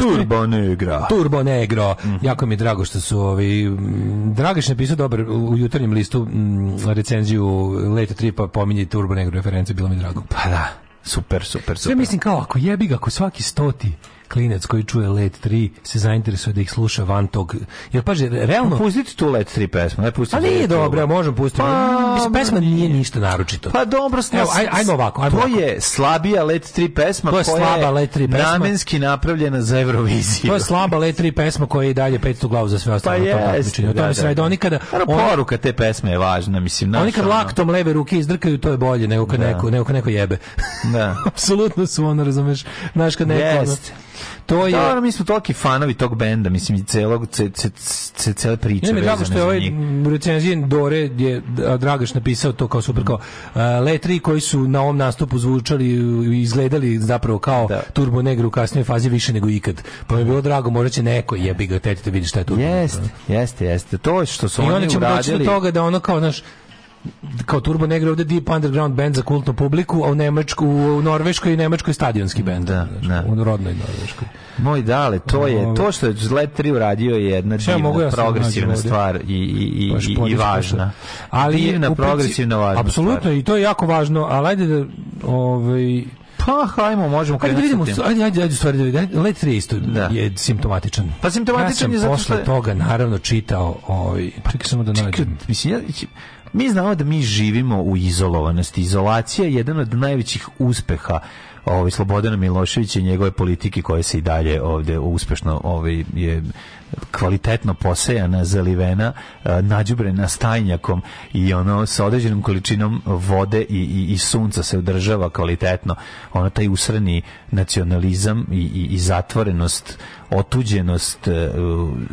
Turbo Negro. Turbo Negro. Mm -hmm. Jako mi je drago što su ovi... Mm, Dragiš napisao dobar u jutarnjem listu m, mm, recenziju Leta Tripa pominje Turbo Negro reference, bilo mi drago. Pa da, super, super, super. Sve mislim kao, ako jebi ga, ako svaki stoti klinac koji čuje Let 3 se zainteresuje da ih sluša van tog. Jer paže, realno pustiti tu Let 3 pesmu, ne pustiti. Ali nije dobro, ja možemo pustiti. Pa, pesma nije ništa naročito. Pa dobro, Evo, aj, ajmo ovako, ajmo. To ovako. je slabija Let 3 pesma to je koja slaba Let 3 pesma. Namenski napravljena za Euroviziju. To je slaba Let 3 pesma koja je i dalje 500 glavu za sve ostalo. Pa jest, da, da, da. da oni kada ona, poruka te pesme je važna, mislim, naša. Oni kad laktom leve ruke izdrkaju, to je bolje nego kad da. neko neko neko jebe. Da. Apsolutno su ono, razumeš, znaš kad neko yes. ono, to je da, mi smo toliki fanovi tog benda mislim i celog ce, ce, ce, cele priče ne, mi što je ovaj recenzijen Dore je Dragaš napisao to kao super kao uh, letri koji su na ovom nastupu zvučali i izgledali zapravo kao da. Turbo Negro u kasnijoj fazi više nego ikad pa mi je bilo drago možda će neko jebi ga tetite da vidi šta je to jeste jeste jeste to je što su I oni, oni uradili i onda ćemo doći do toga da ono kao naš kao Turbo Negro ovde deep underground band za kultnu publiku, a u Nemačku, u Norveškoj i Nemačkoj stadionski band. Da, znači, U rodnoj Norveškoj. Moj dale, to je ovaj. to što je Zlet 3 uradio je jedna divna, ja ja da progresivna stvar i, i, i, i, i važna. Ali divna, upreci, progresivna, važna Apsolutno, stvar. i to je jako važno, ali ajde da ovaj, pa, hajmo, možemo krenuti. Ajde, vidimo, ajde, ajde, ajde, stvari da vidimo. Let 3 isto da. je simptomatičan. Pa simptomatičan ja je zato što... sam Ja posle toga, naravno, čitao... Ovaj, pa, čekaj samo da nađem. Čekaj, mislim, ja, Mi znamo da mi živimo u izolovanosti. Izolacija je jedan od najvećih uspeha ovaj Slobodana Miloševića i njegove politike koje se i dalje ovde uspešno ovaj je kvalitetno posejana, zalivena, nađubrena stajnjakom i ono sa određenom količinom vode i, i, i sunca se održava kvalitetno. Ono taj usrani nacionalizam i, i, i zatvorenost otuđenost, e,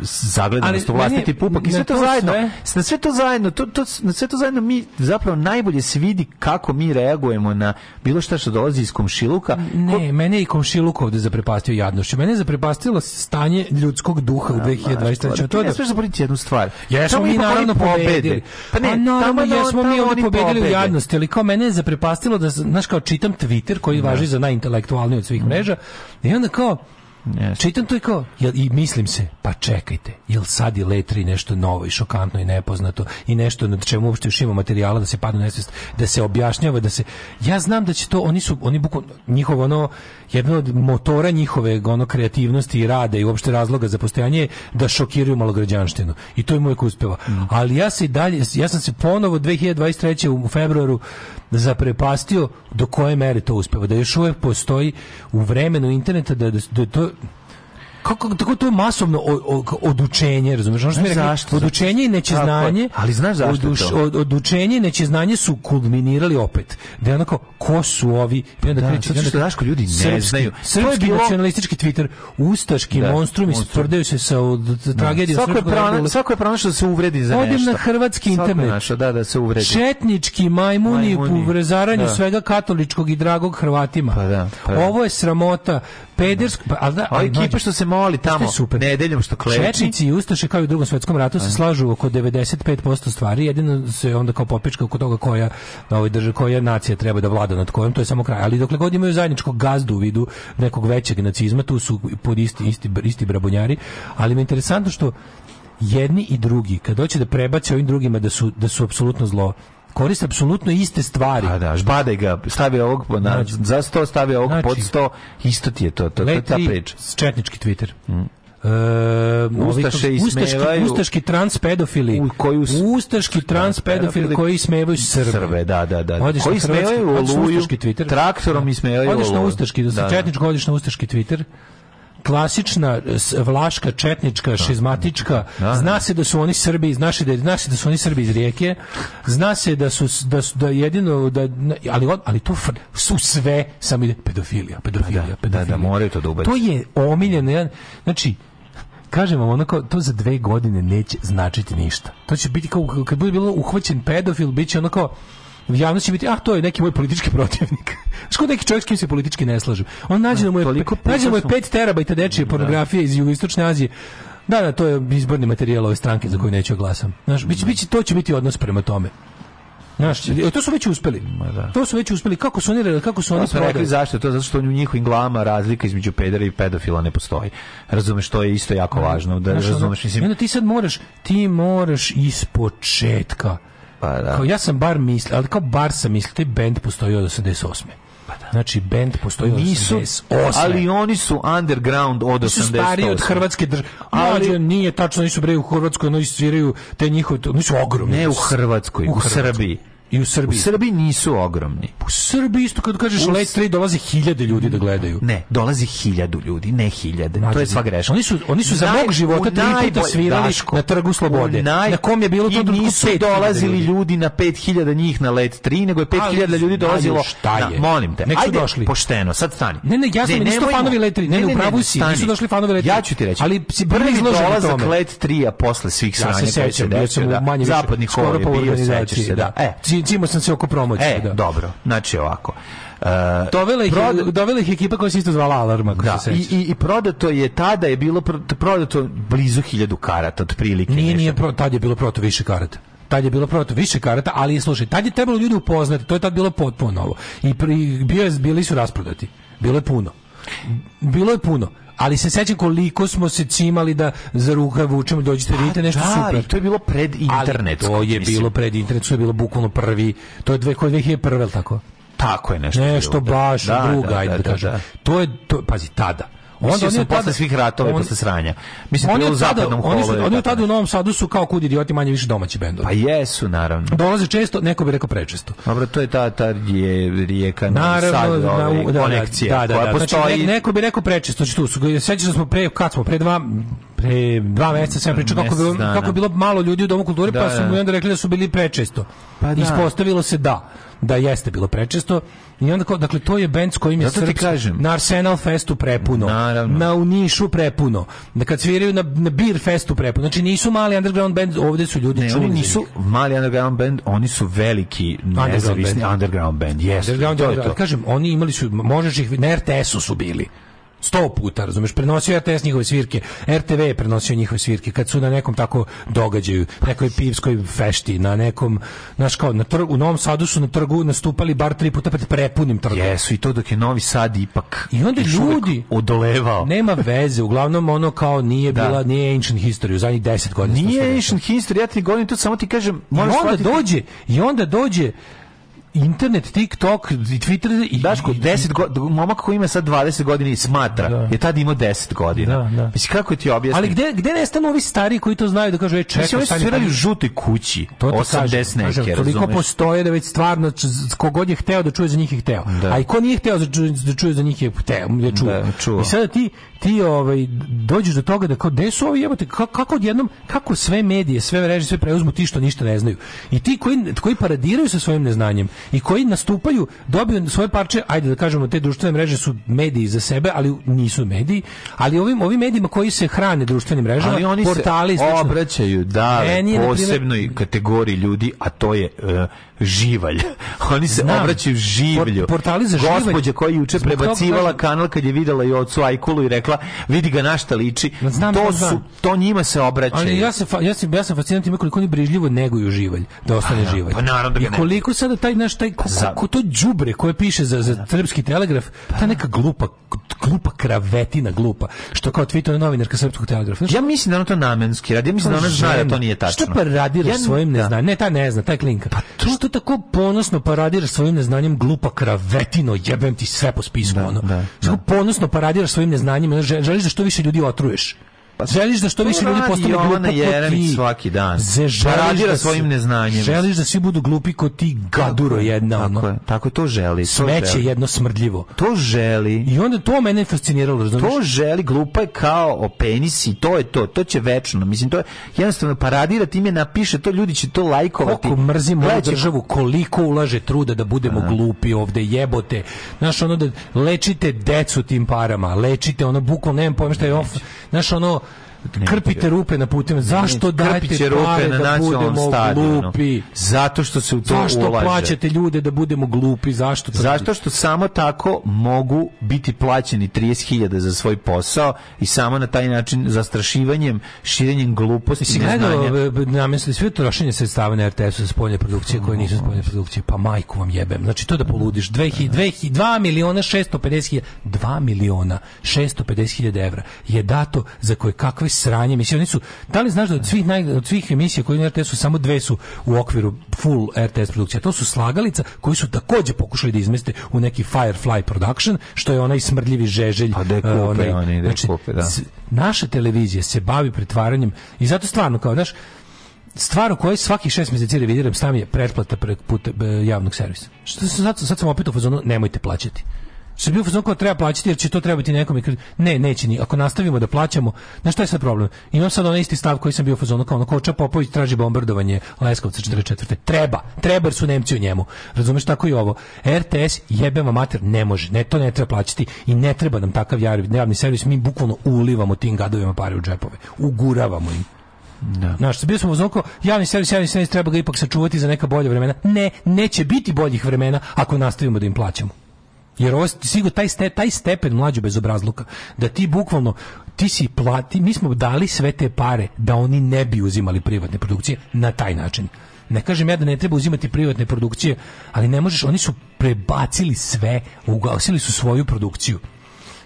zagledanost u vlastiti pupak i sve to, zajedno. Sve... sve to zajedno, to, to, na sve to zajedno mi zapravo najbolje se vidi kako mi reagujemo na bilo šta što dolazi iz komšiluka. Ne, Ko... mene je i komšiluk ovde zaprepastio jadnošću. Mene je zaprepastilo stanje ljudskog duha u 2023. Pa to je da, da jednu stvar. Jesmo mi naravno pobedili. Pa ne, naravno jesmo mi ovde pobedili u jadnosti, ali kao mene je zaprepastilo da, znaš, kao čitam Twitter koji da. važi za najintelektualniji od svih da. mreža i onda kao Yes. Čitam to i kao, jel, i mislim se, pa čekajte, jel sad je letri nešto novo i šokantno i nepoznato i nešto nad čemu uopšte još ima materijala da se padne nesvest, da se objašnjava, da se... Ja znam da će to, oni su, oni bukvalno, njihovo ono, jedno od motora njihove ono kreativnosti i rada i uopšte razloga za postojanje je da šokiraju malograđanštinu. I to im uvijek uspeva. Mm. Ali ja se dalje, ja sam se ponovo 2023. u februaru zaprepastio do koje mere to uspeva, da još uvek postoji u vremenu interneta, da, da, da to kako tako to masovno o, o, odučenje, razumiješ? Ono što mi rekli, odučenje i nećeznanje. Ali znaš zašto oduš, to? Od, odučenje i nećeznanje su kulminirali opet. Da je onako, ko su ovi? I da, kreći, da, što daško ljudi ne srpski, znaju. Srpski bilo... nacionalistički Twitter, ustaški da, monstrumi sprdeju se sa od, da. tragedijom. Svako, je prana, svako je pronašao da se uvredi za nešto. Odim na hrvatski internet. Našao, da, da se uvredi. Četnički majmuni, majmuni. u vrezaranju da. svega katoličkog i dragog Hrvatima. Pa da, pa da. Ovo je sramota. Pedersk, pa, ali, da, ali, ekipa što se moli tamo super. nedeljom što kleči. Četnici i Ustaše kao i u drugom svjetskom ratu se slažu oko 95% stvari, jedino se onda kao popička oko toga koja na da, ovoj državi koja nacija treba da vlada nad kojom, to je samo kraj. Ali dokle god imaju zajedničkog gazdu u vidu nekog većeg nacizma, tu su pod isti, isti, isti brabunjari, ali mi je interesantno što jedni i drugi, kad hoće da prebace ovim drugima da su, da su apsolutno zlo, koriste apsolutno iste stvari. A da, žbade ga, stavi ovog na, znači, za sto, stavi ovog znači, pod sto, isto ti je to, to, je ta priča. Četnički Twitter. Mm. Uh, Ustaše ismevaju Ustaški transpedofili u koju Ustaški transpedofili koji ismevaju Srbe. Srbe da, da, da. Odeš koji ismevaju Oluju Twitter. Traktorom da. ismevaju Odeš na Ustaški, da se da, da. četničko odeš na Ustaški Twitter klasična e, vlaška, četnička, da. šizmatička. Da, da. Zna se da su oni Srbi, zna se da, zna se da su oni Srbi iz Rijeke. Zna se da su da, su, da jedino da ali ali to su sve sami pedofilija, pedofilija, da, pedofilija. Da, da, moraju to da ubaci. To je omiljeno jedan, znači kažem vam onako to za dve godine neće značiti ništa. To će biti kao kad bude bilo uhvaćen pedofil, biće onako javnost će biti, ah, to je neki moj politički protivnik. Što neki čovjek s kim se politički ne slažem. On nađe da, da mu je, nađe da mu je 5 terabajta dečije da. pornografije iz jugoistočne Azije. Da, da, to je izborni materijal ove stranke za koju neću glasam. Znaš, biće, biće, to će biti odnos prema tome. Znaš, to su već uspeli. Da. To su već uspeli. Kako su oni kako su oni to pa rekli zašto? To je zato što u njihovim glavama razlika između pedera i pedofila ne postoji. Razumeš, to je isto jako važno da razumeš, mislim. Onda ti sad moraš, ti moraš ispočetka Pa, da. Kao, ja sam bar mislio, ali kao bar sam mislio, taj band postoji od 88. Pa da. Znači, band postoji od 88. Ali oni su underground od 88. Nisu stariji od Hrvatske države. Ali... Mlađe, nije tačno, nisu bre u Hrvatskoj, oni sviraju te njihove, oni su ogromni. Ne u Hrvatskoj, u, u Hrvatskoj. Srbiji. I u Srbiji. U Srbiji nisu ogromni. U Srbiji isto kad kažeš u... Let's dolazi hiljade ljudi da gledaju. Ne, dolazi hiljadu ljudi, ne hiljade. Znači, to je sva greška. Oni su, oni su za naj, mog života tri najboj, puta svirali daško, na trgu slobode. Naj, na kom je bilo to da nisu dolazili ljudi. ljudi na 5000 njih na Let 3, nego je 5000 ljudi dolazilo. Šta je? Na, molim te. Nek ajde, došli. Pošteno, sad stani. Ne, ne, ja sam ne, nisu fanovi Let 3. Ne, ne, upravo si, nisu došli fanovi Let 3. Ja ću ti reći. Ali si prvi dolazak Let 3, a posle svih sranja. Ja se sećam, bio sam u manje da zapadnih skoro po se, Da. E, da čimo sam se oko promocije. E, da. dobro. Znači ovako. Uh, dovela, ih, proda... dovela ih ekipa koja se isto zvala Alarm, ako da, se i, I prodato je, tada je bilo prodato blizu hiljadu karata, otprilike. Nije, nešto. nije, pro, tad je bilo prodato više karata tad je bilo prodato više karata, ali slušaj, tad je trebalo ljudi upoznati, to je tad bilo potpuno novo. I pri, bio je, bili su rasprodati. Bilo je puno. Bilo je puno ali se sećam koliko smo se cimali da za rukav vučemo dođite vidite nešto da, super. to je bilo pred internet. to je mislim. bilo pred internet, to je bilo bukvalno prvi. To je 2001, tako. Tako je nešto. Nešto bilo, baš da. druga, da, da, da, da, To je to pazi tada Onda oni tada svih ratova i posle sranja. Mislim da u zapadnom holu. Oni su oni tada u Novom Sadu su kao kud idioti manje više domaći bendovi. Pa jesu naravno. Dolaze često, neko bi rekao prečesto. Dobro, to je ta ta je rijeka na Sadu, da, ovaj, da, da, konekcija. Da, da, znači, postoji. Neko bi rekao prečesto, znači tu su. Sećaš smo pre kad smo pre dva pre dva mjeseca sam pričao kako bilo dana. kako bilo malo ljudi u domu kulture pa da, pa su mu onda rekli da su bili prečesto. Pa da. Ispostavilo se da da jeste bilo prečesto I onda kao, dakle, to je band s kojim je Zato na Arsenal Festu prepuno, Naravno. na Unišu prepuno, da kad sviraju na, na Beer Festu prepuno. Znači, nisu mali underground band, ovde su ljudi ne, čuli, oni nisu... Mali underground band, oni su veliki nezavisni underground band, underground band. Yes, underground, to je to. Kažem, oni imali su, možeš ih, na RTS-u su bili sto puta, razumeš, prenosio RTS njihove svirke, RTV je prenosio njihove svirke, kad su na nekom tako događaju, nekoj pivskoj fešti, na nekom, znaš kao, na trgu, u Novom Sadu su na trgu nastupali bar tri puta pred prepunim trgom. Jesu, i to dok je Novi Sad ipak I onda ljudi odolevao. Nema veze, uglavnom ono kao nije da. bila, nije ancient history, u zadnjih deset godina. Nije ancient history, ja ti govorim, tu samo ti kažem, I onda shvatiti... dođe, i onda dođe internet, TikTok i Twitter i Daško, 10 godina, momak koji ima sad 20 godina i smatra, da. je tad imao 10 godina. Da, da. Mislim, kako ti objasniti? Ali gde, gde nestanu ovi stari koji to znaju da kažu, ej, čekaj, Mislim, oni sviraju žuti kući, to 80 neke, razumeš? Toliko postoje da već stvarno, kogod je hteo da čuje za njih je hteo. Da. A i ko nije hteo da čuje, za njih je hteo, da čuje. Da, čuo. I sada ti, ti ovaj dođeš do toga da kao desu ovi jebote kako odjednom kako sve medije, sve mreže, sve preuzmu ti što ništa ne znaju. I ti koji koji paradiraju sa svojim neznanjem i koji nastupaju, dobiju svoje parče, ajde da kažemo te društvene mreže su mediji za sebe, ali nisu mediji, ali ovim ovim medijima koji se hrane društvenim mrežama, ali oni portali se obraćaju da posebnoj kategoriji ljudi, a to je uh, živalj. Oni se Znam. obraćaju življu. Por, portali za živalj. Gospodja koja je juče prebacivala kanal kad je videla i ocu Ajkulu i rekla vidi ga na šta liči. Znam, to, su, to njima se obraćaju. Ali ja, se, ja, se, ja sam fascinant ima koliko oni brižljivo neguju živalj da ostane pa da, živalj. Pa naravno da I koliko ne. sada taj naš, taj, ko, ko, to đubre koje piše za, za da. srpski telegraf, pa ta da. neka glupa, glupa kravetina glupa, što kao Twitter novinarka srpskog telegrafa. Ja mislim da ona to namenski radi, ja mislim da ona pa zna da to nije tačno. Što pa radi ja, svojim ne zna, ne ta ne zna, taj klinka. Pa to, što tako ponosno paradiraš svojim neznanjem glupa kravetino, jebem ti sve po spisku, da, ono. Da, da. ponosno paradiraš svojim neznanjem, želiš da što više ljudi otruješ. Pa želiš da što više ljudi postane glupi Jeremić svaki dan. Paradira da, da svojim neznanjem. Želiš da svi budu glupi kao ti gaduro jedna. Tako, je, tako to želi. To Smeće želi. jedno smrdljivo. To želi. I onda to mene fasciniralo. Razumiješ? To želi, glupa je kao o penisi, to je to, to će večno. Mislim, to je jednostavno paradira, time napiše to, ljudi će to lajkovati. Koliko mrzimo ovu državu, koliko ulaže truda da budemo A. glupi ovde, jebote. Znaš, ono da lečite decu tim parama, lečite, ono, bukvalno, nemam pojma šta je off. Znaš, ono, krpite rupe na putima. Zašto dajete pare na da budemo glupi? Zato što se u to Zašto ulaže. plaćate ljude da budemo glupi? Zašto to Zato što samo tako mogu biti plaćeni 30.000 za svoj posao i samo na taj način zastrašivanjem, širenjem gluposti i neznanja. Namisli sve trošenje sredstava na RTS-u za spoljne produkcije koje nisu spoljne produkcije. Pa majku vam jebem. Znači to da poludiš. 2 miliona 650 2 miliona 650 hiljada evra je dato za koje kakve sranje emisije. Oni su, da li znaš da od svih, naj, od svih emisija koje na RTS su samo dve su u okviru full RTS produkcija. To su Slagalica koji su takođe pokušali da izmeste u neki Firefly production, što je onaj smrdljivi žeželj. Pa de kupe, uh, oni, de znači, kupe, da. Naša televizija se bavi pretvaranjem i zato stvarno kao, znaš, stvar o kojoj svaki šest meseci revidiram sam je pretplata preko puta eh, javnog servisa. Što sad, sad sam opet u fazonu, nemojte plaćati. Što bio fazon kao treba plaćati jer će to trebati nekom. Ne, neće ni. Ako nastavimo da plaćamo, na šta je sad problem? Imam sad onaj isti stav koji sam bio fazon kao ono Koča Popović traži bombardovanje Leskovca 44. Treba, treba jer su Nemci u njemu. Razumeš tako i ovo. RTS jebe vam mater, ne može. Ne, to ne treba plaćati i ne treba nam takav javni servis. Mi bukvalno ulivamo tim gadovima pare u džepove. Uguravamo im. Da. Naš, bio smo u javni servis, javni servis treba ga ipak sačuvati za neka bolja vremena. Ne, neće biti boljih vremena ako nastavimo da im plaćamo. Jer ovo sigurno taj ste, taj stepen mlađu bezobrazluka da ti bukvalno ti si plati, mi smo dali sve te pare da oni ne bi uzimali privatne produkcije na taj način. Ne kažem ja da ne treba uzimati privatne produkcije, ali ne možeš, oni su prebacili sve, ugasili su svoju produkciju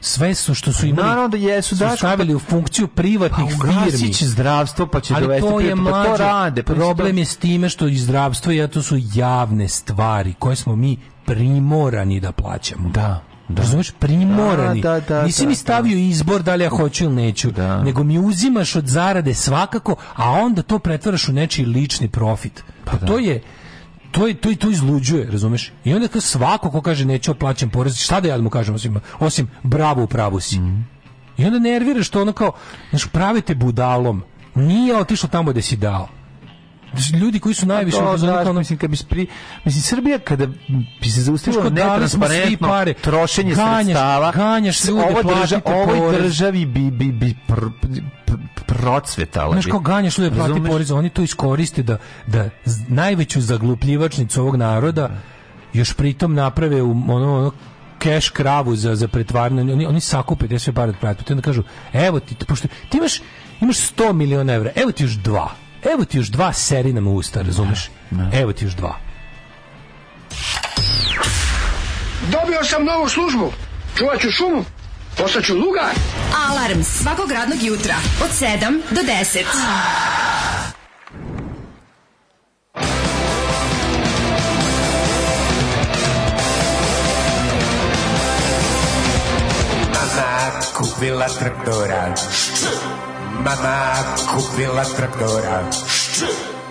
sve su što su imali naravno da jesu da su stavili u funkciju privatnih pa, firmi će zdravstvo pa će ali dovesti to je privatno, pa to rade pa problem je s time što i zdravstvo i to su javne stvari koje smo mi primorani da plaćamo. Da. Da. Razumeš, primorani. Da, da, da, Nisi da, mi da. stavio izbor da li ja hoću ili neću, da. nego mi uzimaš od zarade svakako, a onda to pretvaraš u nečiji lični profit. Pa, pa to je to je to to izluđuje, razumeš? I onda kad svako ko kaže neću plaćam porez, šta da ja mu kažem osim osim bravo u pravu si. Mm. I onda nerviraš što ono kao, znaš, pravite budalom. Nije otišao tamo gde si dao ljudi koji su pa najviše to, mislim, kad bi spri... mislim, Srbija kada bi se zaustavilo netransparentno pare, trošenje ganjaš, sredstava, ganjaš ljude, ovo drža, ovoj porez. državi bi, bi, bi pr, pr, procvetala. Znaš, kao ganjaš ljude, plati porez, oni to iskoriste da, da najveću zaglupljivačnicu ovog naroda još pritom naprave u ono, ono keš kravu za, za pretvaranje, oni, oni sakupe gde sve pare od pretplate, onda kažu, evo ti, pošto ti imaš, imaš 100 miliona evra, evo ti još dva Evo ti još dva serina u usta, razumeš? Evo ti još dva. Dobio sam novu službu. Čuvat ću šumu. Postaću lugar. Alarm svakog radnog jutra od 7 do 10. Mama kupila traktora. Mama kupila traktora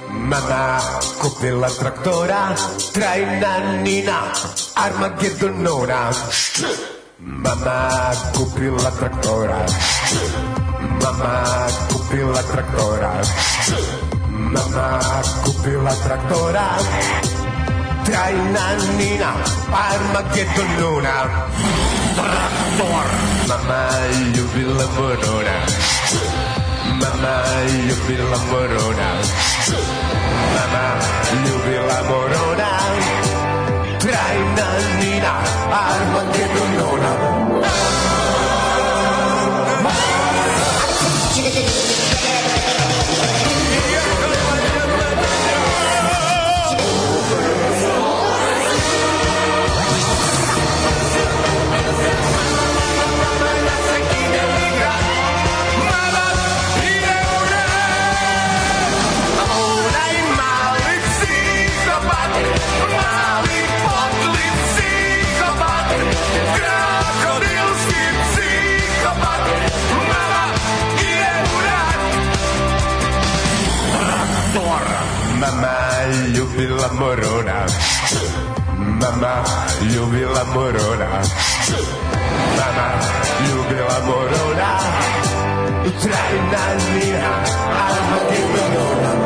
Mama kupila traktora Trajna Nina Armagedonora Mama kupila traktora Mama kupila traktora Mama kupila traktora Trajna Nina Armagedonora Traktor Mama ljubila Monora Mama ljubila morona Mama ljubila morona Krajna Nina Armagedonona Mama ljubila morona Mama ljubila morona Mama ljubila morona I trajna nina Alma ti morona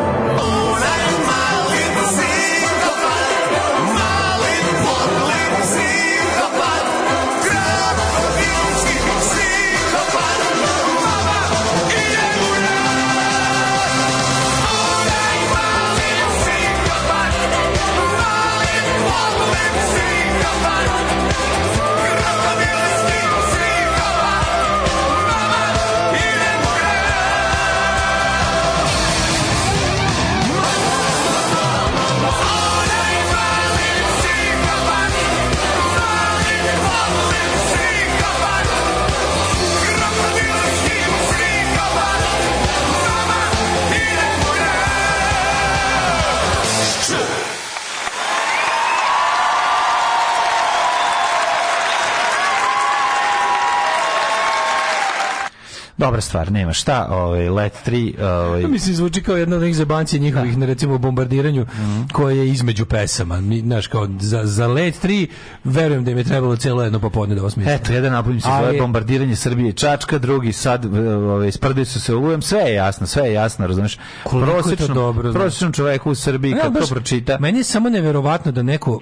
dobra stvar, nema šta, ovaj Let 3, ovaj ja, mislim zvuči kao jedna od onih zebanci njihovih na da. recimo bombardiranju mm -hmm. koje je između pesama. Mi znaš kao za za Let 3 verujem da im je trebalo celo jedno popodne da osmisle. Eto, jedan album se zove je... bombardiranje Srbije Čačka, drugi sad ovaj sprdaju su se ulujem, sve je jasno, sve je jasno, razumeš. Prosečno dobro, prosečno čoveku u Srbiji ja, kad baš, to pročita. Meni je samo neverovatno da neko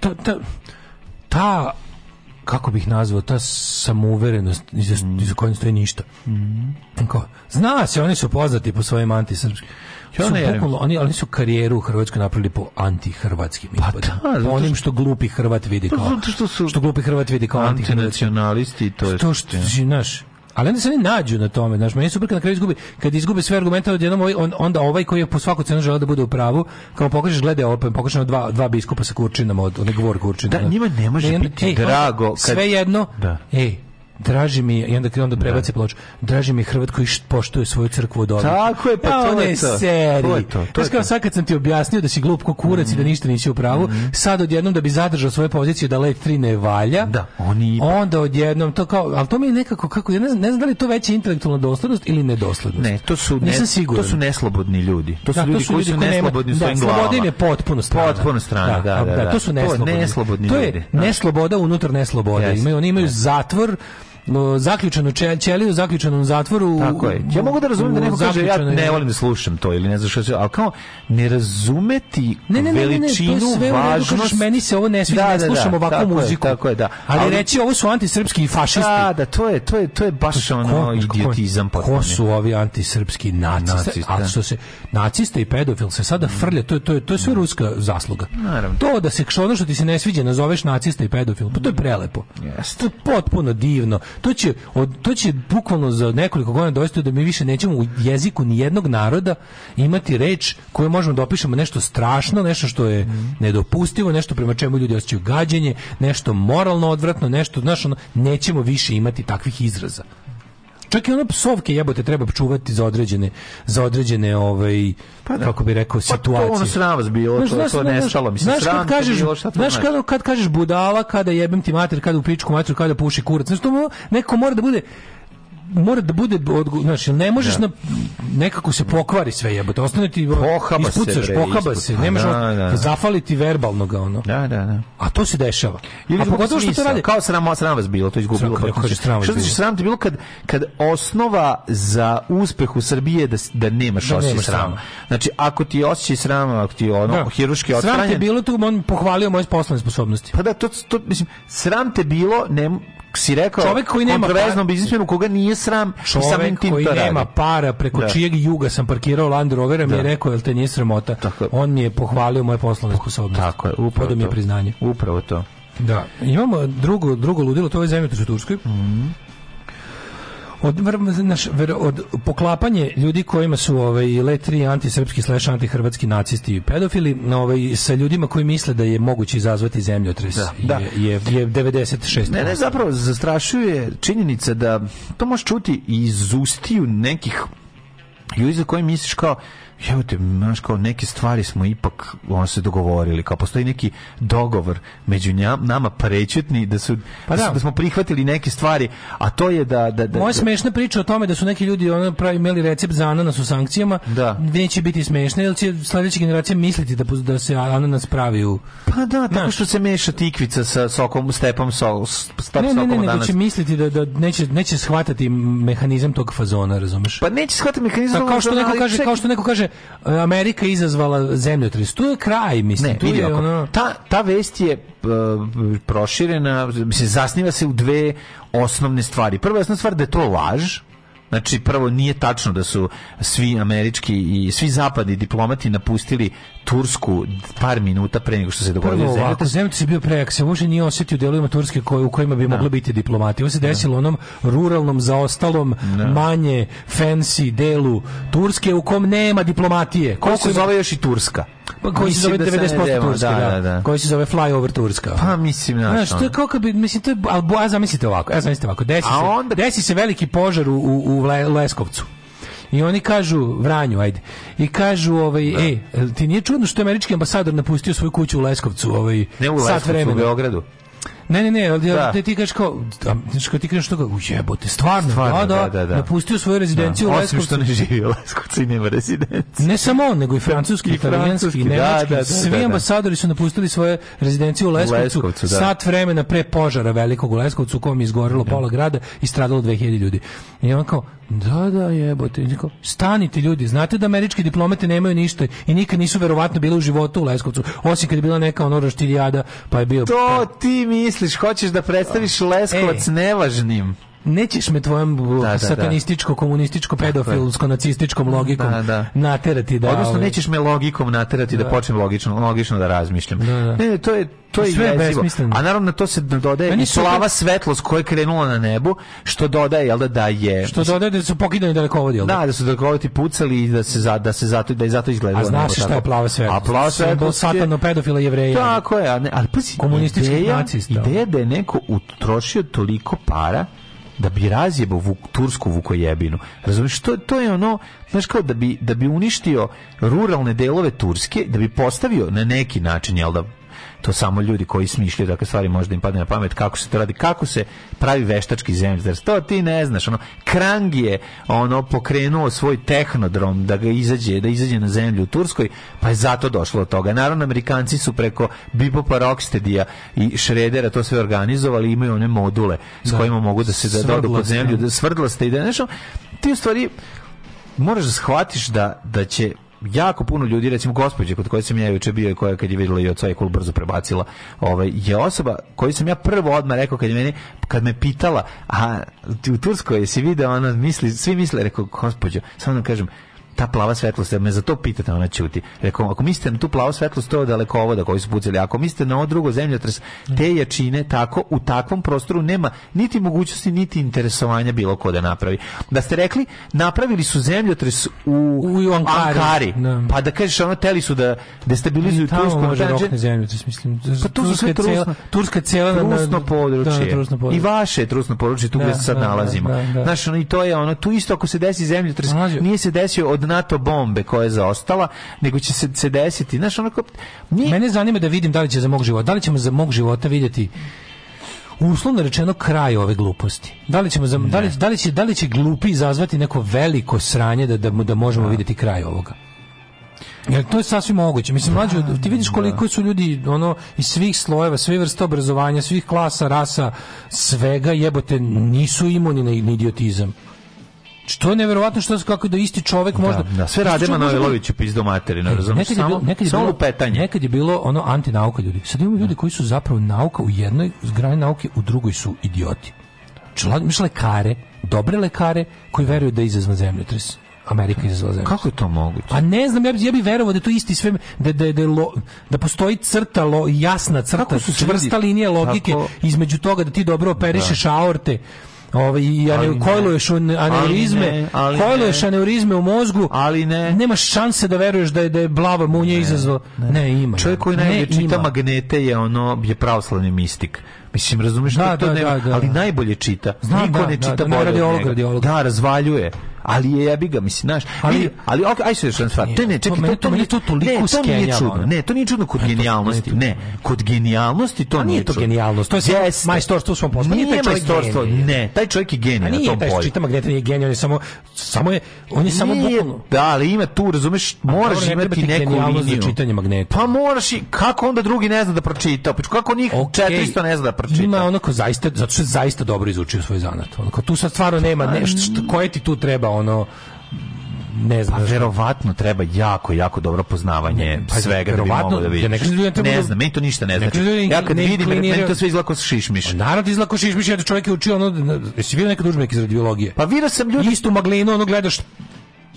ta, ta, ta kako bih nazvao ta samouverenost iz mm. iz kojom stoji ništa. Mm. Kao, zna se, oni su poznati po svojim antisrpskim. Su bukvalo, oni, oni su karijeru u Hrvatskoj napravili po antihrvatskim pa da, po onim što glupi Hrvat vidi pa kao. Zato što su što glupi Hrvat vidi kao antinacionalisti, to je. Pa to što, znaš, Ali onda se oni nađu na tome, znaš, meni super kad na kraju izgubi, kad izgubi sve argumente od jednom, ovaj, on, onda ovaj koji je po svaku cenu želeo da bude u pravu, kao pokažeš glede open, pokažeš dva dva biskupa sa kurčinama od onog gvor kurčina. Da, njima ne može da, ne, biti ej, drago sve kad... svejedno. Da. Ej, draži mi i onda onda da. prebaci ploču. Draži mi Hrvat koji poštuje svoju crkvu od ovih. Tako je, pa e, to, je to. Seri. to je to. To je to. sad kad sam ti objasnio da si glup ko kurac mm i da mhm. ništa nisi u pravu, mm sad odjednom da bi zadržao svoje pozicije da let 3 ne valja. Da, oni onda odjednom to kao, al to mi je nekako kako ja ne znam, ne znam da li to veća intelektualna doslednost ili nedoslednost. Ne, to su ne, to su neslobodni ljudi. To su da, ljudi to su koji su neslobodni da, svojim glavama. Sloboda je potpuno strana. Potpuno strana, da, da, da, da. To su neslobodni. To je nesloboda unutar neslobode. Imaju oni imaju zatvor zaključanu ćeliju, zaključanom u zatvoru. Tako je. Ja mogu da razumem da neko kaže ja ne volim da slušam to ili ne znam šta se, al kao ne razumeti ne, ne, ne, veličinu, ne, ne, to važnost. meni se ovo ne sviđa, da, ne da, da, ovakvu muziku. Je, tako je, da. Ali, ali reći ovo su antisrpski fašisti. Da, da, to je, to je, to je baš to, ono idiotizam. Ko, ko su ovi antisrpski naciste? Nacista. Da. A što se, nacista i pedofil se sada frlja, to je, to je, to je sve ruska zasluga. Naravno. To da se ono što ti se ne sviđa nazoveš nacista i pedofil, pa to je prelepo. Jeste. To je potpuno divno to će, od, to će bukvalno za nekoliko godina dovesti da mi više nećemo u jeziku ni jednog naroda imati reč koju možemo da opišemo nešto strašno, nešto što je nedopustivo, nešto prema čemu ljudi osećaju gađenje, nešto moralno odvratno, nešto, znaš, ono, nećemo više imati takvih izraza čak i ono psovke jebote treba čuvati za određene za određene ovaj pa da. kako bi rekao situacije. Pa to ono sram vas bilo, znaš, to, znaš, to nestalo, mislim znaš, sram kad kažeš, bilo, šta to znaš, znaš kad, kad kažeš budala, kada jebem ti mater, kada u pričku mater, kada puši kurac, znaš to neko mora da bude mora da bude odgo, znači ne možeš da. na nekako se pokvari sve jebote. Ostane ti pohaba ispucaš, se, bre, pohaba isput. se, ne možeš da, da. zafaliti verbalno ga ono. Da, da, da. A to se dešava. Ili pogotovo što to radi. Kao sram, sram vas bilo, to je izgubilo. Sram, pa, kaže, sram što znači sram ti bilo kad kad osnova za uspeh u Srbiji je da da nemaš da, osjećaj srama. Znači ako ti osjećaj srama, ako ti ono da. hiruški odstranjen. Sram te bilo tu on pohvalio moje poslovne sposobnosti. Pa da to to mislim sram te bilo, ne si rekao čovjek koji nema kontroverznom biznismenu koga nije sram čovjek i samim tim koji to nema para preko da. čijeg juga sam parkirao Land Rovera mi je da. rekao jel te nije sramota tako. on mi je pohvalio moje poslovne sposobnosti tako je upravo to. mi je priznanje upravo to da imamo drugo drugo ludilo to je zemljotres u Turskoj mm -hmm od, naš, od poklapanje ljudi kojima su ovaj, letri antisrpski slash antihrvatski nacisti i pedofili ovaj, sa ljudima koji misle da je moguće izazvati zemljotres da, da. Je, je, je 96%. Ne, ne, zapravo zastrašuje činjenica da to možeš čuti iz ustiju nekih ljudi za koje misliš kao evo te, znaš, kao neke stvari smo ipak ono se dogovorili, kao postoji neki dogovor među njama, nama prećutni da su pa da, da. da. smo prihvatili neke stvari, a to je da da da Moja da- smešna priča o tome da su neki ljudi ono pravi imeli recept za ananas u sankcijama, da. neće biti smešna, jer će sledeća generacija misliti da da se ananas pravi u Pa da, tako znaš. što se meša tikvica sa sokom, stepom so, step ne, ne, ne, ne, danas. će misliti da, da neće neće shvatati mehanizam tog fazona, razumeš? Pa neće shvatati mehanizam. Pa kao što neko kaže, kao što neko kaže, E, Amerika izazvala zemljotres. Tu je kraj, mislim. Ne, tu je ono... ta, ta vest je e, proširena, mislim, zasniva se u dve osnovne stvari. Prva osnovna stvar da je to laž, Znači prvo nije tačno da su svi američki i svi zapadni diplomati napustili Tursku par minuta pre nego što se dogodilo Prvo, zemljotres. Ovako, zemljotres je bio prejak, se uopšte nije osetio delovima Turske koje, u kojima bi da. mogla biti diplomati. Ovo se da. desilo da. onom ruralnom, zaostalom, da. manje fancy delu Turske u kom nema diplomatije. Ko se zove još i Turska? Pa koji se zove 90% da Turska, da, da, da. Koji se zove flyover Turska. Pa mislim, znaš. Znaš, to je kako bi, mislim, to je, ali zamislite ovako, ja e, zamislite ovako, desi, se, onda... desi se veliki požar u, u, u Leskovcu. I oni kažu Vranju, ajde. I kažu ovaj da. ej, ti nije čudno što američki ambasador napustio svoju kuću u Leskovcu, ovaj ne u Leskovcu, sat vremena u Beogradu. Ne, ne, ne, ali da. ti kažeš kao, da, ti kažeš toga, ujebote, stvarno, stvarno da, da, da, da, da. napustio svoju da. rezidenciju da, u Leskovcu. Osim što ne živi u Leskovcu i nema rezidenciju. Ne samo on, nego i da, francuski, i italijanski, i nemački, da, da, svi ambasadori su napustili svoje rezidencije u Leskovcu, Leskovcu sat vremena pre požara velikog u Leskovcu u kom je izgorilo pola grada i stradalo 2000 ljudi. I on kao, da, da, jebote. Niko, stanite ljudi, znate da američki diplomate nemaju ništa i nikad nisu verovatno bili u životu u Leskovcu, osim kad je bila neka ono roštiljada, pa je bio... To pa... ti misli misliš, hoćeš da predstaviš e. Leskovac nevažnim? nećeš me tvojom da, da, da. satanističko, komunističko, pedofilsko, nacističkom da, logikom da, da. naterati da... Odnosno ovaj... nećeš me logikom naterati da, da počnem logično, logično da razmišljam. Ne, to je to je besmisleno. A naravno to se dodaje i slava su... svetlost koja je krenula na nebu, što dodaje jel da da je što dodaje da su pokidani dalekovodi jel da? Da, da su dalekovodi pucali i da se za, da se zato da je zato izgledalo. A znaš šta je plava svetlost? A plava svetlost je satano pedofila jevreja. Tako je, ali, ali pa komunistički nacista. Ideja da je neko utrošio toliko para da bi razjebao vuk, tursku vukojebinu. Razumiješ, to, to je ono, znaš kao da bi, da bi uništio ruralne delove Turske, da bi postavio na neki način, jel da, to samo ljudi koji smišljaju takve stvari možda im padne na pamet kako se to radi, kako se pravi veštački zemljotres. To ti ne znaš, ono Krang je ono pokrenuo svoj tehnodrom da ga izađe, da izađe na zemlju u Turskoj, pa je zato došlo do toga. Naravno Amerikanci su preko Bipopa Rockstedija i Šredera to sve organizovali, imaju one module s da. kojima mogu da se da Svrdla pod zemlju, da. da svrdlaste i da nešto. Ti u stvari možeš da shvatiš da, da će jako puno ljudi, recimo gospođe kod koje sam ja juče bio i koja kad je videla i oca je kul brzo prebacila, ovaj, je osoba koju sam ja prvo odmah rekao kad, je meni, kad me pitala, a u Turskoj si video, ona misli, svi misle, rekao, gospođo, samo da kažem, ta plava svetlost, me za to pitate, ona ćuti. Rekom, ako mislite na tu plavu svetlost, to je daleko ovo da koji su pucali. Ako mislite na ovo drugo zemljotres, te jačine, tako, u takvom prostoru nema niti mogućnosti, niti interesovanja bilo ko da napravi. Da ste rekli, napravili su zemljotres u, u Ankari. Ankari. Da. Pa da kažeš, ono, teli su da destabilizuju Tursku. Tamo može rokne zemljotres, mislim. Pa tu su sve trusno. Turska da, cijela da, trusno područje. Da, I vaše trusno područje, tu da, gde se sad da, da nalazimo. Da, da, da. Znaš, ono, i to je ono, tu isto ako se desi zemljotres, nije se desio od NATO bombe koja je zaostala, nego će se, se desiti. Znaš, onako, nije... Mene zanima da vidim da li će za mog života, da li ćemo za mog života vidjeti uslovno rečeno kraj ove gluposti. Da li ćemo za, da, li, da, li će, da li će glupi izazvati neko veliko sranje da, da, da možemo da. vidjeti kraj ovoga? Jer to je sasvim moguće. Mislim, mlađe, da, ti vidiš da. koliko su ljudi ono, iz svih slojeva, svih vrsta obrazovanja, svih klasa, rasa, svega jebote, nisu imuni na idiotizam što je neverovatno što kako da isti čovjek da, možda da, da. sve rade Manojlović i pizdo materino e, razumiješ samo samo bilo, nekad je bilo, petanje nekad je bilo ono antinauka ljudi sad imamo ljudi da. koji su zapravo nauka u jednoj grani nauke u drugoj su idioti misle lekare dobre lekare koji vjeruju da je da izazvan zemljotres Amerika izazvala Kako je to moguće? A pa ne znam, ja bi, ja bi verovao da to isti sve, da, da, da, lo, da postoji crta, lo, jasna crta, čvrsta linija logike tako... između toga da ti dobro operišeš da. aorte, Ovaj i ane, kojluješ aneurizme, kojluješ aneurizme u mozgu, ali ne. Nemaš šanse da veruješ da je da je blava munja izazvao. Ne. ne, ima. Čovek da. koji najviše čita magnete je ono je pravoslavni mistik. Mislim, razumiješ da, da, to da, nema, da, da, ali najbolje čita. Znam, Niko da, ne čita da, ne radiolog, radiolog. Da, razvaljuje ali je jebi ga, mislim, znaš. Ali, ali okay, aj se još jedna stvar. Ne, ne, čekaj, to, to, to, nije to toliko ne, to nije čudno. Ne, to nije čudno kod e, genijalnosti. Ne, kod genijalnosti to pa nije to genijalnost. To je majstorstvo u svom Nije majstorstvo, ne. Taj čovjek je genij na tom polju. Nije, taj magneta nije genij, on je samo, samo je, on je samo bukvalno. Da, ali ima tu, razumeš, moraš imati neku liniju. za čitanje magneta. Pa moraš i, kako onda drugi ne zna da pročita? Pa kako njih 400 ne zna da pročita? Ima onako zaista, zato što zaista dobro izučio svoj zanat. Onako, tu sad stvarno nema pa nešto, koje ti tu treba ono ne znam. Pa verovatno treba jako jako dobro poznavanje pa, svega da bi mogao da vidiš. Ja da ne kažem da ne znam, meni to ništa ne, ne znači. Ja kad ne vidim klinirao... meni to sve izlako sa šišmiš. Pa Naravno ti izlako šišmiš, ja čovjek je učio ono, jesi vidio neka udžbenik iz radiologije? Pa vidio sam ljudi istu maglinu, ono gledaš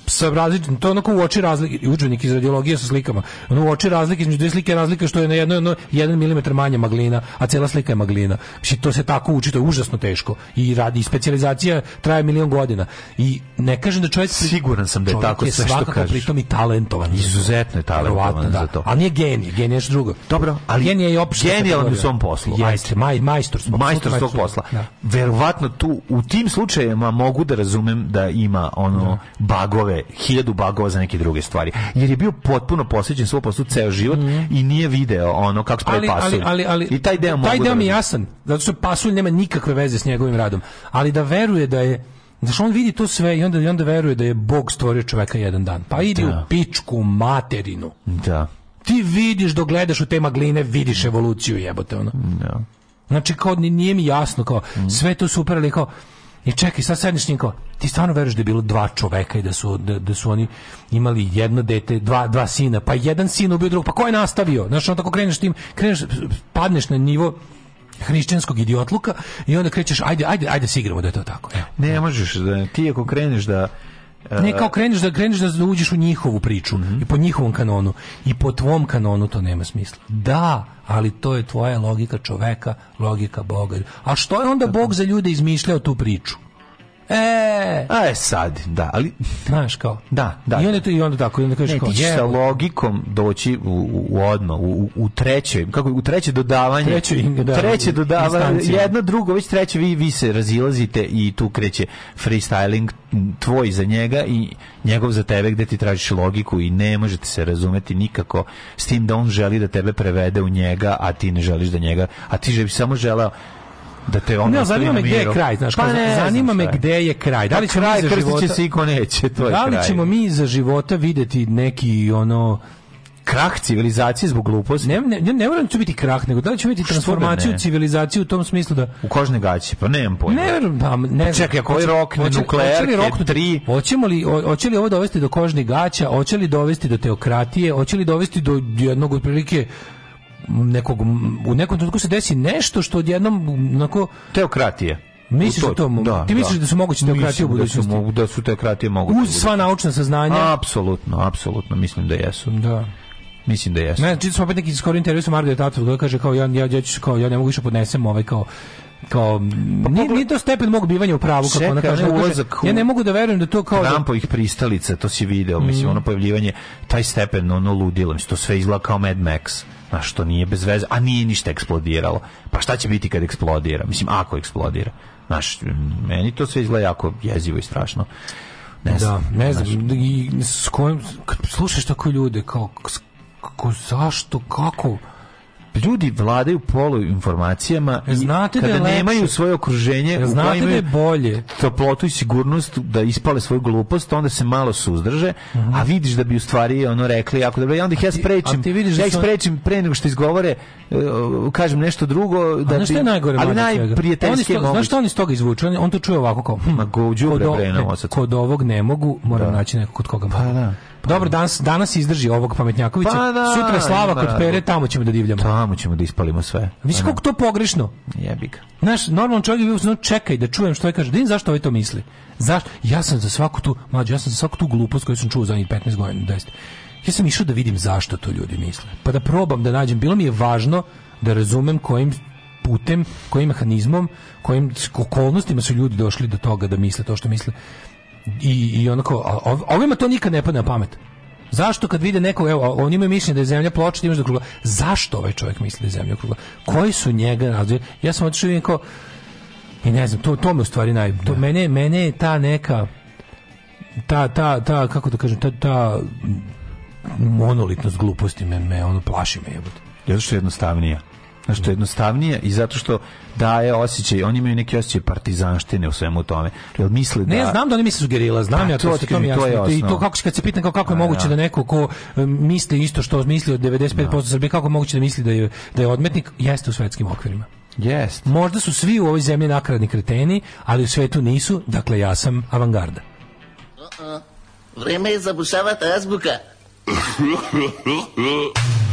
sa različitim, to je onako uoči razlike, udžbenik iz radiologije sa slikama, ono uoči razlike između dve slike razlike što je na jedno, jedno, jedan milimetar manja maglina, a cela slika je maglina. Znači, to se tako uči, to je užasno teško. I radi, i specializacija traje milion godina. I ne kažem da čovjek... Siguran sam da je tako sve što kažeš. je svakako pritom i talentovan. Izuzetno je talentovan za da. to. Da. Ali nije genij, genij je nešto drugo. Dobro, ali genij je i opšte. Genijalan u svom poslu. Jeste, maj, majstor majstor svog posla. Da. Verovatno tu, u tim slučajevima mogu da razumem da ima ono da. bagove je hiljadu bagova za neke druge stvari. Jer je bio potpuno posvećen svom poslu ceo život mm. i nije video ono kako spravi pasulj. Ali, ali, ali, I taj deo, taj deo da mi je jasan. Zato što pasulj nema nikakve veze s njegovim radom. Ali da veruje da je Znaš, da on vidi to sve i onda, i onda veruje da je Bog stvorio čoveka jedan dan. Pa idi da. u pičku materinu. Da. Ti vidiš dok gledaš u te magline, vidiš evoluciju jebote. Ono. Da. Znači, kao, nije mi jasno, kao, sve to super, ali kao, I čekaj, sad sedneš njim ti stvarno veruješ da je bilo dva čoveka i da su, da, da su oni imali jedno dete, dva, dva sina, pa jedan sin ubio drugog, pa ko je nastavio? Znaš, on tako kreneš tim, kreneš, padneš na nivo hrišćanskog idiotluka i onda krećeš, ajde, ajde, ajde da se igramo da je to tako. Evo. Ne, možeš, da, ti ako kreneš da e, ne kao kreneš da kreneš da uđeš u njihovu priču mm -hmm. i po njihovom kanonu i po tvom kanonu to nema smisla. Da, ali to je tvoja logika čoveka, logika Boga. A što je onda Bog za ljude izmišljao tu priču? E, a e, sad, da, ali znaš kao. Da, da. I onda to i onda tako, i onda kažeš ne, kao, ti ćeš sa logikom doći u, u odno, u, u treće, kako u treće dodavanje. Treće, da, treće dodavanje, jedno drugo, već treće vi vi se razilazite i tu kreće freestyling tvoj za njega i njegov za tebe gde ti tražiš logiku i ne možete se razumeti nikako s tim da on želi da tebe prevede u njega, a ti ne želiš da njega, a ti bi samo želeo da te ono ne, zanima me gdje je kraj, znaš, pa ne, zanima me gdje je kraj. Da li ćemo kraj, mi za života se i neće, to je Da li kraj. ćemo mi za života videti neki ono krah civilizacije zbog gluposti. Ne, ne, ne, ne moram to da biti krah, nego da li ću biti da transformaciju da civilizacije u tom smislu da... U kožne gaće, pa nemam pojma. Ne, pa, ne pa čekaj, ako je rok, nuklearke, roknu, tri... Hoćemo li, hoće li ovo dovesti do kožnih gaća, hoće li dovesti do teokratije, hoće li dovesti do jednog otprilike nekog u nekom trenutku se desi nešto što odjednom onako teokratije Misliš da to, to da, ti da. misliš da, da su moguće teokratije u budućnosti? Da su, da su teokratije moguće. Uz sva naučna saznanja? Apsolutno, apsolutno, mislim da jesu. Da. Mislim da jesu. Ne, čitao sam opet neki skoro intervju sa Margaret Atwood, koja da kaže kao ja, ja, ja, kao, ja ne mogu više podnesem ovaj kao kao pa ni ni to stepen mog bivanja u pravu kako ona kaže. ja ne mogu da verujem da to kao da- Trumpovih pristalica, to se video, mislim mm. ono pojavljivanje taj stepen ono ludilo, mislim to sve izgleda kao Mad Max. Na što nije bez veze, a nije ništa eksplodiralo. Pa šta će biti kad eksplodira? Mislim ako eksplodira. Znaš, meni to sve izgleda jako jezivo i strašno. Ne da, znam, da, ne znam, i s kojim, kad slušaš tako ljude, kao, kako, zašto, kako, ljudi vladaju polu informacijama i znate da kada da nemaju svoje okruženje u znate da je bolje toplotu i sigurnost da ispale svoju glupost onda se malo suzdrže uh -huh. a vidiš da bi u stvari ono rekli jako dobro ja onda ih ja sprečim a ti vidiš da ja ih sprečim pre nego što izgovore e, kažem nešto drugo da bi, je najgore ali najprijateljski znaš što oni iz toga izvuče on, on to čuje ovako kao hm, ma go, kod, o, ne, kod ovog ne mogu moram da. naći nekog kod koga pa, da Dobro, danas, danas izdrži ovog pametnjakovića. Pa da, Sutra slava kod pere, tamo ćemo da divljamo. Tamo ćemo da ispalimo sve. Viš pa kako da. to pogrešno? Jebi ga. Znaš, normalan čovjek je bio čekaj da čujem što je kaže. Da din zašto ovaj to misli. Zašto? Ja sam za svaku tu, mlađe, ja sam za svaku tu glupost koju sam čuo za njih 15 godina, 10. Ja sam išao da vidim zašto to ljudi misle. Pa da probam da nađem. Bilo mi je važno da razumem kojim putem, kojim mehanizmom, kojim okolnostima su ljudi došli do toga da misle to što misle i, i onako, a, ovima to nikad ne pada na pamet. Zašto kad vide neko, evo, on ima mišljenje da je zemlja ploča, da imaš da krugla. Zašto ovaj čovjek misli da je zemlja krugla? Koji su njega razvoj? Ja sam otišao i kao, i ne znam, to, to me u stvari naj... To, da. mene, mene je ta neka, ta, ta, ta, kako da kažem, ta, ta monolitnost gluposti me, me ono plaši me jebote. Zato što je jednostavnija. Zato što je jednostavnije i zato što daje osjećaj, oni imaju neke osjećaj partizanštine u svemu tome. Jel misle da Ne, znam da oni misle da su gerila, znam pa ja to, to, to, mi to je jasno. I to kako kad se pitam kako, kako je da, moguće da. da neko ko misli isto što misli od 95% da. Srbije, kako je moguće da misli da je da je odmetnik, jeste u svetskim okvirima. Jest. Možda su svi u ovoj zemlji nakradni kreteni, ali u svetu nisu, dakle ja sam avangarda. Uh -uh. Vreme je zabušavati azbuka.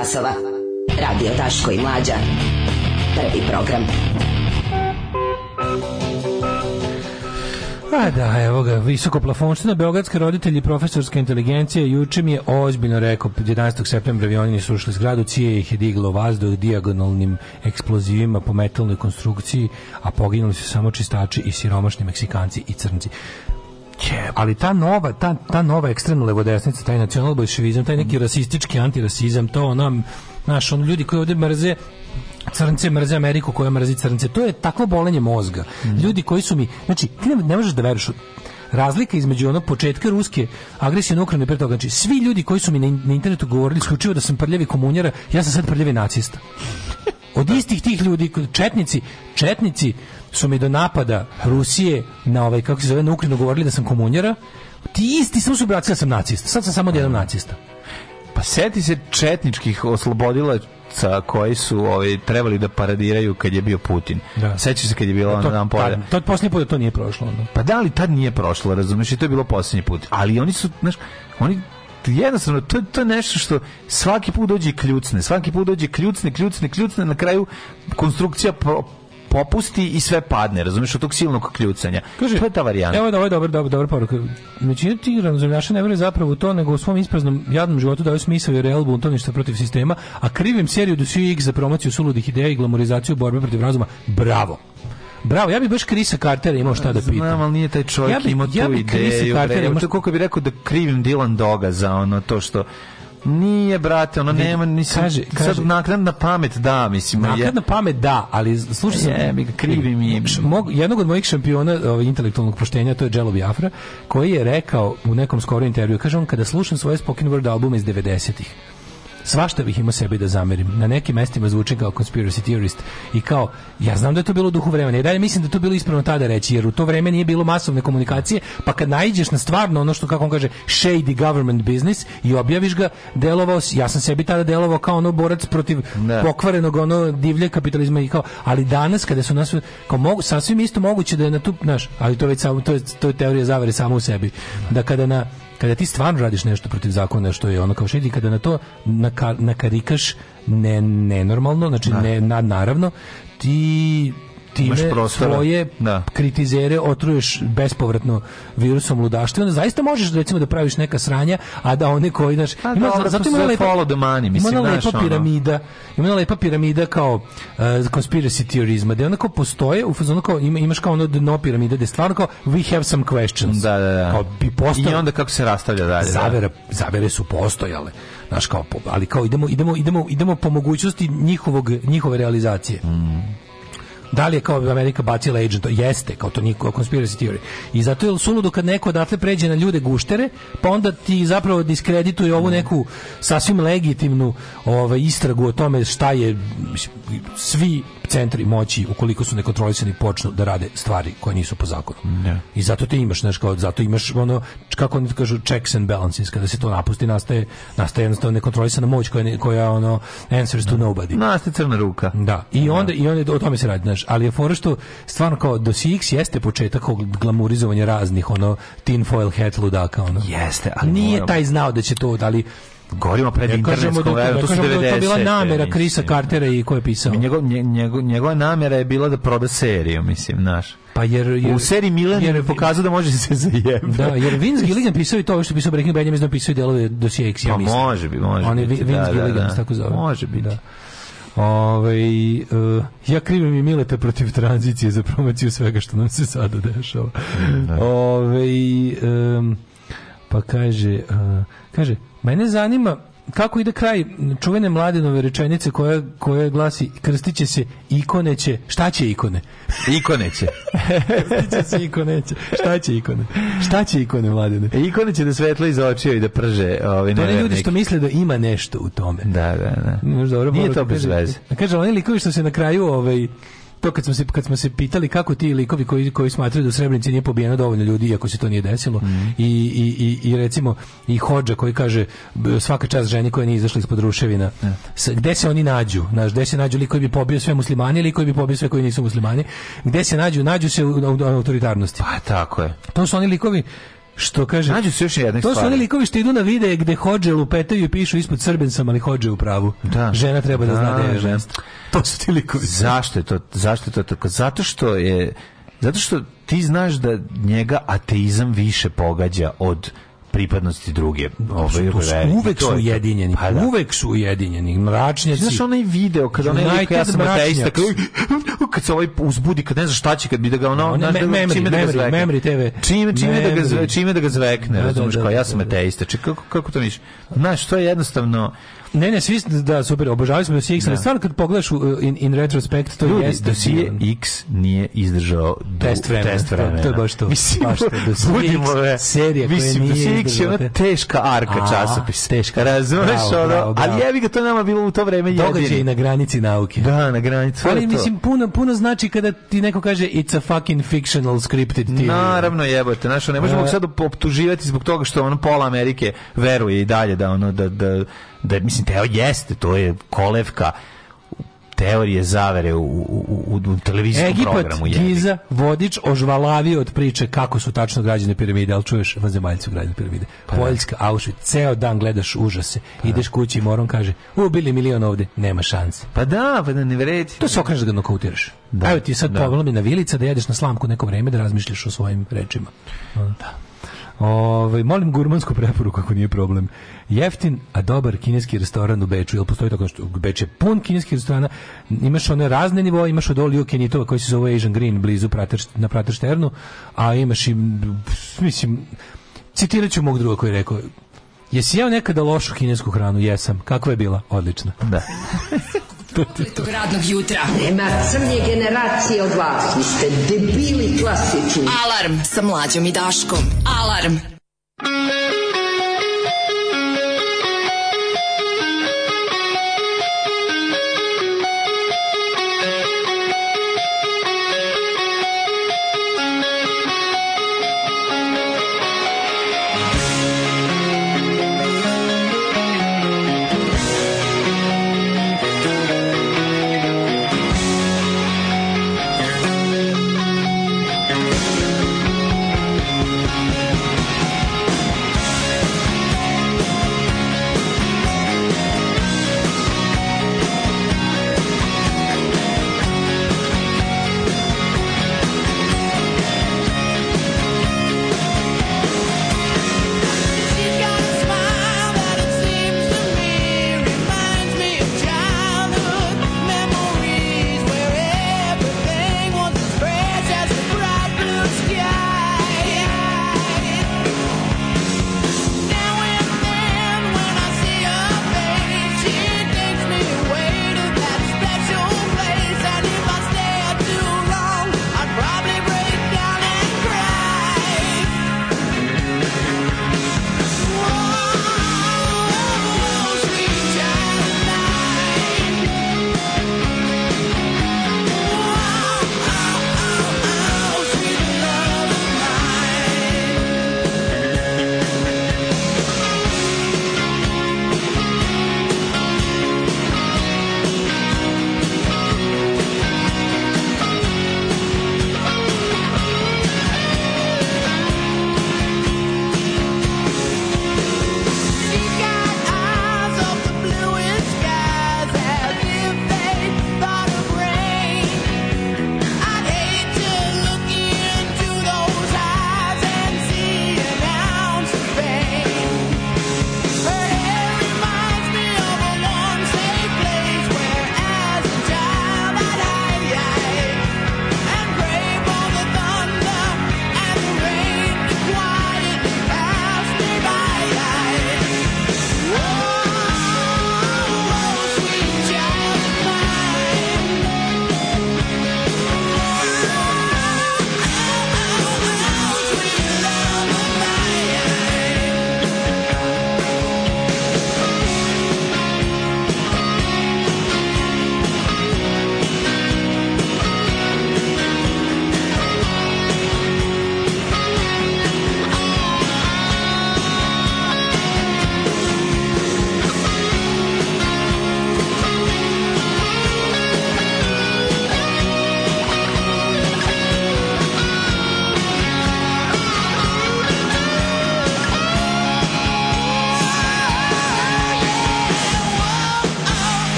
časova. Radio Daško i Mlađa. Prvi program. A da, evo ga, visoko plafonština, beogradski roditelji, profesorska inteligencija, juče mi je ozbiljno rekao, 11. septembra avionini su ušli zgradu, cije ih je diglo vazduh dijagonalnim eksplozivima po metalnoj konstrukciji, a poginuli su samo čistači i siromašni Meksikanci i Crnci. Ali ta nova, ta, ta nova ekstremna levodesnica, taj nacional bolševizam, taj neki rasistički antirasizam, to nam, znaš, on ljudi koji ovdje mrze crnce mrze Ameriku koja mrzi crnce. To je takvo bolenje mozga. Mhm. Ljudi koji su mi, znači, ti ne, ne možeš da veruješ razlika između ono početka ruske agresije na Ukrajinu pre toga. Znači, svi ljudi koji su mi na, na internetu govorili isključivo da sam prljavi komunjara, ja sam sad prljavi nacista. Od da. istih tih ljudi, četnici, četnici su mi do napada Rusije na ovaj, kako se zove, na Ukrajinu govorili da sam komunjara, ti isti sam su bratili da sam nacista. Sad sam samo jedan mm. nacista. Pa seti se četničkih oslobodilaca koji su ovaj, trebali da paradiraju kad je bio Putin. Da. Sećaš se kad je bilo pa da, to, nam polje. To, poslednji put to nije prošlo. Onda. Pa da, li tad nije prošlo, razumeš, i to je bilo poslednji put. Ali oni su, znaš, oni jednostavno, to, to je nešto što svaki put dođe kljucne, svaki put dođe kljucne, kljucne, kljucne, na kraju konstrukcija pro, popusti i sve padne, razumiješ, od tog silnog kljucanja. Kaže, to je ta varijanta. Evo, da, ovo dobro, dobro, dobar, dobar poruka. Većina znači, ti razumljaša ne vjeruje zapravo to, nego u svom ispraznom jadnom životu daju smisao i real buntovništva protiv sistema, a krivim seriju do svih za promociju suludih ideja i glamorizaciju borbe protiv razuma. Bravo! Bravo, ja bih baš Krisa Cartera imao šta da pitam. Znam, ali nije taj čovjek ja bi, imao ja tu ideju. Cartera, imao... To koliko bi rekao da krivim Dylan Doga za ono to što... Nije, brate, ono nema, mislim, kaže, kaže, sad naknad na pamet da, mislim. Naknad je. na pamet da, ali slušaj sam... Je, mi ga krivi mi Mog, jednog od mojih šampiona ovaj, intelektualnog poštenja, to je Jello Biafra, koji je rekao u nekom skorom intervju, kaže on, kada slušam svoje spoken word albume iz 90-ih, Svašta bih imao sebi da zamerim. Na nekim mestima zvuči kao conspiracy theorist i kao, ja znam da je to bilo u duhu vremena i dalje mislim da to bilo ispravno tada reći, jer u to vreme nije bilo masovne komunikacije, pa kad naiđeš na stvarno ono što, kako on kaže, shady government business i objaviš ga, delovao, ja sam sebi tada delovao kao ono borac protiv ne. pokvarenog ono divlje kapitalizma i kao, ali danas kada su nas, kao mogu, sasvim isto moguće da je na tu, naš, ali to, već samo, to, je, to je teorija zavere samo u sebi, da kada na kada ti stvarno radiš nešto protiv zakona što je ono kao šiti kada na to nakarikaš ne nenormalno znači da. ne nad naravno ti time svoje da. kritizere otruješ bespovratno virusom ludaštva, onda zaista možeš recimo da praviš neka sranja, a da one koji znaš, pa ima, dobro, zato ima lepa, follow the money, mislim, ima lepa ono. piramida, ima lepa piramida kao uh, conspiracy teorizma, gde onako postoje, u fazonu kao ima, imaš kao ono dno piramida, gde stvarno kao we have some questions. Da, da, da. Kao, bi postao, I onda kako se rastavlja dalje. Da? Zavere, da. zavere su postojale. Znaš, kao, ali kao idemo, idemo, idemo, idemo po mogućnosti njihovog, njihove realizacije. Mm da li je kao Amerika bacila agent, jeste, kao to niko conspiracy theory. I zato je suludo kad neko odatle pređe na ljude guštere, pa onda ti zapravo diskredituje ovu neku sasvim legitimnu ovaj, istragu o tome šta je svi centri moći ukoliko su nekontrolisani počnu da rade stvari koje nisu po zakonu. Yeah. I zato ti imaš znaš kao zato imaš ono kako oni kažu checks and balances kada se to napusti nastaje nastaje jednostavno nekontrolisana moć koja koja ono answers to da. nobody. Nastaje crna ruka. Da. I da. onda i onda o tome se radi znaš znaš, ali je fora što stvarno kao do X jeste početak glamurizovanja raznih ono tin foil hat ludaka ono. Jeste, ali nije moramo. taj znao da će to, ali Govorimo pred internetskom da, veru, to su 90. Da to bila namera Krisa da. Cartera i ko je pisao. Njegov, njegov, njegova namera je bila da proda seriju, mislim, znaš. Pa jer, jer u seriji Milan jer je pokazao da može se zajebati. Da, jer Vince Gilligan pisao i to što pisao Breaking Bad, mislim da pisao i delove dosije X, ja pa mislim. Pa može bi, može. On je Vince da, da, Gilligan, da, da. tako zove. Može da. biti. Da. Ove, ovaj, uh, ja krivim i milete protiv tranzicije za promociju svega što nam se sada dešava. Da. Ove, ovaj, um, pa kaže, uh, kaže, mene zanima kako ide kraj čuvene mladenove rečenice koja, koja glasi krstiće se ikone će, šta će ikone? Ikone će. krstiće se ikone će, šta će ikone? Šta će ikone mladene? E, ikone će da svetlo iz očija i da prže. Ovaj, to ne ljudi što misle da ima nešto u tome. Da, da, da. Dobro, Nije to bez veze. Kaže, oni likovi što se na kraju ovaj, to kad smo se kad smo se pitali kako ti likovi koji koji smatraju da u Srebrenici nije pobijeno dovoljno ljudi iako se to nije desilo mm i, i, i, i, recimo i Hodža koji kaže svaka čast ženi koja nije izašla ispod ruševina. Yeah. S, gde se oni nađu? naš gde se nađu likovi bi pobio sve muslimane ili koji bi pobio sve koji nisu muslimani? Gde se nađu? Nađu se u, u, u autoritarnosti. Pa tako je. To su oni likovi Što kaže? Nađu se još jedne To su oni likovi što idu na vide gde hođe lupetaju i pišu ispod srben sam, ali hođe u pravu. Da. Žena treba da, da zna da je žena. To su ti likovi. Zašto je to, zašto je to tako? Zato što je zato što ti znaš da njega ateizam više pogađa od pripadnosti druge. Ovaj, to su, uvek su ujedinjeni. Pa, da. Uvek su ujedinjeni. Mračnjaci. Znaš onaj video kada onaj lik ja sam ateista kad se ovaj uzbudi kad ne zna šta će kad bi da ga ono ne, me, čime memory, da ga memory TV. Čime čime memory. da ga čime da ga zvekne, da, da, razumeš da, kao ja sam ateista. Čekaj kako kako to misliš? Znaš, to je jednostavno Ne, ne, svi da super, obožavali smo Dosije X, da. stvarno kad pogledaš u, uh, in, in retrospect, to Ljudi, jeste Dosije da X nije izdržao do, test vremena. Test vremena. To, to je baš to. Mislim, baš to, Dosije X, e, serija mislim, koja da nije Dosije X je teška arka časopis. Teška. Razumeš ono? Ali jevi ga to nama bilo u to vreme jedini. Događaj na granici nauke. Da, na granici. Ali mislim, puno, puno znači kada ti neko kaže it's a fucking fictional scripted TV. Naravno jebote, znaš, ne možemo da. sad optuživati zbog toga što ono pola Amerike veruje i dalje da ono da, da da mislim teo jeste, to je kolevka teorije zavere u, u, u, u televizijskom Egipat, programu. Egipat, Giza, Vodič, ožvalavio od priče kako su tačno građene piramide, ali čuješ vanzemaljci u građene piramide. Pa, da. Poljska, Auschwitz, ceo dan gledaš užase. Pa, da. Ideš kući i morom kaže, ubili milion ovde, nema šanse. Pa da, pa da ne vredi. To se okreneš da ga nokautiraš. Da, Evo ti sad da. mi na vilica da jedeš na slamku neko vreme da razmišljaš o svojim rečima. Da. Ovaj molim gurmansku preporuku ako nije problem. Jeftin, a dobar kineski restoran u Beču. Jel postoji tako nešto? Beč je pun kineskih restorana. Imaš one razne nivoe, imaš od Olio Kenitova koji se zove Asian Green blizu prater, na Prateršternu, a imaš i mislim citirat ću mog druga koji je rekao Jesi jeo nekada lošu kinesku hranu? Jesam. Kakva je bila? Odlična. Da. prokletog radnog jutra. Nema crnje generacije od vas. Vi ste debili klasični. Alarm sa mlađom i Daškom. Alarm. Alarm.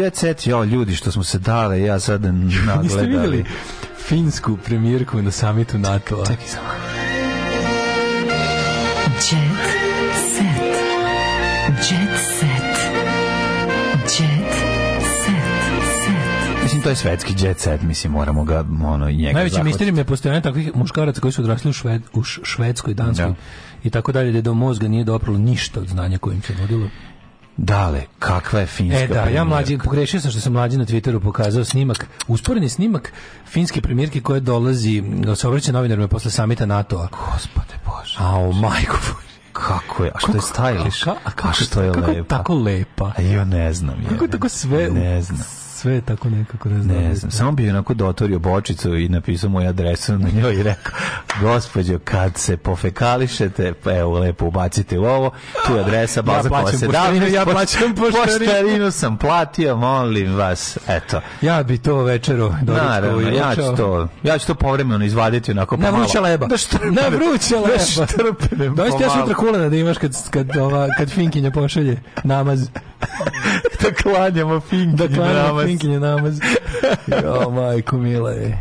Jet Set, jo, ljudi što smo se dale, ja sad nagledali. Niste videli finsku premijerku na samitu NATO-a? Čekaj samo. Jet Set. Jet Set. Jet Set. Mislim, to je svetski jet set, mislim, moramo ga, ono, njega Najveće misterijum je postojanje takvih muškaraca koji su odrasli u, Šved, u Švedskoj, Danskoj da. i tako dalje, da do mozga nije dopralo ništa od znanja kojim se vodilo. Dale, kakva je finska E da, premijerka. ja mlađi, pogrešio sam što sam mlađi na Twitteru pokazao snimak, usporeni snimak finske premijerke koja dolazi, da se obraća novinarima posle samita NATO-a. Gospode Bože. Ao, majko kako je, a što je stylish, a, kako, a što je kako lepa. Kako tako lepa. A ja ne znam. Kako je tako sve ne znam sve tako nekako ne znam. Ne znam, da. samo bi onako dotorio bočicu i napisao moju adresu na njoj i rekao, gospođo, kad se pofekališete, pa evo, lepo ubacite u ovo, tu je adresa, baza ja koja se da. Ja plaćam poštarinu. sam platio, molim vas, eto. Ja bi to večero Naravno, ja ću to, ja ću to povremeno izvaditi onako pomalo. Na vruća leba. Da štrpem, na vruća da leba. Da štrpem Dođite ja sutra kulena da imaš kad, kad, ova, kad Finkinja pošalje namaz. da klanjamo finkinje namaz. Da klanjamo finkinje namaz. jo, majko, mila je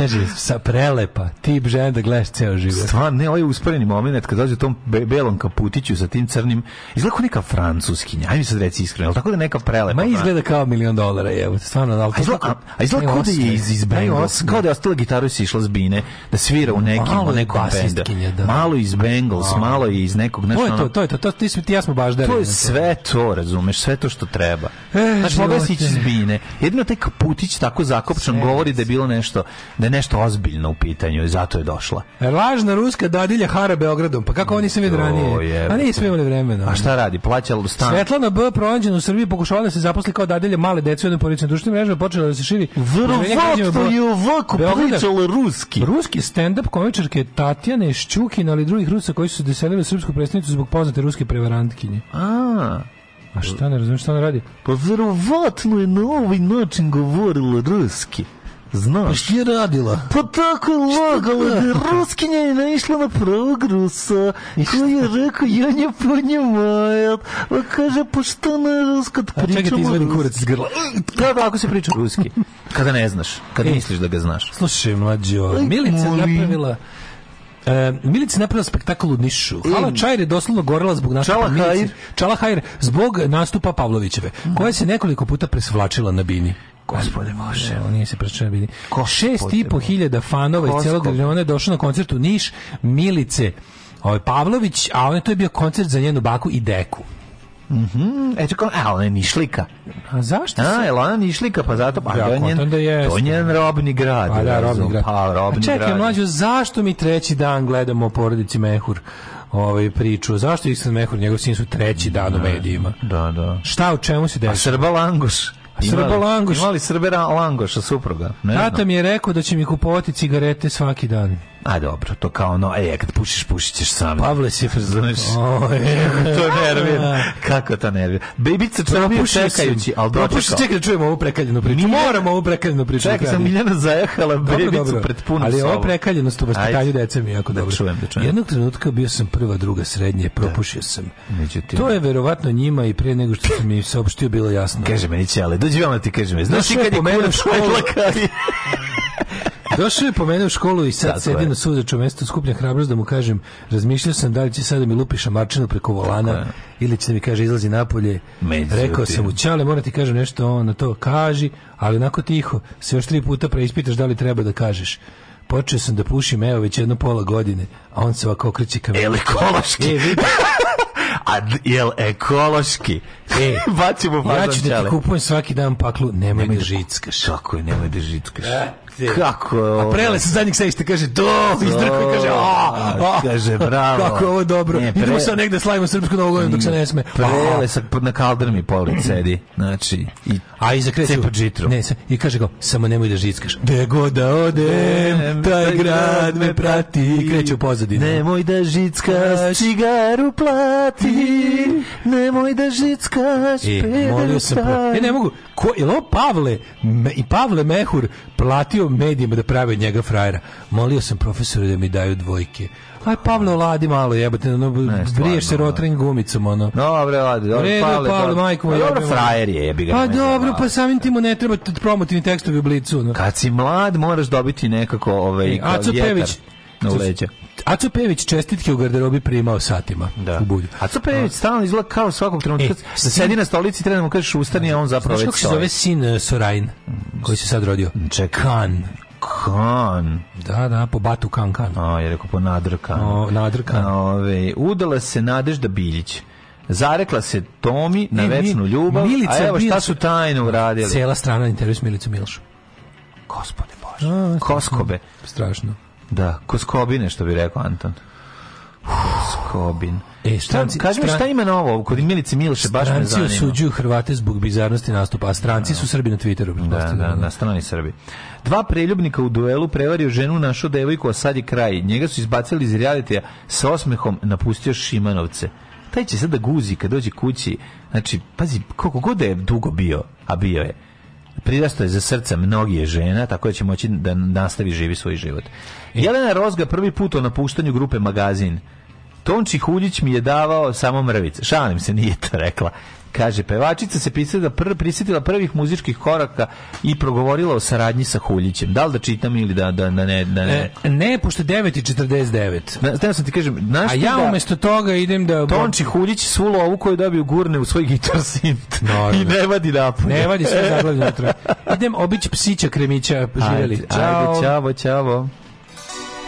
kaže, sa prelepa, tip žena da gledaš ceo život. Stvarno, ne, ovaj usporeni momenat kad dođe tom be belom kaputiću sa tim crnim, izgleda kao neka francuskinja, ajde mi sad reci iskreno, al tako da neka prelepa. Ma da? izgleda kao milion dolara, je stvarno, al to izgleda, a, izgleda kao da je iz, iz Bengals, kao da je ostala gitaru i sišla s bine, da svira u nekim, malo nekom da. Malo iz Bengals, malo iz nekog, nešto. To je to, to je to, to, ti, ti ja smo baš To je sve to, razumeš, sve to što treba. E, znači, iz bine. jedno taj kaputić tako zakopčan govori da je bilo nešto, da je nešto ozbiljno u pitanju i zato je došla. E, lažna ruska dadilja hara Beogradom. Pa kako oni se vidi ranije? A nisu imali vremena. A šta radi? Plaća stan. Svetlana B pronađena u Srbiji pokušavala da se zaposli kao dadilja male dece u jednoj porodici na društvenim mrežama počela da se širi. Verovatno je ovako pričala ruski. Ruski stand-up komičarke Tatjane Šćukin, ali drugih Rusa koji su deselili srpsku predstavnicu zbog poznate ruske prevarantkinje. A. A šta ne razumiješ šta ona radi? Pa verovatno je na ovaj način govorila ruski. Znaš. Pa što je radila? Pa tako je lagala. Da Ruskinja je naišla na pravog Rusa. Koji je rekao, ja nje ponjemajam. Pa kaže, pa što ne Rus kad pričamo Čekaj, ti izvadim kurac iz grla. Da, da, ako se priča ruski. Kada ne znaš. Kada e. misliš da ga znaš. Slušaj, mlađo. E, Milica napravila... E, Milica napravila spektakl u Nišu. E. Hala Čajr je doslovno gorela zbog nastupa Čala Milice. Čala Hajr zbog nastupa Pavlovićeve, mm. koja se nekoliko puta presvlačila na bini. Gospode Bože. Evo, nije se prečeo da bili. Šest i po hiljada fanova iz celog regiona je došao na koncert u Niš Milice ovaj, Pavlović, a on to je bio koncert za njenu baku i deku. Mhm. Mm e čekaj, a ona je nišlika. A zašto? A, jel ona nišlika, pa zato pa da, to je njen, da robni grad. Pa da, robni grad. Pa, robni a čekaj, grad. mlađo, zašto mi treći dan gledamo porodici Mehur? ovaj priču. Zašto Iksan Mehur njegov sin su treći dan u da, medijima? Da, da. Šta o čemu se pa dešava? A Srba Langoš. Srba Langoš. Imali Srbera Langoša supruga? Ne Tata mi je rekao da će mi kupovati cigarete svaki dan. A pa dobro, to kao ono, e, kad pušiš, pušit ćeš sam. Pavle si razumeš. to je nervir. Kako to nervira? Bebica čovjek čekajući, al dobro. pušiš, čekaj da čujemo ovu prekaljenu priču. Miljana, Moramo ovu prekaljenu priču. Čekaj, da sam Miljana zajahala bebicu dobro, dobro. pred punom Ali ovo prekaljenost u vaspitanju dece mi je jako da dobro. Čujem, da čujem. Jednog trenutka bio sam prva, druga, srednje, da. propušio sam. Međutim. To je verovatno njima i pre nego što sam mi saopštio bilo jasno. Kaže meni, ali dođi vam da ti kaže Znaš, Znaš kad je pomenuo škola, Došao je pomenuo u školu i sad sedi na suzaču mjestu skupljam hrabrost da mu kažem, razmišljao sam da li će sada da mi lupiš šamarčinu preko volana ili će da mi kaže izlazi napolje. Međutim. Rekao sam mu, čale, moram ti kažem nešto, on na to kaži, ali onako tiho, se još tri puta preispitaš da li treba da kažeš počeo sam da pušim evo već jedno pola godine, a on se ovako okreće ka meni. ekološki. E, a jel ekološki? E, Bacimo ja ću da ti kupujem svaki dan paklu, nemoj, nemoj da, da- žickaš. Tako je, nemoj da žickaš. E? jeste. Kako A prele sa zadnjeg sedišta kaže, do, izdrkuje, kaže, a, a, kaže, bravo. Kako je ovo dobro. Ne, pre... Idemo sad negde da slavimo srpsku novogodinu dok se ne sme. Prele sa, na kaldrmi polit sedi, znači, i, a i zakreću. Cepa džitru. Ne, i kaže go, samo nemoj da žickaš. De god da odem, da taj grad me prati. I kreće u pozadinu. Nemoj da žickaš, cigaru plati, nemoj da žickaš, e, molio sam, pro... e, ne mogu, ko, je li ovo Pavle, i Pavle Mehur platio medijima da prave od njega frajera. Molio sam profesore da mi daju dvojke. Aj Pavle oladi malo jebate, ono, briješ se rotrin gumicom ono. Dobre, oladi, dobro Pavle. Pavle, majko moja. Pa dobro frajer je, jebi ga. Pa dobro, pa samim tim mu ne treba promotivni tekstovi u blicu. No. Kad si mlad, moraš dobiti nekako ovaj e, Aco Pević, na leđa. Aco Pević čestitke u garderobi primao satima da. u bulju. Aco Pević stalno izgleda kao svakog trenutka. E, sin... Sedi na stolici, treba da mu kažeš ustani, a on zapravo Znaš kako se zove sin e, Sorajn, koji se sad rodio? Mm, čekaj. Kan. Kan. Da, da, po Batu Kan Kan. A, je rekao po Nadr Kan. O, Nadr Kan. Ove, udala se Nadežda Biljić. Zarekla se Tomi na e, večnu ljubav, Milica, a evo šta su tajno uradili. Cela strana intervju s Milicom Milšu. Gospode Bože. A, Koskobe. Strašno. Da, koskobine što bi rekao Anton. Skobin. E, stranci, šta, kaži mi šta ima novo kod Milice Milše, baš me zanima. Stranci osuđuju Hrvate zbog bizarnosti nastupa, a stranci su da. Srbi na Twitteru. Da, da, da, na da, strani Srbi. Dva preljubnika u duelu prevario ženu našu devojku, a sad je kraj. Njega su izbacili iz realitija sa osmehom napustio Šimanovce. Taj će sada da guzi kad dođe kući. Znači, pazi, koliko god je dugo bio, a bio je Prirastao je za srca mnogije žena, tako da će moći da nastavi živi svoj život. E. Jelena Rozga prvi put o napuštanju grupe Magazin. Tonči Huljić mi je davao samo mrvice. Šalim se, nije to rekla. Kaže, pevačica se prisjetila, pr prisjetila prvih muzičkih koraka i progovorila o saradnji sa Huljićem. Da li da čitam ili da, da, da ne? Da ne. E, ne, pošto 9.49. Htio sam ti kažem, znaš A ja da umesto toga idem da... Tonči Huljić svu lovu koju dobio gurne u svoj gitar sint. I ne vadi napolje. Ne vadi sve zaglavlje Idem obići psića kremića. Živjeli. Ajde, čavo, čavo. čavo.